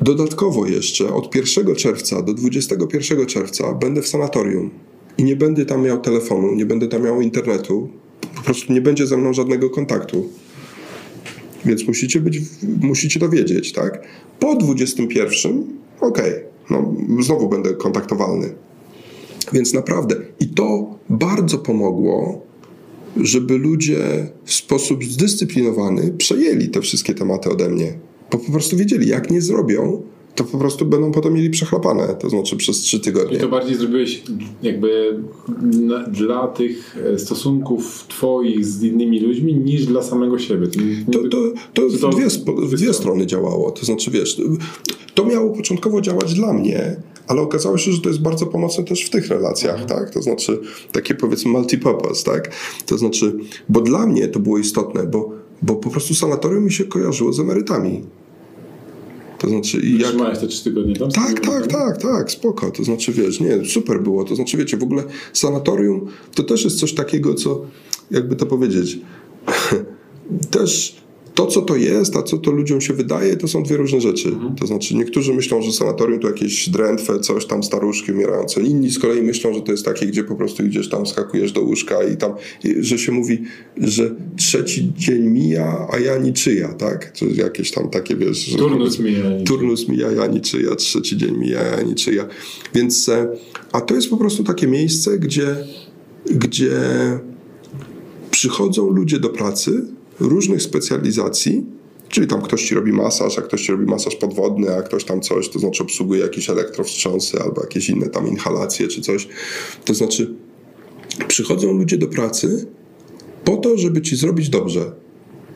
dodatkowo jeszcze od 1 czerwca do 21 czerwca będę w sanatorium i nie będę tam miał telefonu, nie będę tam miał internetu, po prostu nie będzie ze mną żadnego kontaktu. Więc musicie być, musicie to wiedzieć, tak? Po 21, okej, okay, no, znowu będę kontaktowalny. Więc naprawdę, i to bardzo pomogło, żeby ludzie w sposób zdyscyplinowany przejęli te wszystkie tematy ode mnie. Bo po prostu wiedzieli, jak nie zrobią, to po prostu będą potem mieli przechlapane, to znaczy przez trzy tygodnie. I to bardziej zrobiłeś jakby dla tych e, stosunków twoich z innymi ludźmi niż dla samego siebie. To, to, to, to w dwie, w dwie strony działało. To znaczy, wiesz, to miało początkowo działać dla mnie, ale okazało się, że to jest bardzo pomocne też w tych relacjach, mhm. tak? To znaczy takie powiedzmy multipurpose, tak? To znaczy, bo dla mnie to było istotne, bo, bo po prostu sanatorium mi się kojarzyło z emerytami. To znaczy, i jak... te trzy tygodnie tam? Tak, tak, tak, tak, spoko. To znaczy, wiesz, nie, super było. To znaczy, wiecie, w ogóle sanatorium to też jest coś takiego, co, jakby to powiedzieć, <laughs> też to, co to jest, a co to ludziom się wydaje, to są dwie różne rzeczy. Mhm. To znaczy, niektórzy myślą, że sanatorium to jakieś drętwe, coś tam, staruszki umierające. Inni z kolei myślą, że to jest takie, gdzie po prostu idziesz tam, skakujesz do łóżka i tam, że się mówi, że trzeci dzień mija, a ja niczyja, tak? Czy jakieś tam takie, wiesz... Turnus mija. Turnus mija, ja niczyja, trzeci dzień mija, ja niczyja. Więc, e, a to jest po prostu takie miejsce, gdzie, gdzie przychodzą ludzie do pracy różnych specjalizacji, czyli tam ktoś ci robi masaż, a ktoś ci robi masaż podwodny, a ktoś tam coś, to znaczy obsługuje jakieś elektrowstrząsy albo jakieś inne tam inhalacje czy coś. To znaczy przychodzą ludzie do pracy po to, żeby ci zrobić dobrze.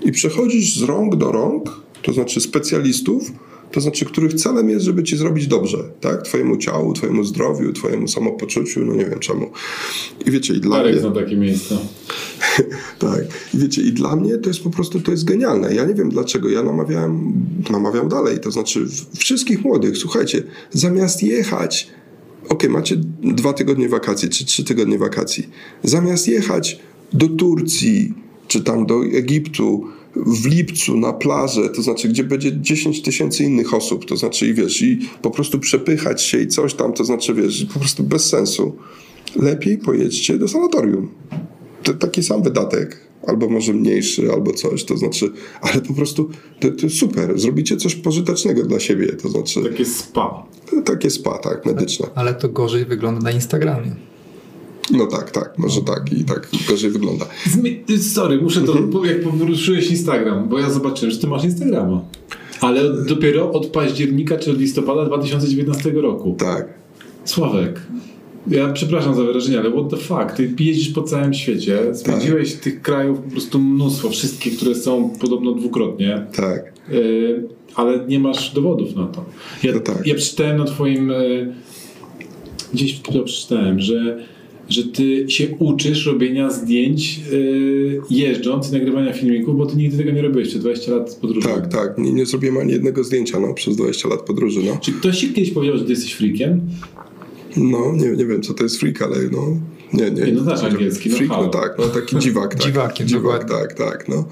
I przechodzisz z rąk do rąk, to znaczy specjalistów, to znaczy których celem jest, żeby ci zrobić dobrze, tak? Twojemu ciału, twojemu zdrowiu, twojemu samopoczuciu, no nie wiem czemu. I wiecie, i dla Darek mnie... zna takie miejsca. <laughs> Tak. I wiecie, i dla mnie to jest po prostu, to jest genialne. Ja nie wiem dlaczego. Ja namawiałem, namawiam dalej. To znaczy wszystkich młodych, słuchajcie, zamiast jechać, okej, macie dwa tygodnie wakacji, czy trzy tygodnie wakacji, zamiast jechać do Turcji, czy tam do Egiptu, w lipcu na plażę, to znaczy, gdzie będzie 10 tysięcy innych osób, to znaczy, i wiesz, i po prostu przepychać się i coś tam, to znaczy, wiesz, po prostu bez sensu. Lepiej pojedźcie do sanatorium to taki sam wydatek, albo może mniejszy, albo coś, to znaczy, ale po prostu to, to super, zrobicie coś pożytecznego dla siebie, to znaczy Takie spa. takie spa, tak, medyczne. Ale to gorzej wygląda na Instagramie. No tak, tak, może tak i tak gorzej wygląda. Zmi- Sorry, muszę to, bo jak poruszyłeś Instagram, bo ja zobaczyłem, że ty masz Instagrama. Ale dopiero od października czy od listopada 2019 roku. Tak. Sławek, ja przepraszam za wyrażenie, ale what the fuck? Ty jeździsz po całym świecie, spędziłeś tych krajów po prostu mnóstwo, wszystkie, które są podobno dwukrotnie, Tak, yy, ale nie masz dowodów na to. Ja, No tak. ja przeczytałem na twoim... Yy, gdzieś to przeczytałem, że, że ty się uczysz robienia zdjęć yy, jeżdżąc i nagrywania filmików, bo ty nigdy tego nie robiłeś przez 20 lat podróży. tak, tak. Nie, nie zrobiłem ani jednego zdjęcia no, przez 20 lat podróży. No, Czy ktoś ci kiedyś powiedział, że ty jesteś freakiem? No nie, nie wiem, co to jest freak, ale no. Nie, nie. Nie, no znasz angielski, no Freak, no halo. tak, no taki dziwak. Tak. Dziwakiem, dziwak, tak, tak, no.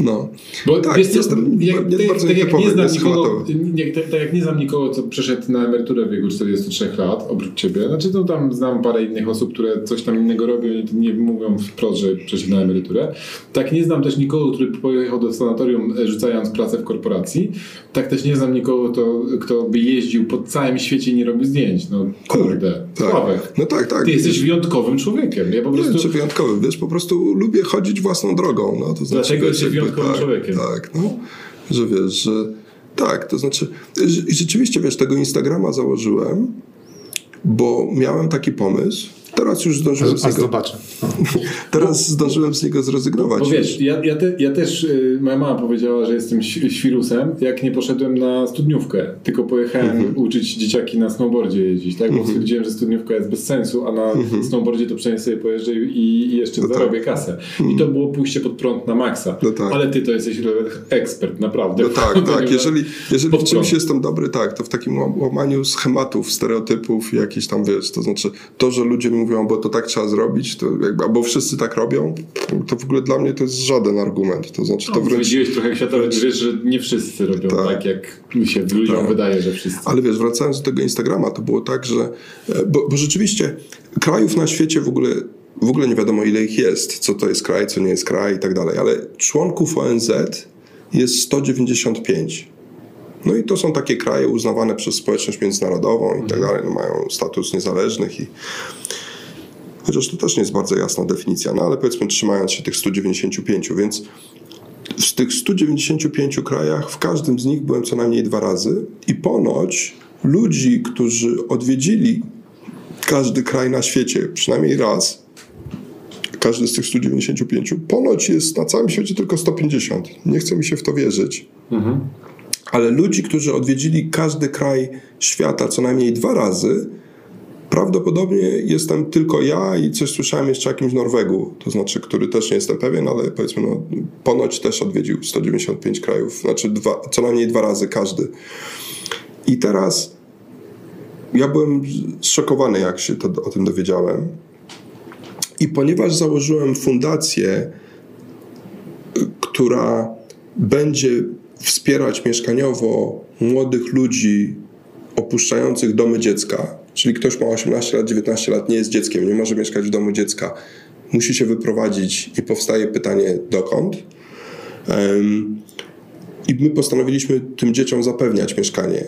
No. Bo Tak, wiesz jestem jak, nie- tak, tak jak nie znam nie nikogo, nie, tak, tak jak nie znam nikogo, co przeszedł na emeryturę w wieku 43 lat, oprócz ciebie, znaczy no tam znam parę innych osób, które coś tam innego robią i nie mówią wprost, że przeszedł na emeryturę, tak nie znam też nikogo, który pojechał do sanatorium e, rzucając pracę w korporacji, tak też nie znam nikogo, kto, kto by jeździł po całym świecie i nie robi zdjęć, no kurde, tak. Sławek. No tak, tak. Ty jesteś wyjątkowym człowiekiem, ja po Nie prostu... wiem, czy wyjątkowy, wiesz, po prostu lubię chodzić własną drogą. No, to znaczy, Dlatego wiesz, jesteś tak, człowiekiem. Tak, no, że wiesz, że tak, to znaczy i rzeczywiście, wiesz, tego Instagrama założyłem, bo miałem taki pomysł, teraz już zdążyłem z Aż niego, zobaczę. <laughs> teraz zdążyłem z niego zrezygnować. Bo wiesz, ja, ja, te, ja też, y, moja mama powiedziała, że jestem świrusem, jak nie poszedłem na studniówkę, tylko pojechałem Mhm. uczyć dzieciaki na snowboardzie jeździć, tak? Bo stwierdziłem, że studniówka jest bez sensu, a na snowboardzie to przynajmniej sobie pojeżdżę i, i jeszcze Mhm. No tak. zarobię kasę. I to było pójście pod prąd na maksa. No tak. Ale ty to jesteś ekspert, naprawdę. No tak, <laughs> tak. Jeżeli, jeżeli w czymś prąd. jestem dobry, tak, to w takim łam- łamaniu schematów, stereotypów, jakichś tam, wiesz, to znaczy to, że ludzie mówią, bo to tak trzeba zrobić, to jakby, albo wszyscy tak robią, to w ogóle dla mnie to jest żaden argument. To znaczy to No, wręcz... Zwiedziłeś trochę światowy, wiesz, że nie wszyscy robią tak, Tak. jak mi się ludziom Tak. wydaje, że wszyscy. Ale wiesz, wracając do tego Instagrama, to było tak, że. e, Bo, bo rzeczywiście krajów na świecie w ogóle, w ogóle nie wiadomo, ile ich jest, co to jest kraj, co nie jest kraj i tak dalej, ale członków ONZ jest 195. No i to są takie kraje uznawane przez społeczność międzynarodową i tak dalej, no mają status niezależnych i. Chociaż to też nie jest bardzo jasna definicja, no ale powiedzmy trzymając się tych 195, więc w tych 195 krajach, w każdym z nich byłem co najmniej dwa razy i ponoć ludzi, którzy odwiedzili każdy kraj na świecie przynajmniej raz, każdy z tych 195, ponoć jest na całym świecie tylko 150. Nie chce mi się w to wierzyć. Ale ludzi, którzy odwiedzili każdy kraj świata co najmniej dwa razy, Prawdopodobnie jestem tylko ja i coś słyszałem jeszcze o jakimś Norwegu, to znaczy, który też nie jestem pewien, ale powiedzmy, no, ponoć też odwiedził 195 krajów, znaczy dwa, co najmniej dwa razy każdy. I teraz ja byłem zszokowany, jak się to, o tym dowiedziałem. I ponieważ założyłem fundację, która będzie wspierać mieszkaniowo młodych ludzi opuszczających domy dziecka, czyli ktoś ma 18 lat, 19 lat, nie jest dzieckiem, nie może mieszkać w domu dziecka, musi się wyprowadzić i powstaje pytanie dokąd. I my postanowiliśmy tym dzieciom zapewniać mieszkanie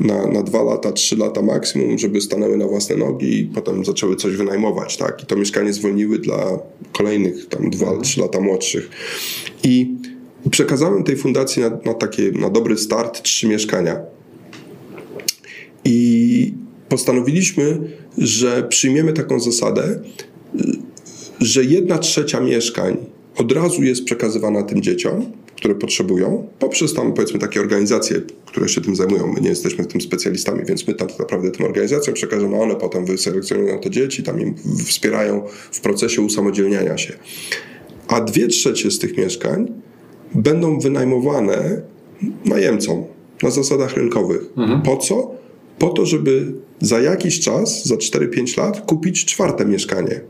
na, na dwa lata, trzy lata maksimum, żeby stanęły na własne nogi i potem zaczęły coś wynajmować, tak? I to mieszkanie zwolniły dla kolejnych tam dwa, trzy lata młodszych. I przekazałem tej fundacji na, na takie, na dobry start trzy mieszkania. I postanowiliśmy, że przyjmiemy taką zasadę, że jedna trzecia mieszkań od razu jest przekazywana tym dzieciom, które potrzebują, poprzez tam powiedzmy takie organizacje, które się tym zajmują. My nie jesteśmy tym specjalistami, więc my tak naprawdę tym organizacjom przekażemy, one potem wyselekcjonują te dzieci, tam im wspierają w procesie usamodzielniania się. A dwie trzecie z tych mieszkań będą wynajmowane najemcom na zasadach rynkowych. Mhm. Po co? Po to, żeby za jakiś czas, za 4-5 lat, kupić czwarte mieszkanie.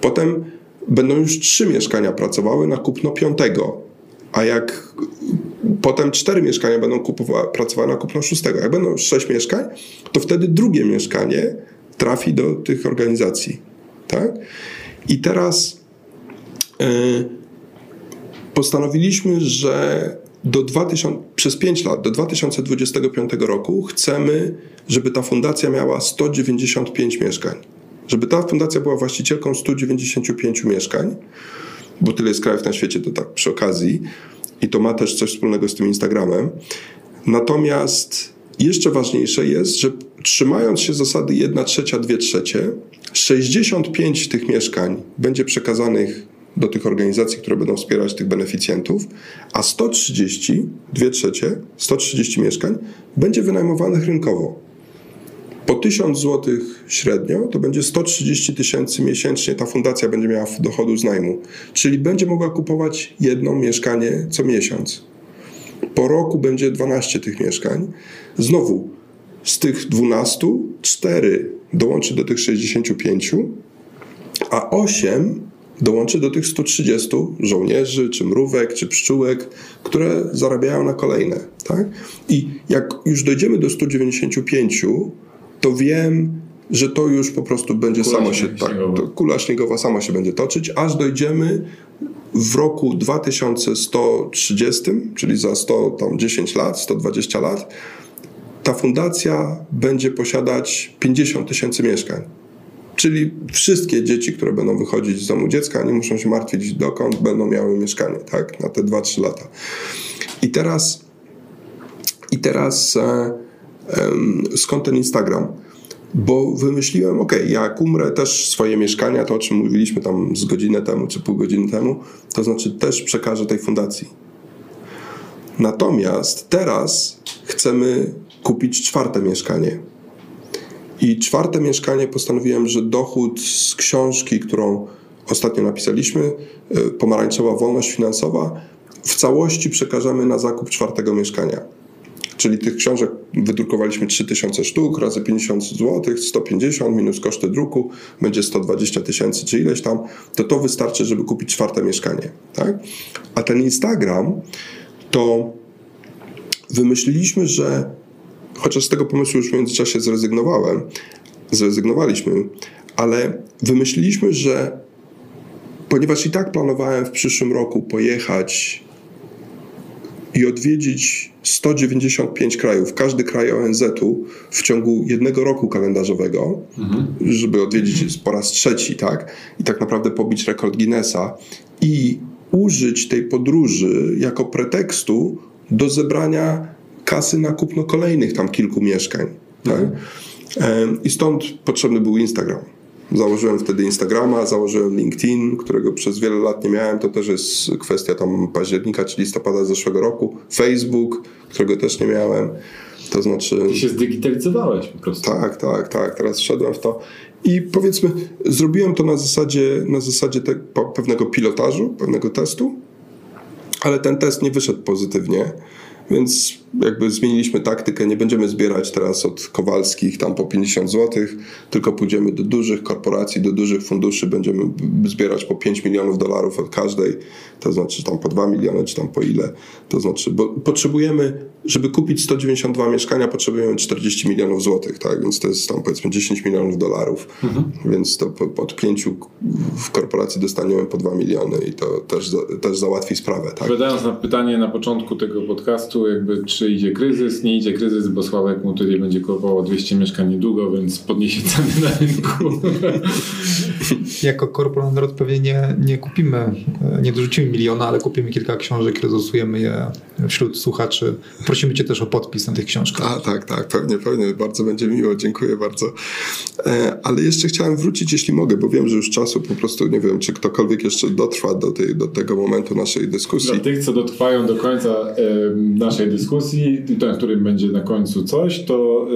Potem będą już trzy mieszkania pracowały na kupno piątego. A jak potem cztery mieszkania będą pracowały na kupno szóstego, jak będą sześć mieszkań, to wtedy drugie mieszkanie trafi do tych organizacji. Tak? I teraz yy, postanowiliśmy, że do 2000, przez 5 lat, do 2025 roku chcemy, żeby ta fundacja miała 195 mieszkań. Żeby ta fundacja była właścicielką 195 mieszkań, bo tyle jest krajów na świecie, to tak przy okazji, i to ma też coś wspólnego z tym Instagramem. Natomiast jeszcze ważniejsze jest, że trzymając się zasady 1 trzecia, 2 trzecie, 65 tych mieszkań będzie przekazanych do tych organizacji, które będą wspierać tych beneficjentów, a 130, 2 trzecie, 130 mieszkań będzie wynajmowanych rynkowo. Po 1000 zł średnio to będzie 130 tysięcy miesięcznie ta fundacja będzie miała dochodu z najmu. Czyli będzie mogła kupować jedno mieszkanie co miesiąc. Po roku będzie 12 tych mieszkań. Znowu z tych 12 4 dołączy do tych 65, a 8 dołączy do tych 130 żołnierzy, czy mrówek, czy pszczółek, które zarabiają na kolejne. Tak? I jak już dojdziemy do 195, to wiem, że to już po prostu będzie kula samo się, tak, kula śniegowa sama się będzie toczyć, aż dojdziemy w roku 2130, czyli za 110 lat, 120 lat, ta fundacja będzie posiadać 50 tysięcy mieszkań. Czyli wszystkie dzieci, które będą wychodzić z domu dziecka, nie muszą się martwić dokąd, będą miały mieszkanie, tak, na te 2-3 lata. I teraz, i teraz e, skąd ten Instagram? Bo wymyśliłem, ok, jak umrę też swoje mieszkania, to o czym mówiliśmy tam z godzinę temu czy pół godziny temu, to znaczy też przekażę tej fundacji. Natomiast teraz chcemy kupić czwarte mieszkanie. I czwarte mieszkanie postanowiłem, że dochód z książki, którą ostatnio napisaliśmy, e, Pomarańczowa Wolność Finansowa, w całości przekażemy na zakup czwartego mieszkania. Czyli tych książek wydrukowaliśmy 3000 sztuk razy 50 zł, 150 minus koszty druku, będzie 120 tysięcy czy ileś tam, to to wystarczy, żeby kupić czwarte mieszkanie. Tak? A ten Instagram to wymyśliliśmy, że chociaż z tego pomysłu już w międzyczasie zrezygnowałem, zrezygnowaliśmy, ale wymyśliliśmy, że ponieważ i tak planowałem w przyszłym roku pojechać i odwiedzić 195 krajów, każdy kraj ONZ-u w ciągu jednego roku kalendarzowego, mhm. żeby odwiedzić po raz trzeci, tak? I tak naprawdę pobić rekord Guinnessa i użyć tej podróży jako pretekstu do zebrania kasy na kupno kolejnych tam kilku mieszkań. Tak? Mhm. I stąd potrzebny był Instagram. Założyłem wtedy Instagrama, założyłem LinkedIn, którego przez wiele lat nie miałem. To też jest kwestia tam października czy listopada zeszłego roku. Facebook, którego też nie miałem. To znaczy. Ty się zdigitalizowałeś po prostu. Tak, tak, tak. Teraz wszedłem w to. I powiedzmy, zrobiłem to na zasadzie, na zasadzie te, pewnego pilotażu, pewnego testu, ale ten test nie wyszedł pozytywnie Więc jakby zmieniliśmy taktykę, nie będziemy zbierać teraz od Kowalskich tam po 50 zł, tylko pójdziemy do dużych korporacji, do dużych funduszy, będziemy zbierać po 5 milionów dolarów od każdej, to znaczy tam po 2 miliony, czy tam po ile, to znaczy, bo potrzebujemy, żeby kupić 192 mieszkania, potrzebujemy 40 milionów złotych, tak, więc to jest tam powiedzmy 10 milionów dolarów, mhm. więc to od pięciu w korporacji dostaniemy po 2 miliony i to też, też załatwi sprawę, tak. Odpowiadając na pytanie na początku tego podcastu, jakby czy idzie kryzys, nie idzie kryzys, bo Sławek mu tutaj będzie kupował 200 mieszkań niedługo, więc podniesie ceny na rynku. <laughs> jako korporator pewnie nie, nie kupimy, nie dorzucimy miliona, ale kupimy kilka książek, rozlosujemy je wśród słuchaczy. Prosimy Cię też o podpis na tych książkach. A, tak, tak, pewnie, pewnie. Bardzo będzie miło, dziękuję bardzo. E, ale jeszcze chciałem wrócić, jeśli mogę, bo wiem, że już czasu po prostu nie wiem, czy ktokolwiek jeszcze dotrwa do, tej, do tego momentu naszej dyskusji. Dla tych, co dotrwają do końca e, naszej dyskusji, ten, którym będzie na końcu coś, to,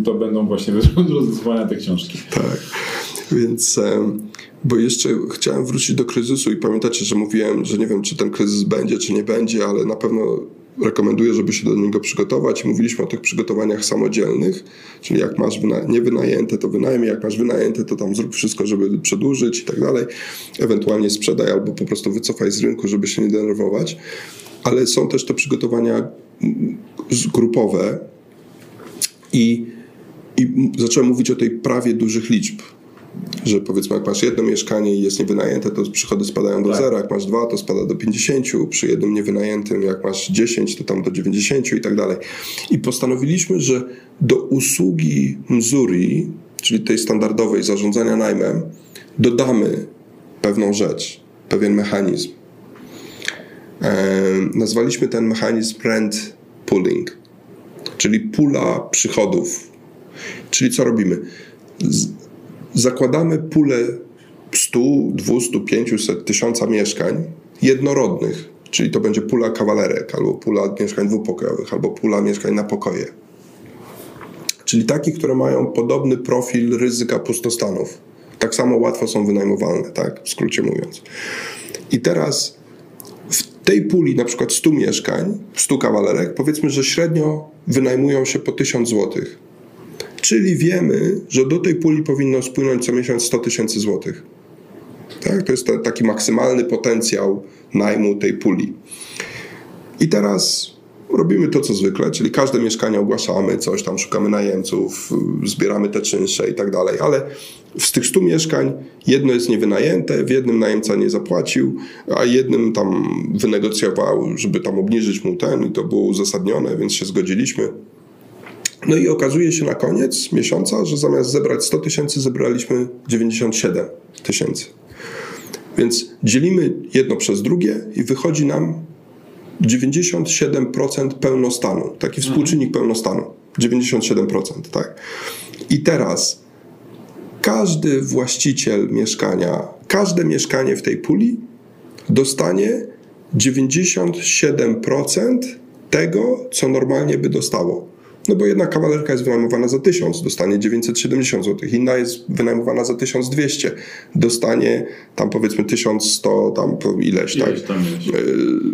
e, to będą właśnie <laughs> rozlosowania te książki. Tak. Więc, bo jeszcze chciałem wrócić do kryzysu i pamiętacie, że mówiłem, że nie wiem, czy ten kryzys będzie, czy nie będzie, ale na pewno rekomenduję, żeby się do niego przygotować. Mówiliśmy o tych przygotowaniach samodzielnych, czyli jak masz wyna- niewynajęte, to wynajmij, jak masz wynajęte, to tam zrób wszystko, żeby przedłużyć i tak dalej. Ewentualnie sprzedaj albo po prostu wycofaj z rynku, żeby się nie denerwować. Ale są też te przygotowania grupowe i, i zacząłem mówić o tej prawie dużych liczb że powiedzmy jak masz jedno mieszkanie i jest niewynajęte, to przychody spadają do tak. zera, jak masz dwa, to spada do 50, przy jednym niewynajętym jak masz 10, to tam do 90 i tak dalej. I postanowiliśmy, że do usługi Mzuri, czyli tej standardowej zarządzania najmem, dodamy pewną rzecz, pewien mechanizm. E, nazwaliśmy ten mechanizm rent pooling, czyli pula przychodów. Czyli co robimy? Zakładamy pulę 100, 200, 500, 1000 mieszkań jednorodnych, czyli to będzie pula kawalerek, albo pula mieszkań dwupokojowych, albo pula mieszkań na pokoje. Czyli takich, które mają podobny profil ryzyka pustostanów. Tak samo łatwo są wynajmowalne, tak? W skrócie mówiąc. I teraz tej puli na przykład 100 mieszkań, 100 kawalerek, powiedzmy, że średnio wynajmują się po 1000 złotych Czyli wiemy, że do tej puli powinno spłynąć co miesiąc 100 tysięcy złotych. Tak? To jest taki maksymalny potencjał najmu tej puli. I teraz robimy to, co zwykle, czyli każde mieszkanie ogłaszamy, coś tam szukamy najemców, zbieramy te czynsze i tak dalej, ale z tych 100 mieszkań jedno jest niewynajęte, w jednym najemca nie zapłacił, a jednym tam wynegocjował, żeby tam obniżyć mu ten i to było uzasadnione, więc się zgodziliśmy. No i okazuje się na koniec miesiąca, że zamiast zebrać 100 tysięcy, zebraliśmy 97 tysięcy. Więc dzielimy jedno przez drugie i wychodzi nam 97% pełnostanu. Taki mhm. współczynnik pełnostanu. 97%, tak? I teraz każdy właściciel mieszkania, każde mieszkanie w tej puli dostanie 97% tego, co normalnie by dostało. No bo jedna kawalerka jest wynajmowana za 1000, dostanie 970 zł, inna jest wynajmowana za 1200, dostanie tam powiedzmy 1100, tam ileś, tak? Tam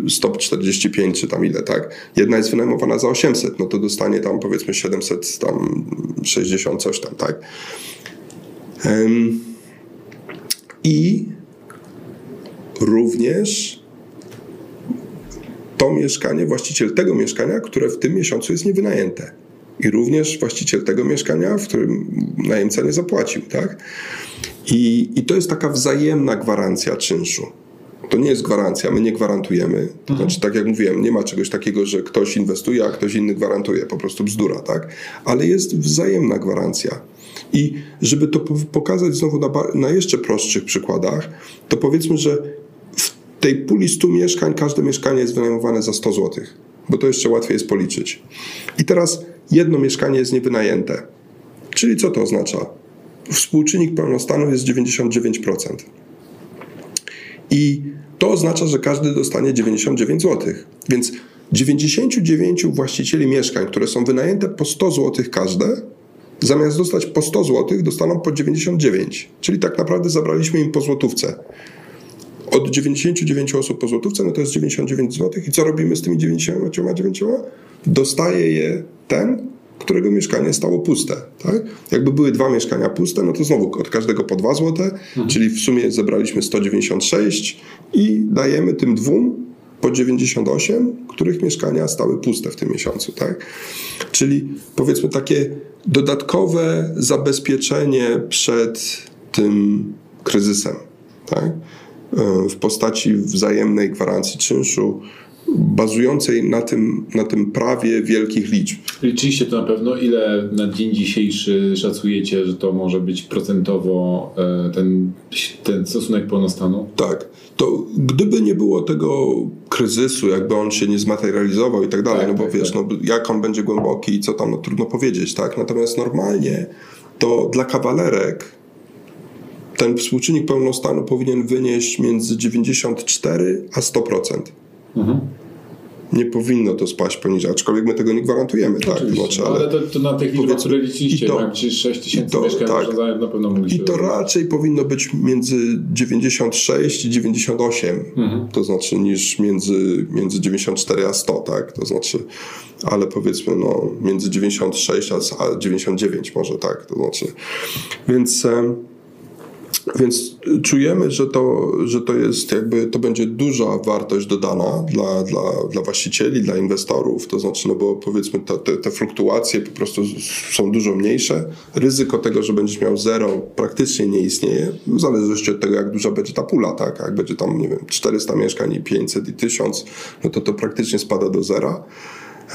145 czy tam ile, tak? Jedna jest wynajmowana za 800, no to dostanie tam powiedzmy 700, tam 60 coś tam, tak? I również to mieszkanie, właściciel tego mieszkania, które w tym miesiącu jest niewynajęte i również właściciel tego mieszkania, w którym najemca nie zapłacił, tak? I, I to jest taka wzajemna gwarancja czynszu. To nie jest gwarancja, my nie gwarantujemy. To znaczy, tak jak mówiłem, nie ma czegoś takiego, że ktoś inwestuje, a ktoś inny gwarantuje. Po prostu bzdura, tak? Ale jest wzajemna gwarancja. I żeby to pokazać znowu na, na jeszcze prostszych przykładach, to powiedzmy, że w tej puli 100 mieszkań każde mieszkanie jest wynajmowane za 100 zł, bo to jeszcze łatwiej jest policzyć. I teraz jedno mieszkanie jest niewynajęte. Czyli co to oznacza? Współczynnik pełnostanu jest 99%. I to oznacza, że każdy dostanie 99 zł. Więc 99 właścicieli mieszkań, które są wynajęte po 100 zł każde, zamiast dostać po 100 zł, dostaną po 99. Czyli tak naprawdę zabraliśmy im po złotówce. od 99 osób po złotówce, no to jest 99 zł. I co robimy z tymi 99? Dostaje je ten, którego mieszkanie stało puste. Tak? Jakby były dwa mieszkania puste, no to znowu od każdego po 2 zł, mhm. czyli w sumie zebraliśmy 196 i dajemy tym dwóm po 98, których mieszkania stały puste w tym miesiącu. Tak? Czyli powiedzmy takie dodatkowe zabezpieczenie przed tym kryzysem. Tak? E, w postaci wzajemnej gwarancji czynszu, bazującej na tym, na tym prawie wielkich liczb. Liczyliście to na pewno, ile na dzień dzisiejszy szacujecie, że to może być procentowo e, ten, ten stosunek pełnostanu? Tak. To gdyby nie było tego kryzysu, jakby on się nie zmaterializował i tak dalej, tak, no bo tak, wiesz, tak. No, jak on będzie głęboki i co tam, no trudno powiedzieć, tak? Natomiast normalnie to dla kawalerek ten współczynnik pełnostanu powinien wynieść między 94 a 100%. Mhm nie powinno to spaść poniżej, aczkolwiek my tego nie gwarantujemy. Tak, znaczy, ale, ale to, to, na tych liczbach, które liczyliście, to, jak 6 tysięcy mieszkań tak, na pewno mogliście... I to raczej powinno być między 96 i 98, mhm. to znaczy niż między, między 94 a 100, tak, to znaczy, ale powiedzmy no, między 96 a 99 może tak, to znaczy, więc... Więc czujemy, że to, że to jest jakby, to będzie duża wartość dodana dla, dla, dla właścicieli, dla inwestorów, to znaczy, no bo powiedzmy te, te, te fluktuacje po prostu są dużo mniejsze. Ryzyko tego, że będziesz miał zero praktycznie nie istnieje, w zależności od tego, jak duża będzie ta pula, tak? Jak będzie tam, nie wiem, 400 mieszkań i 500 i 1000, no to to praktycznie spada do zera.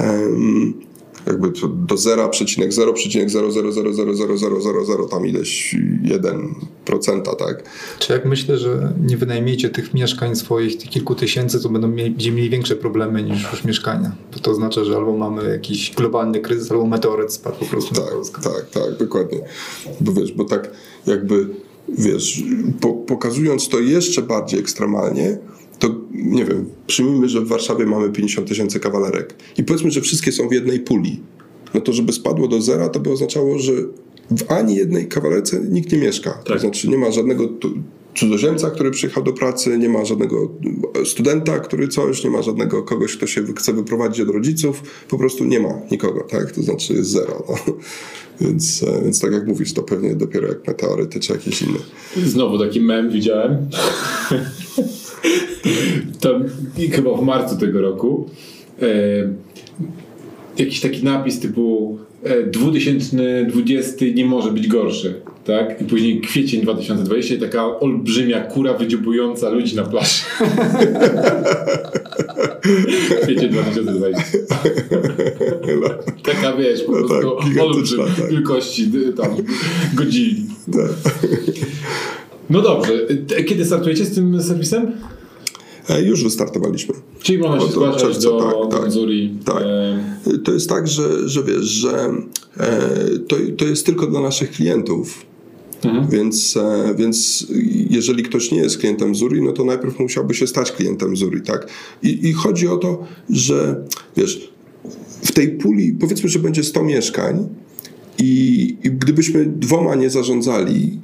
Um, jakby do 0,0,0000000 tam ileś 1%, tak? Czy jak myślę, że nie wynajmiecie tych mieszkań swoich, tych kilku tysięcy, to będą mieli, będziemy mieli większe problemy niż już mieszkania. Bo to oznacza, że albo mamy jakiś globalny kryzys, albo meteoryt spadł po prostu tak, na Polskę. Tak, tak, dokładnie. Bo wiesz, bo tak jakby wiesz, po, pokazując to jeszcze bardziej ekstremalnie, to nie wiem, przyjmijmy, że w Warszawie mamy 50 tysięcy kawalerek i powiedzmy, że wszystkie są w jednej puli. No to żeby spadło do zera, to by oznaczało, że w ani jednej kawalerce nikt nie mieszka. Tak. To znaczy nie ma żadnego cudzoziemca, który przyjechał do pracy, nie ma żadnego studenta, który coś, nie ma żadnego kogoś, kto się chce wyprowadzić od rodziców, po prostu nie ma nikogo, tak? To znaczy jest zero. No. <laughs> Więc, e, więc tak jak mówisz, to pewnie dopiero jak meteoryty czy jakieś inne. Znowu taki mem widziałem. <laughs> to chyba w marcu tego roku. E, jakiś taki napis typu 2020 e, nie może być gorszy, tak? I później kwiecień 2020 i taka olbrzymia kura wydziobująca ludzi na plaży. <laughs> kwiecień 2020. taka wiesz, po no prostu tak, olbrzym tak. wielkości tam godzin. Tak. No dobrze, kiedy startujecie z tym serwisem? E, już wystartowaliśmy. Czyli można się zgłaszać czerwca, do tak, tak, tak. E, to jest tak, że, że wiesz, że e, to, to jest tylko dla naszych klientów. Mhm. Więc, więc jeżeli ktoś nie jest klientem Zuri, no to najpierw musiałby się stać klientem Zuri, tak? I, I chodzi o to, że wiesz, w tej puli powiedzmy, że będzie 100 mieszkań i, i gdybyśmy dwoma nie zarządzali,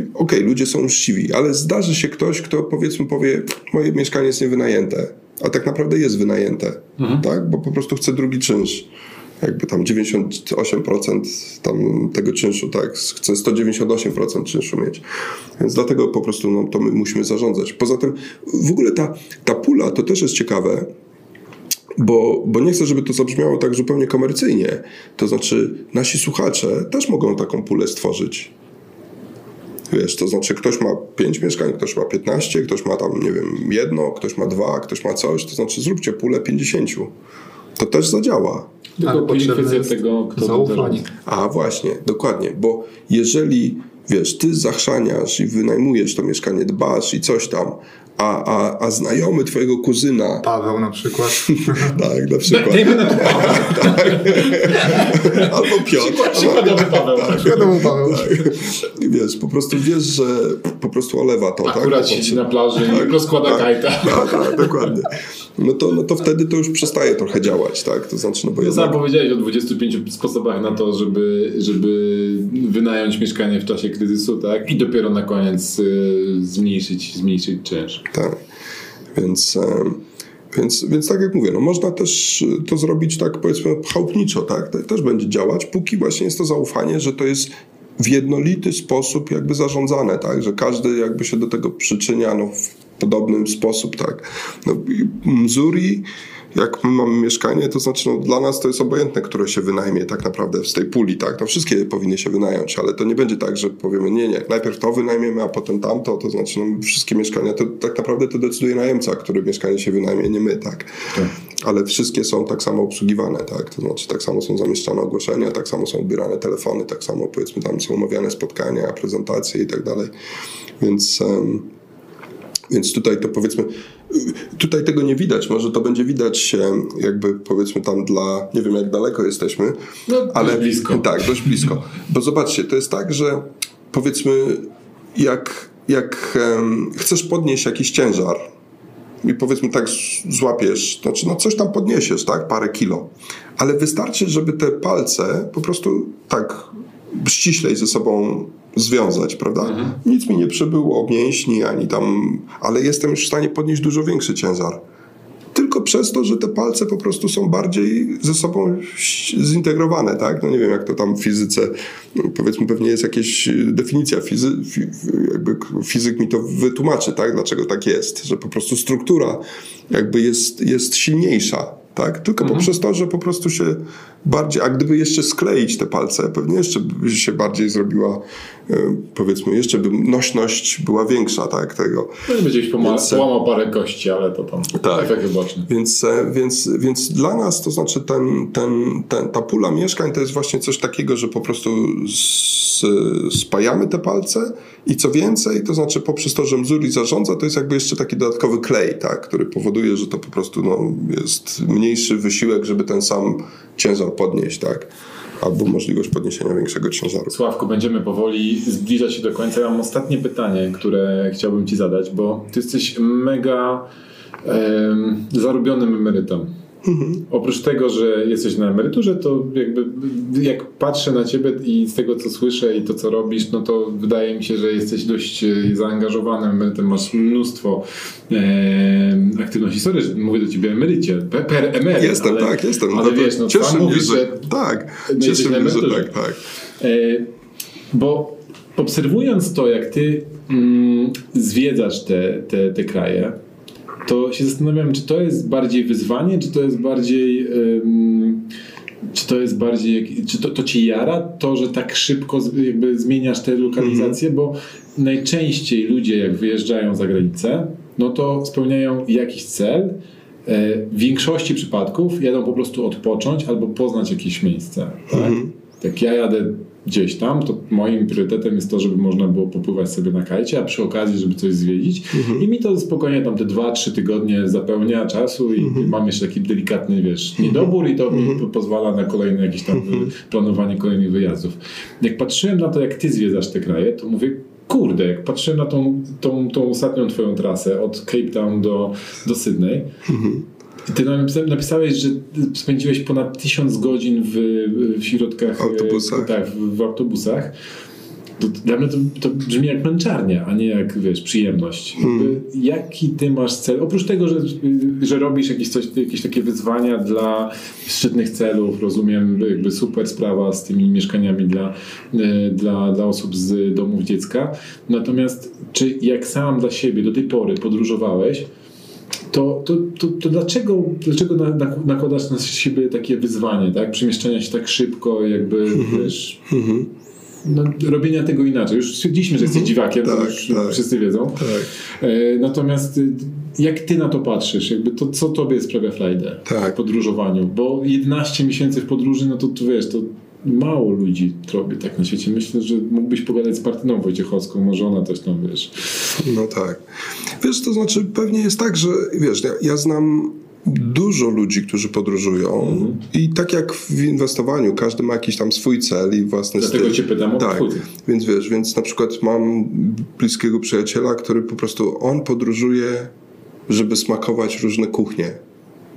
okej, okay, ludzie są uczciwi, ale zdarzy się ktoś, kto powiedzmy powie, moje mieszkanie jest niewynajęte, a tak naprawdę jest wynajęte, mhm. tak? Bo po prostu chce drugi czynsz. Jakby tam 98% tam tego czynszu, tak? Chce 198% czynszu mieć. Więc dlatego po prostu no, to my musimy zarządzać. Poza tym w ogóle ta, ta pula to też jest ciekawe, bo, bo nie chcę, żeby to zabrzmiało tak zupełnie komercyjnie. To znaczy, nasi słuchacze też mogą taką pulę stworzyć. Wiesz, to znaczy ktoś ma 5 mieszkań, ktoś ma 15, ktoś ma tam, nie wiem, jedno, ktoś ma dwa, ktoś ma coś, to znaczy zróbcie pulę 50. To też zadziała. Tylko kwestia tego, kto zaufanie. A właśnie, dokładnie, bo jeżeli wiesz, ty zachrzaniasz i wynajmujesz to mieszkanie, dbasz i coś tam, a, a, a znajomy twojego kuzyna. Paweł na przykład. <laughs> tak, na przykład. Dajmy na to tak, Albo Piotr. Przykładowy Paweł. Wiadomo, Paweł. I wiesz, po prostu wiesz, że po prostu olewa to, tak? Akurat siedzi na plaży i rozkłada kajta. Tak, tak, dokładnie. No to, no to wtedy to już przestaje trochę działać, tak? To znaczy, no bo Sam jednak... powiedziałeś o 25 sposobach na to, żeby, żeby wynająć mieszkanie w czasie kryzysu, tak? I dopiero na koniec y, zmniejszyć, zmniejszyć czynsz. Tak. Więc, em, więc, więc tak jak mówię, no można też to zrobić tak powiedzmy chałupniczo, tak? To też będzie działać, póki właśnie jest to zaufanie, że to jest w jednolity sposób jakby zarządzane, tak? Że każdy jakby się do tego przyczynia no, podobny sposób, tak? No, Missouri, jak my mamy mieszkanie, to znaczy no, dla nas to jest obojętne, które się wynajmie tak naprawdę z tej puli, tak? No wszystkie powinny się wynająć, ale to nie będzie tak, że powiemy nie, nie, najpierw to wynajmiemy, a potem tamto, to znaczy no, wszystkie mieszkania, to tak naprawdę to decyduje najemca, który mieszkanie się wynajmie, nie my, tak? Ale wszystkie są tak samo obsługiwane, tak? To znaczy tak samo są zamieszczane ogłoszenia, tak samo są odbierane telefony, tak samo powiedzmy tam są umawiane spotkania, prezentacje i tak dalej. Więc... em, więc tutaj to powiedzmy, tutaj tego nie widać, może to będzie widać jakby powiedzmy tam dla, nie wiem jak daleko jesteśmy, No, ale dość blisko. Tak, dość blisko. Bo zobaczcie, to jest tak, że powiedzmy jak, jak em, chcesz podnieść jakiś ciężar i powiedzmy tak złapiesz, znaczy no coś tam podniesiesz, tak, parę kilo, ale wystarczy, żeby te palce po prostu tak ściślej ze sobą związać, prawda? Nic mi nie przybyło mięśni ani tam, ale jestem już w stanie podnieść dużo większy ciężar. Tylko przez to, że te palce po prostu są bardziej ze sobą zintegrowane, tak? No nie wiem, jak to tam w fizyce, powiedzmy, pewnie jest jakaś definicja, fizy, fi, jakby fizyk mi to wytłumaczy, tak? Dlaczego tak jest, że po prostu struktura jakby jest, jest silniejsza, tak? Tylko poprzez to, że po prostu się bardziej, a gdyby jeszcze skleić te palce, pewnie jeszcze by się bardziej zrobiła, e, powiedzmy, jeszcze by nośność była większa, tak? Tego. No nie będziesz poma- Więc, e, połamał parę kości, ale to tam Tak. efekt uboczny. Więc, e, więc, więc dla nas to znaczy ten, ten, ten, ta pula mieszkań to jest właśnie coś takiego, że po prostu s, spajamy te palce i co więcej, to znaczy poprzez to, że Mzuri zarządza, to jest jakby jeszcze taki dodatkowy klej, tak, który powoduje, że to po prostu no, jest mniejszy wysiłek, żeby ten sam ciężar podnieść, tak, albo możliwość podniesienia większego ciężaru. Sławku, będziemy powoli zbliżać się do końca. Ja mam ostatnie pytanie, które chciałbym Ci zadać, bo Ty jesteś mega zarobionym emerytem. Oprócz tego, że jesteś na emeryturze, to jakby jak patrzę na Ciebie i z tego, co słyszę i to, co robisz, no to wydaje mi się, że jesteś dość e, zaangażowanym emerytem, masz mnóstwo em, aktywności. Sorry, że mówię do Ciebie emerycie, per, per emeryt, Jestem, ale, tak, jestem. Ale No to wiesz, no cieszy mnie, mówisz, że, że tak, no cieszy mnie, że tak, tak. E, Bo obserwując to, jak ty mm, zwiedzasz te, te, te kraje, to się zastanawiam, czy to jest bardziej wyzwanie, czy to jest bardziej. ym, czy to jest bardziej, czy to, to cię jara, to, że tak szybko jakby zmieniasz te lokalizacje, bo najczęściej ludzie jak wyjeżdżają za granicę, no to spełniają jakiś cel, e, w większości przypadków jadą po prostu odpocząć albo poznać jakieś miejsce. Tak? Jak ja jadę gdzieś tam, to moim priorytetem jest to, żeby można było popływać sobie na kajcie, a przy okazji, żeby coś zwiedzić. I mi to spokojnie tam te 2-3 tygodnie zapełnia czasu i mam jeszcze taki delikatny, wiesz, niedobór i to mi po- pozwala na kolejne jakieś tam y, planowanie kolejnych wyjazdów. Jak patrzyłem na to, jak ty zwiedzasz te kraje, to mówię, kurde, jak patrzyłem na tą, tą, tą ostatnią twoją trasę od Cape Town do, do Sydney, i ty napisa- napisałeś, że spędziłeś ponad tysiąc godzin w, w środkach e, Autobusach. Tak, w, w autobusach. To, dla mnie to, to brzmi jak męczarnia, a nie jak wiesz, przyjemność. Jakby, Jaki ty masz cel? Oprócz tego, że, że robisz jakieś, coś, jakieś takie wyzwania dla szczytnych celów, rozumiem, jakby super sprawa z tymi mieszkaniami dla, e, dla, dla osób z domów dziecka. Natomiast czy jak sam dla siebie do tej pory podróżowałeś, to, to, to, to dlaczego, dlaczego na, na, nakładasz na siebie takie wyzwanie, tak? Przemieszczania się tak szybko, jakby wiesz, no, robienia tego inaczej. Już stwierdziliśmy, że jesteś dziwakiem, to Tak, już tak. wszyscy wiedzą. Tak. E, natomiast y, jak ty na to patrzysz? Jakby to, co tobie sprawia frajdę Tak. w podróżowaniu? Bo 11 miesięcy w podróży, no to, to wiesz, to mało ludzi robi tak na świecie. Myślę, że mógłbyś pogadać z Martyną Wojciechowską, może ona też tam, wiesz. No tak. Wiesz, to znaczy pewnie jest tak, że wiesz, ja, ja znam dużo ludzi, którzy podróżują Mhm. i tak jak w inwestowaniu, każdy ma jakiś tam swój cel i własny Dlatego styl. cię pytam o tak, twój. więc wiesz, więc na przykład mam bliskiego przyjaciela, który po prostu, on podróżuje, żeby smakować różne kuchnie.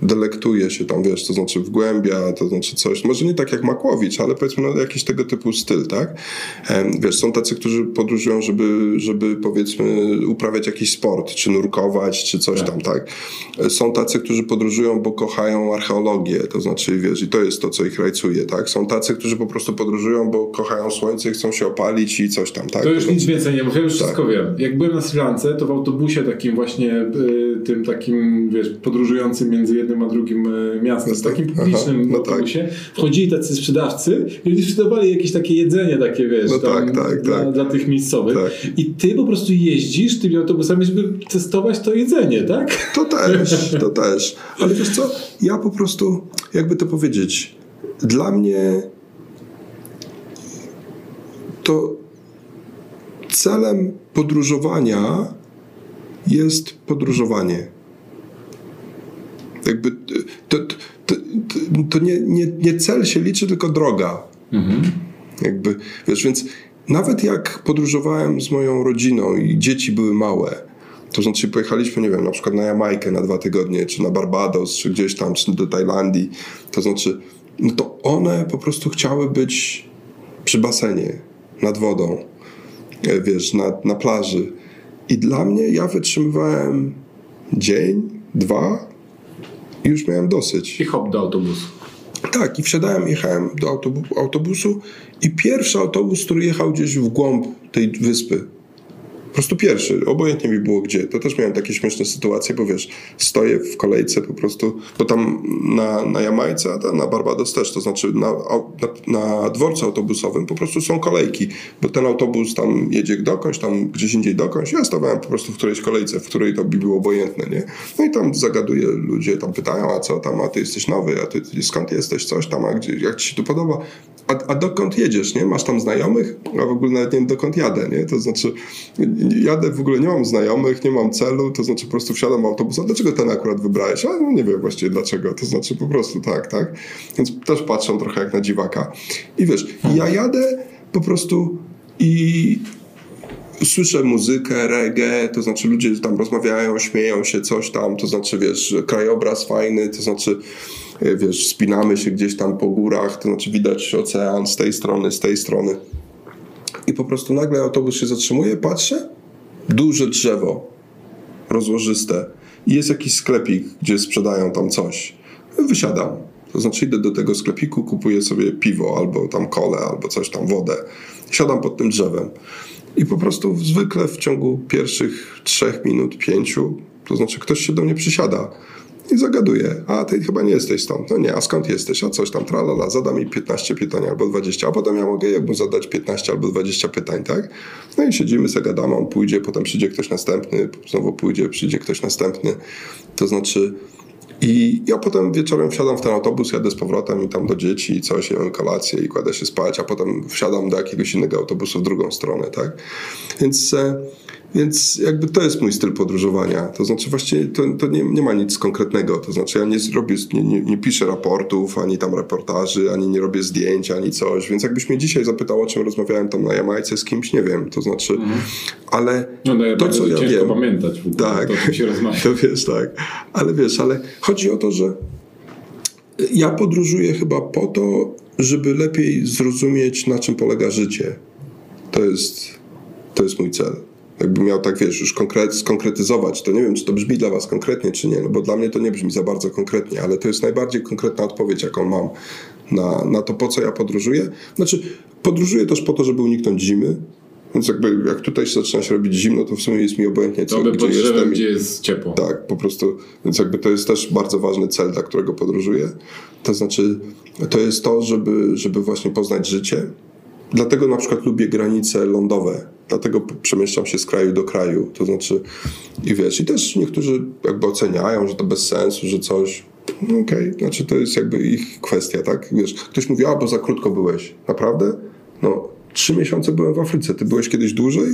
Delektuje się tam, wiesz, to znaczy wgłębia, to znaczy coś, może nie tak jak Makłowicz, ale powiedzmy no, jakiś tego typu styl, tak? Wiesz, są tacy, którzy podróżują, żeby, żeby powiedzmy uprawiać jakiś sport, czy nurkować, czy coś Tak. tam, tak? Są tacy, którzy podróżują, bo kochają archeologię, to znaczy, wiesz, i to jest to, co ich rajcuje, tak? Są tacy, którzy po prostu podróżują, bo kochają słońce i chcą się opalić i coś tam, tak? To już znaczy, nic więcej nie mówię, już wszystko Tak. wiem. Jak byłem na Sri Lance, to w autobusie takim właśnie, y, tym takim, wiesz, podróżującym między jednym a drugim y, miastem, Jasne. takim Aha, publicznym no tak. autobusie, wchodzili tacy sprzedawcy i oni sprzedawali jakieś takie jedzenie takie, wiesz, No tam, tak, tak, dla, tak. dla tych miejscowych. Tak. I ty po prostu jeździsz tymi autobusami, żeby testować to jedzenie, tak? To też, <laughs> to też. Ale wiesz co, ja po prostu, jakby to powiedzieć, dla mnie to celem podróżowania jest podróżowanie. Jakby to, to, to, to nie, nie, nie cel się liczy, tylko droga. Jakby, wiesz, więc nawet jak podróżowałem z moją rodziną i dzieci były małe, to znaczy pojechaliśmy, nie wiem, na przykład na Jamajkę na dwa tygodnie, czy na Barbados, czy gdzieś tam, czy do Tajlandii, to znaczy, no to one po prostu chciały być przy basenie, nad wodą, e, wiesz, na, na plaży. I dla mnie ja wytrzymywałem dzień, dwa i już miałem dosyć. I hop do autobusu. Tak, i wsiadałem, jechałem do autobu- autobusu i pierwszy autobus, który jechał gdzieś w głąb tej wyspy. Prostu pierwszy, obojętnie mi było gdzie. To też miałem takie śmieszne sytuacje, bo wiesz, stoję w kolejce po prostu, bo tam na, na Jamajce, a tam na Barbados też, to znaczy na, na, na dworcu autobusowym po prostu są kolejki, bo ten autobus tam jedzie dokądś, tam gdzieś indziej dokądś. Ja stawałem po prostu w którejś kolejce, w której to mi było obojętne, nie? No i tam zagaduję, ludzie tam pytają, a co tam, a ty jesteś nowy, a ty skąd jesteś, coś tam, a gdzie, jak ci się tu podoba? A, a dokąd jedziesz, nie? Masz tam znajomych? A w ogóle nawet nie wiem, dokąd jadę, nie? To znaczy, jadę, w ogóle nie mam znajomych, nie mam celu, to znaczy po prostu wsiadam w autobus. A dlaczego ten akurat wybrałeś? A no nie wiem właściwie dlaczego. To znaczy po prostu tak, tak? Więc też patrzą trochę jak na dziwaka. I wiesz, ja jadę po prostu i słyszę muzykę, reggae, to znaczy ludzie tam rozmawiają, śmieją się, coś tam, to znaczy wiesz, krajobraz fajny, to znaczy e, wiesz, spinamy się gdzieś tam po górach, to znaczy widać ocean z tej strony, z tej strony. I po prostu nagle autobus się zatrzymuje, patrzę, duże drzewo, rozłożyste i jest jakiś sklepik, gdzie sprzedają tam coś. Wysiadam. To znaczy idę do tego sklepiku, kupuję sobie piwo albo tam kole, albo coś tam, wodę. Siadam pod tym drzewem. I po prostu zwykle w ciągu pierwszych trzech minut, pięciu, to znaczy ktoś się do mnie przysiada i zagaduje, a ty chyba nie jesteś stąd. No nie, a skąd jesteś? A coś tam, tralala, zada mi 15 pytań albo 20, a potem ja mogę jakby zadać 15 albo 20 pytań, tak? No i siedzimy, zagadamy, on pójdzie, potem przyjdzie ktoś następny, znowu pójdzie, przyjdzie ktoś następny. To znaczy... I ja potem wieczorem wsiadam w ten autobus, jadę z powrotem i tam do dzieci i coś, jem kolację i kładę się spać, a potem wsiadam do jakiegoś innego autobusu w drugą stronę, tak? Więc, e, więc jakby to jest mój styl podróżowania. To znaczy właściwie to, to nie, nie ma nic konkretnego. To znaczy ja nie zrobię, nie, nie, nie piszę raportów, ani tam reportaży, ani nie robię zdjęć, ani coś. Więc jakbyś mnie dzisiaj zapytał, o czym rozmawiałem tam na Jamajce z kimś, nie wiem. To znaczy, ale No, no ja to, co ja wiem... pamiętać w ogóle, Tak. to, o czym się rozmawia. <laughs> To wiesz, tak. Ale wiesz, ale chodzi o to, że ja podróżuję chyba po to, żeby lepiej zrozumieć, na czym polega życie. To jest, to jest mój cel. Jakbym miał tak, wiesz, już konkret, skonkretyzować, to nie wiem, czy to brzmi dla was konkretnie, czy nie, no bo dla mnie to nie brzmi za bardzo konkretnie, ale to jest najbardziej konkretna odpowiedź, jaką mam na, na to, po co ja podróżuję. Znaczy, podróżuję też po to, żeby uniknąć zimy, więc jakby jak tutaj zaczyna się robić zimno, to w sumie jest mi obojętnie, co, To gdzie drzewem, jestem. gdzie jest ciepło. Tak, po prostu, więc jakby to jest też bardzo ważny cel, dla którego podróżuję. To znaczy, to jest to, żeby, żeby właśnie poznać życie. Dlatego na przykład lubię granice lądowe. Dlatego przemieszczam się z kraju do kraju. To znaczy, i wiesz, i też niektórzy jakby oceniają, że to bez sensu, że coś. No Okej, znaczy to jest jakby ich kwestia, tak? Wiesz, ktoś mówi, a bo za krótko byłeś. Naprawdę? No, trzy miesiące byłem w Afryce. Ty byłeś kiedyś dłużej?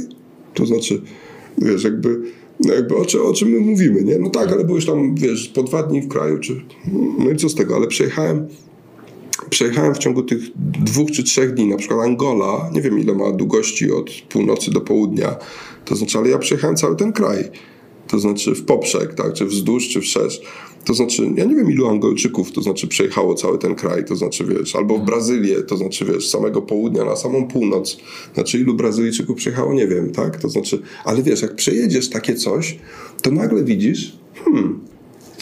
To znaczy, wiesz, jakby No jakby o, o czym my mówimy, nie? No tak, ale byłeś tam, wiesz, po dwa dni w kraju, czy... No i co z tego, ale przejechałem przejechałem w ciągu tych dwóch czy trzech dni, na przykład Angola, nie wiem ile ma długości od północy do południa, to znaczy, ale ja przejechałem cały ten kraj, to znaczy w poprzek, tak, czy wzdłuż, czy wszerz. To znaczy, ja nie wiem ilu Angolczyków, to znaczy przejechało cały ten kraj, to znaczy wiesz, albo w Brazylię, to znaczy wiesz, z samego południa na samą północ. Znaczy ilu Brazylijczyków przejechało, nie wiem, tak, to znaczy, ale wiesz, jak przejedziesz takie coś, to nagle widzisz, hmm,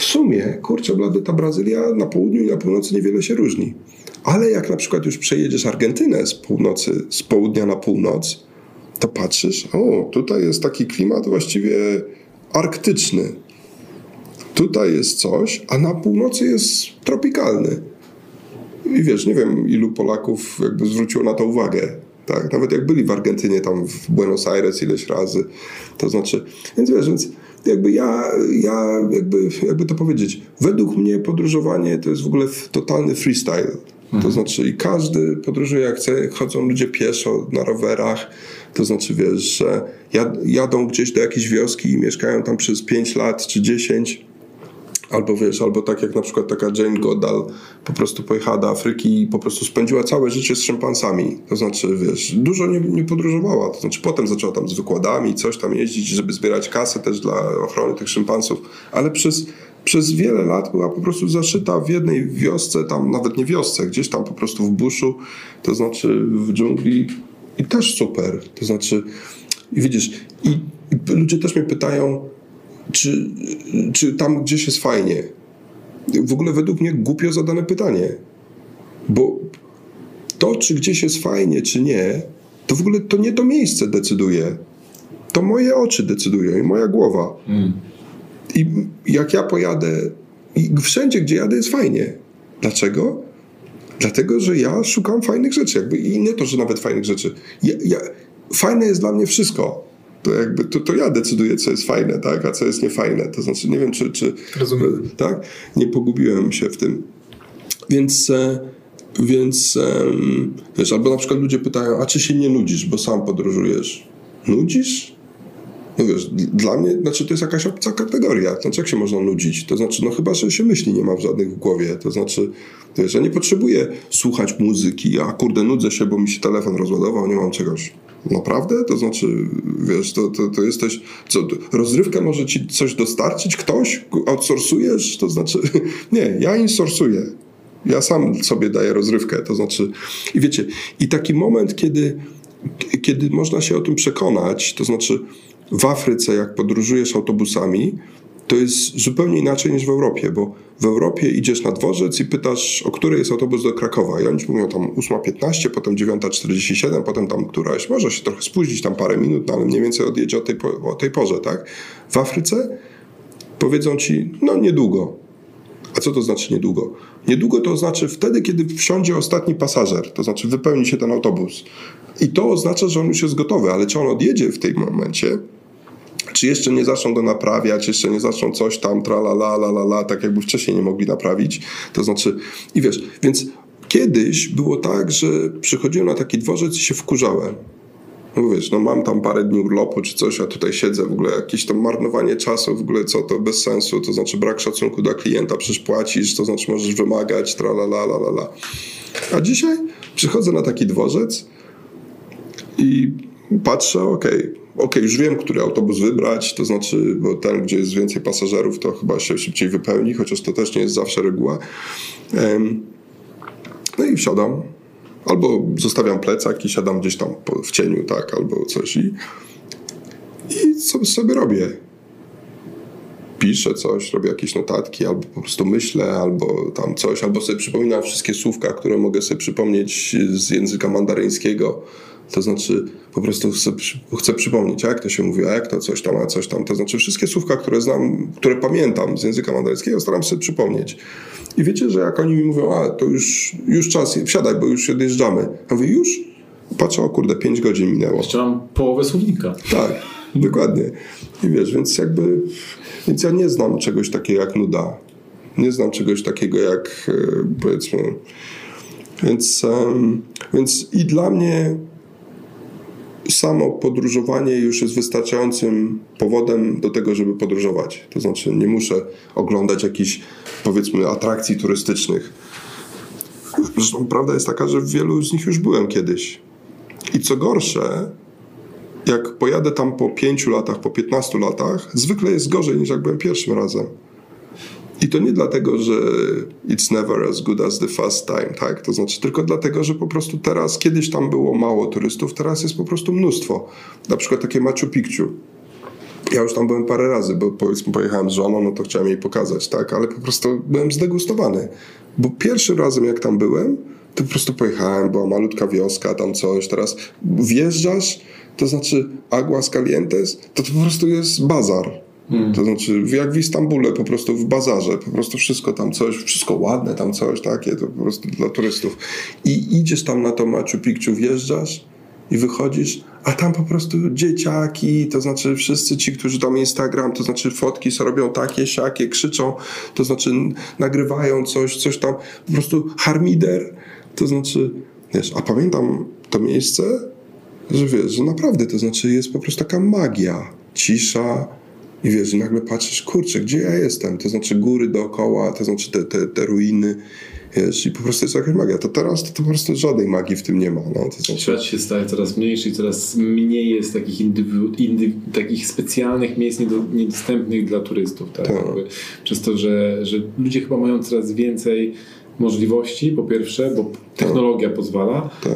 w sumie, kurczę blady, ta Brazylia na południu i na północy niewiele się różni. Ale jak na przykład już przejedziesz Argentynę z północy, z południa na północ, to patrzysz, o, tutaj jest taki klimat właściwie arktyczny. Tutaj jest coś, a na północy jest tropikalny. I wiesz, nie wiem, ilu Polaków jakby zwróciło na to uwagę. Tak? Nawet jak byli w Argentynie, tam w Buenos Aires ileś razy. To znaczy, więc wiesz, więc jakby ja, ja jakby, jakby to powiedzieć, według mnie podróżowanie to jest w ogóle totalny freestyle. To znaczy i każdy podróżuje jak chce, chodzą ludzie pieszo, na rowerach, to znaczy wiesz, że jadą gdzieś do jakiejś wioski i mieszkają tam przez 5 lat czy 10 Albo wiesz, albo tak jak na przykład taka Jane Goodall po prostu pojechała do Afryki i po prostu spędziła całe życie z szympansami. To znaczy, wiesz, dużo nie, nie podróżowała. To znaczy potem zaczęła tam z wykładami, coś tam jeździć, żeby zbierać kasę też dla ochrony tych szympansów. Ale przez, przez wiele lat była po prostu zaszyta w jednej wiosce, tam nawet nie wiosce, gdzieś tam po prostu w buszu, to znaczy w dżungli i też super. To znaczy, widzisz, i, i ludzie też mnie pytają, czy, czy tam gdzieś jest fajnie? W ogóle według mnie głupio zadane pytanie. Bo to, czy gdzieś jest fajnie, czy nie, to w ogóle to nie to miejsce decyduje. To moje oczy decydują i moja głowa. Mm. I jak ja pojadę, i wszędzie, gdzie jadę, jest fajnie. Dlaczego? Dlatego, że ja szukam fajnych rzeczy. Jakby, I nie to, że nawet fajnych rzeczy. Ja, ja, fajne jest dla mnie wszystko to jakby to, to ja decyduję, co jest fajne, tak, a co jest niefajne. To znaczy, nie wiem, czy, czy Rozumiem. tak, nie pogubiłem się w tym. Więc, e, więc wiesz, albo na przykład ludzie pytają, a czy się nie nudzisz, bo sam podróżujesz? Nudzisz? No wiesz, dla mnie, znaczy to jest jakaś obca kategoria. Znaczy, jak się można nudzić? To znaczy, no chyba, że się myśli nie ma w żadnych w głowie. To znaczy, wiesz, ja nie potrzebuję słuchać muzyki, a kurde, nudzę się, bo mi się telefon rozładował, nie mam czegoś. Naprawdę? To znaczy, wiesz, to, to, to jesteś. Co, rozrywkę może ci coś dostarczyć ktoś? Outsourcujesz? To znaczy, <laughs> nie, ja insourcuję. Ja sam sobie daję rozrywkę. To znaczy, i wiecie, i taki moment, kiedy, kiedy można się o tym przekonać, to znaczy w Afryce, jak podróżujesz autobusami, to jest zupełnie inaczej niż w Europie, bo w Europie idziesz na dworzec i pytasz, o której jest autobus do Krakowa. I oni mówią tam 8.15, potem 9.47, potem tam któraś. Może się trochę spóźnić, tam parę minut, no ale mniej więcej odjedzie o tej, o tej porze, tak? W Afryce powiedzą ci, no niedługo. A co to znaczy niedługo? Niedługo to znaczy wtedy, kiedy wsiądzie ostatni pasażer, to znaczy wypełni się ten autobus. I to oznacza, że on już jest gotowy, ale czy on odjedzie w tym momencie, czy jeszcze nie zaczną go naprawiać, jeszcze nie zaczną coś tam, tra la la la la, la tak jakby wcześniej nie mogli naprawić. To znaczy, i wiesz, więc kiedyś było tak, że przychodziłem na taki dworzec i się wkurzałem. No wiesz, no mam tam parę dni urlopu czy coś, a tutaj siedzę, w ogóle jakieś tam marnowanie czasu, w ogóle co to bez sensu, to znaczy brak szacunku dla klienta, przecież płacisz, to znaczy możesz wymagać, tra la la la la. A dzisiaj przychodzę na taki dworzec i patrzę, okej, okay, ok, już wiem, który autobus wybrać, to znaczy, bo ten, gdzie jest więcej pasażerów, to chyba się szybciej wypełni, chociaż to też nie jest zawsze reguła. No i wsiadam. Albo zostawiam plecak i siadam gdzieś tam w cieniu, tak, albo coś i, i co sobie robię. Piszę coś, robię jakieś notatki, albo po prostu myślę, albo tam coś, albo sobie przypominam wszystkie słówka, które mogę sobie przypomnieć z języka mandaryńskiego to znaczy po prostu chcę, chcę przypomnieć, jak to się mówi, a jak to coś tam, a coś tam. To znaczy wszystkie słówka, które znam, które pamiętam z języka mandaryńskiego, staram się przypomnieć. I wiecie, że jak oni mi mówią, a to już, już czas, wsiadaj, bo już się dojeżdżamy. Ja mówię, już? Patrzę, o kurde, 5 godzin minęło. Jeszcze mam połowę słownika. Tak, dokładnie. I wiesz, więc jakby, więc ja nie znam czegoś takiego jak nuda. Nie znam czegoś takiego jak, e, powiedzmy, więc, więc i dla mnie samo podróżowanie już jest wystarczającym powodem do tego, żeby podróżować. To znaczy nie muszę oglądać jakichś powiedzmy atrakcji turystycznych. Zresztą prawda jest taka, że w wielu z nich już byłem kiedyś. I co gorsze, jak pojadę tam po 5 latach, po 15 latach, zwykle jest gorzej niż jak byłem pierwszym razem. I to nie dlatego, że it's never as good as the first time, tak? To znaczy tylko dlatego, że po prostu teraz, kiedyś tam było mało turystów, teraz jest po prostu mnóstwo. Na przykład takie Machu Picchu. Ja już tam byłem parę razy, bo powiedzmy pojechałem z żoną, no to chciałem jej pokazać, tak? Ale po prostu byłem zdegustowany. Bo pierwszym razem jak tam byłem, to po prostu pojechałem, była malutka wioska, tam coś. Teraz wjeżdżasz, to znaczy Aguas Calientes, to to po prostu jest bazar. Hmm. To znaczy, jak w Istambule, po prostu w bazarze, po prostu wszystko tam coś, wszystko ładne tam coś takie, to po prostu dla turystów. I idziesz tam na to Machu Picchu, wjeżdżasz i wychodzisz, a tam po prostu dzieciaki, to znaczy wszyscy ci, którzy tam Instagram, to znaczy fotki robią takie, siakie, krzyczą, to znaczy nagrywają coś, coś tam, po prostu harmider, to znaczy, wiesz, a pamiętam to miejsce, że wiesz, że naprawdę, to znaczy jest po prostu taka magia, cisza, i wiesz, nagle patrzysz, kurczę, gdzie ja jestem? To znaczy góry dookoła, to znaczy te, te, te ruiny, wiesz, i po prostu jest jakaś magia. To teraz to, to po prostu żadnej magii w tym nie ma. No, to znaczy... Świat się staje coraz mniejszy i coraz mniej jest takich, indywidu, indy, takich specjalnych miejsc niedostępnych dla turystów. Tak? tak. Przez to, że, że ludzie chyba mają coraz więcej możliwości, po pierwsze, bo technologia tak. pozwala. Tak.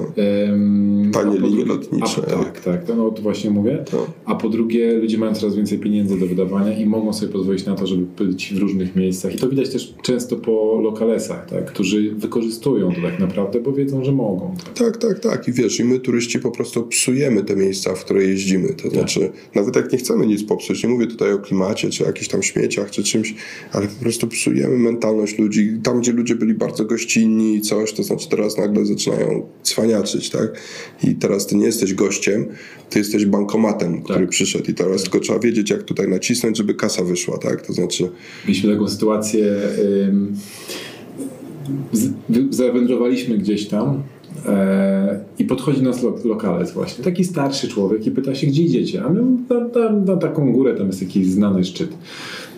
Um, Tanie linie lotnicze. A, tak, tak, to, no, to właśnie mówię. Tak. A po drugie, ludzie mają coraz więcej pieniędzy do wydawania i mogą sobie pozwolić na to, żeby być w różnych miejscach. I to widać też często po lokalesach, tak, którzy wykorzystują to tak naprawdę, bo wiedzą, że mogą. Tak, tak, tak. tak. I wiesz, i my turyści po prostu psujemy te miejsca, w które jeździmy. To tak. znaczy, nawet jak nie chcemy nic popsuć, nie mówię tutaj o klimacie, czy jakichś tam śmieciach, czy czymś, ale po prostu psujemy mentalność ludzi. Tam, gdzie ludzie byli bardzo gościnni i coś, to znaczy teraz teraz nagle zaczynają cwaniaczyć, tak? I teraz ty nie jesteś gościem, ty jesteś bankomatem, który tak. przyszedł i teraz tylko trzeba wiedzieć, jak tutaj nacisnąć, żeby kasa wyszła, tak? To znaczy... Mieliśmy taką sytuację, zawędrowaliśmy gdzieś tam e, i podchodzi nas lo, lokalec właśnie, taki starszy człowiek i pyta się, gdzie idziecie? A my na, na, na taką górę, tam jest jakiś znany szczyt.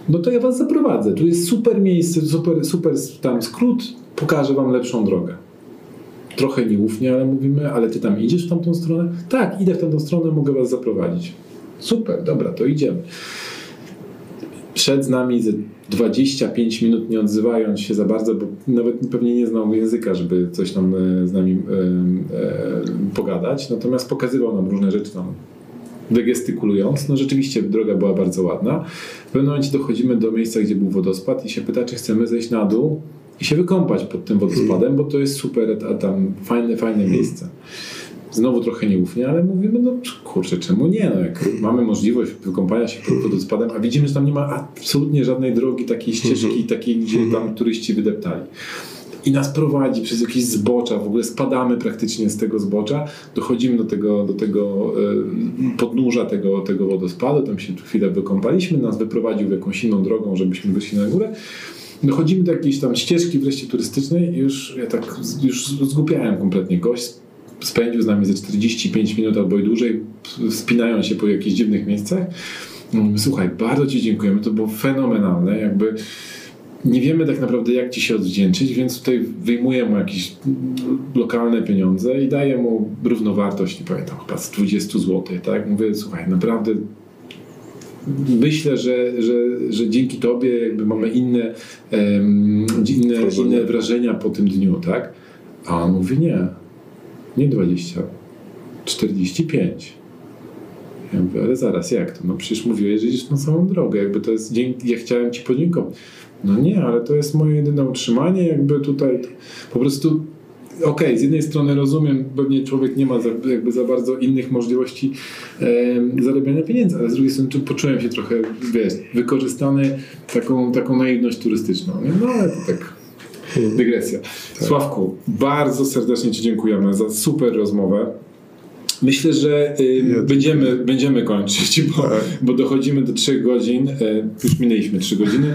No to ja was zaprowadzę. Tu jest super miejsce, super, super tam skrót, pokażę wam lepszą drogę trochę nieufnie, ale mówimy, ale ty tam idziesz w tamtą stronę? Tak, idę w tamtą stronę, mogę was zaprowadzić. Super, dobra, to idziemy. Przed z nami ze 25 minut nie odzywając się za bardzo, bo nawet pewnie nie znał języka, żeby coś tam e, z nami e, e, pogadać. Natomiast pokazywał nam różne rzeczy tam wygestykulując. No rzeczywiście droga była bardzo ładna. W pewnym momencie dochodzimy do miejsca, gdzie był wodospad i się pyta, czy chcemy zejść na dół i się wykąpać pod tym wodospadem, bo to jest super, a tam fajne, fajne miejsce. Znowu trochę nieufnie, ale mówimy, no kurczę, czemu nie? No, jak mamy możliwość wykąpania się pod wodospadem, a widzimy, że tam nie ma absolutnie żadnej drogi, takiej ścieżki, mhm. takiej, gdzie tam mhm. turyści wydeptali i nas prowadzi przez jakieś zbocza, w ogóle spadamy praktycznie z tego zbocza, dochodzimy do tego, do tego podnóża tego, tego wodospadu, tam się chwilę wykąpaliśmy, nas wyprowadził jakąś inną drogą, żebyśmy wyszli na górę Dochodzimy do jakiejś tam ścieżki wreszcie turystycznej i już ja tak już zgupiałem kompletnie. Gość spędził z nami ze 45 minut albo i dłużej, wspinając się po jakichś dziwnych miejscach. Mówimy, słuchaj, bardzo Ci dziękujemy, to było fenomenalne, jakby nie wiemy tak naprawdę jak Ci się odwdzięczyć, więc tutaj wyjmuję mu jakieś lokalne pieniądze i daję mu równowartość, nie pamiętam, chyba z 20 zł, tak? Mówię, słuchaj, naprawdę myślę, że, że, że dzięki Tobie jakby mamy inne, um, inne, inne wrażenia po tym dniu, tak? A on mówi nie, nie 20, 45. Ja mówię, ale zaraz, jak to? No przecież mówiłeś, że idziesz na samą drogę, jakby to jest, dzięki, ja chciałem Ci podziękować. No nie, ale to jest moje jedyne utrzymanie, jakby tutaj po prostu okej, okay, z jednej strony rozumiem, pewnie człowiek nie ma za, jakby za bardzo innych możliwości e, zarabiania pieniędzy, ale z drugiej strony poczułem się trochę, wiesz, wykorzystany taką, taką naiwność turystyczną. Nie? No ale to tak dygresja. Tak. Sławku, bardzo serdecznie Ci dziękujemy za super rozmowę. Myślę, że y, będziemy, będziemy kończyć, <laughs> bo, Tak. bo dochodzimy do 3 godzin. E, już minęliśmy 3 godziny.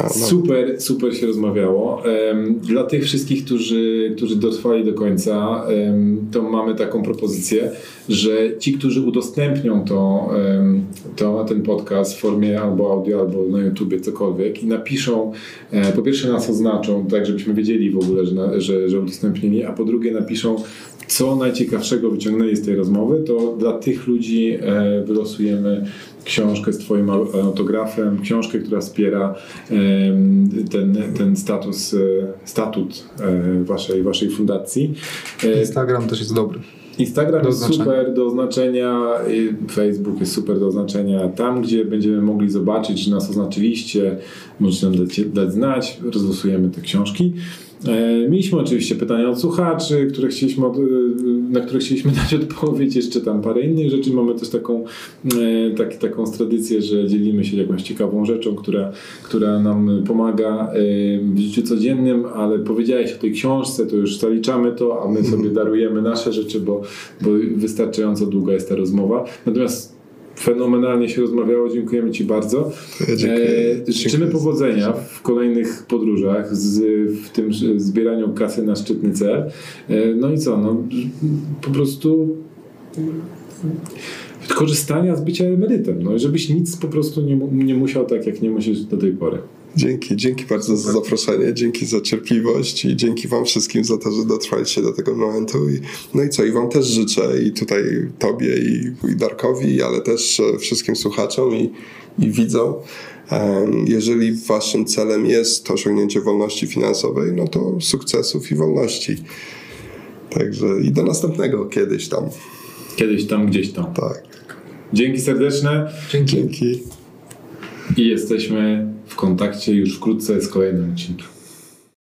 no. Super, super się rozmawiało. Dla tych wszystkich, którzy, którzy dotrwali do końca, to mamy taką propozycję, że ci, którzy udostępnią to, to ten podcast w formie albo audio, albo na YouTubie, cokolwiek i napiszą, e, po pierwsze nas oznaczą, tak żebyśmy wiedzieli w ogóle, że, na, że, że udostępnili, a po drugie napiszą, co najciekawszego wyciągnęli z tej rozmowy, to dla tych ludzi e, wylosujemy książkę z Twoim au- autografem, książkę, która wspiera ten, ten status, e, statut e, waszej, waszej fundacji. Instagram też jest dobry. Instagram Do jest super do oznaczenia, Facebook jest super do oznaczenia. Tam, gdzie będziemy mogli zobaczyć, że nas oznaczyliście, możecie nam dać, dać znać, rozlosujemy te książki. E, Mieliśmy oczywiście pytania od słuchaczy, które chcieliśmy od, y, na które chcieliśmy <laughs> dać odpowiedź, jeszcze tam parę innych rzeczy. Mamy też taką, e, tak, taką tradycję, że dzielimy się jakąś ciekawą rzeczą, która, która nam pomaga e, w życiu codziennym, ale powiedziałeś o tej książce, to już zaliczamy to, a my <laughs> sobie darujemy nasze rzeczy, bo, bo wystarczająco długa jest ta rozmowa. Natomiast fenomenalnie się rozmawiało, dziękujemy Ci bardzo. Dziękuję. E, życzymy powodzenia w kolejnych podróżach, z, w tym zbieraniu kasy na szczytny cel. E, no i co, no, po prostu korzystania z bycia emerytem, no, żebyś nic po prostu nie, nie musiał tak, jak nie musisz do tej pory. Dzięki, dzięki bardzo za zaproszenie, dzięki za cierpliwość i dzięki Wam wszystkim za to, że dotrwaliście do tego momentu. I, no i co, i Wam też życzę, i tutaj Tobie, i, i Darkowi, ale też e, wszystkim słuchaczom i, i widzom. Jeżeli Waszym celem jest osiągnięcie wolności finansowej, no to sukcesów i wolności. Także i do następnego kiedyś tam. Kiedyś tam, gdzieś tam. Tak. Dzięki serdeczne Dzięki. Dzięki. i jesteśmy w kontakcie już wkrótce z kolejnym odcinkiem.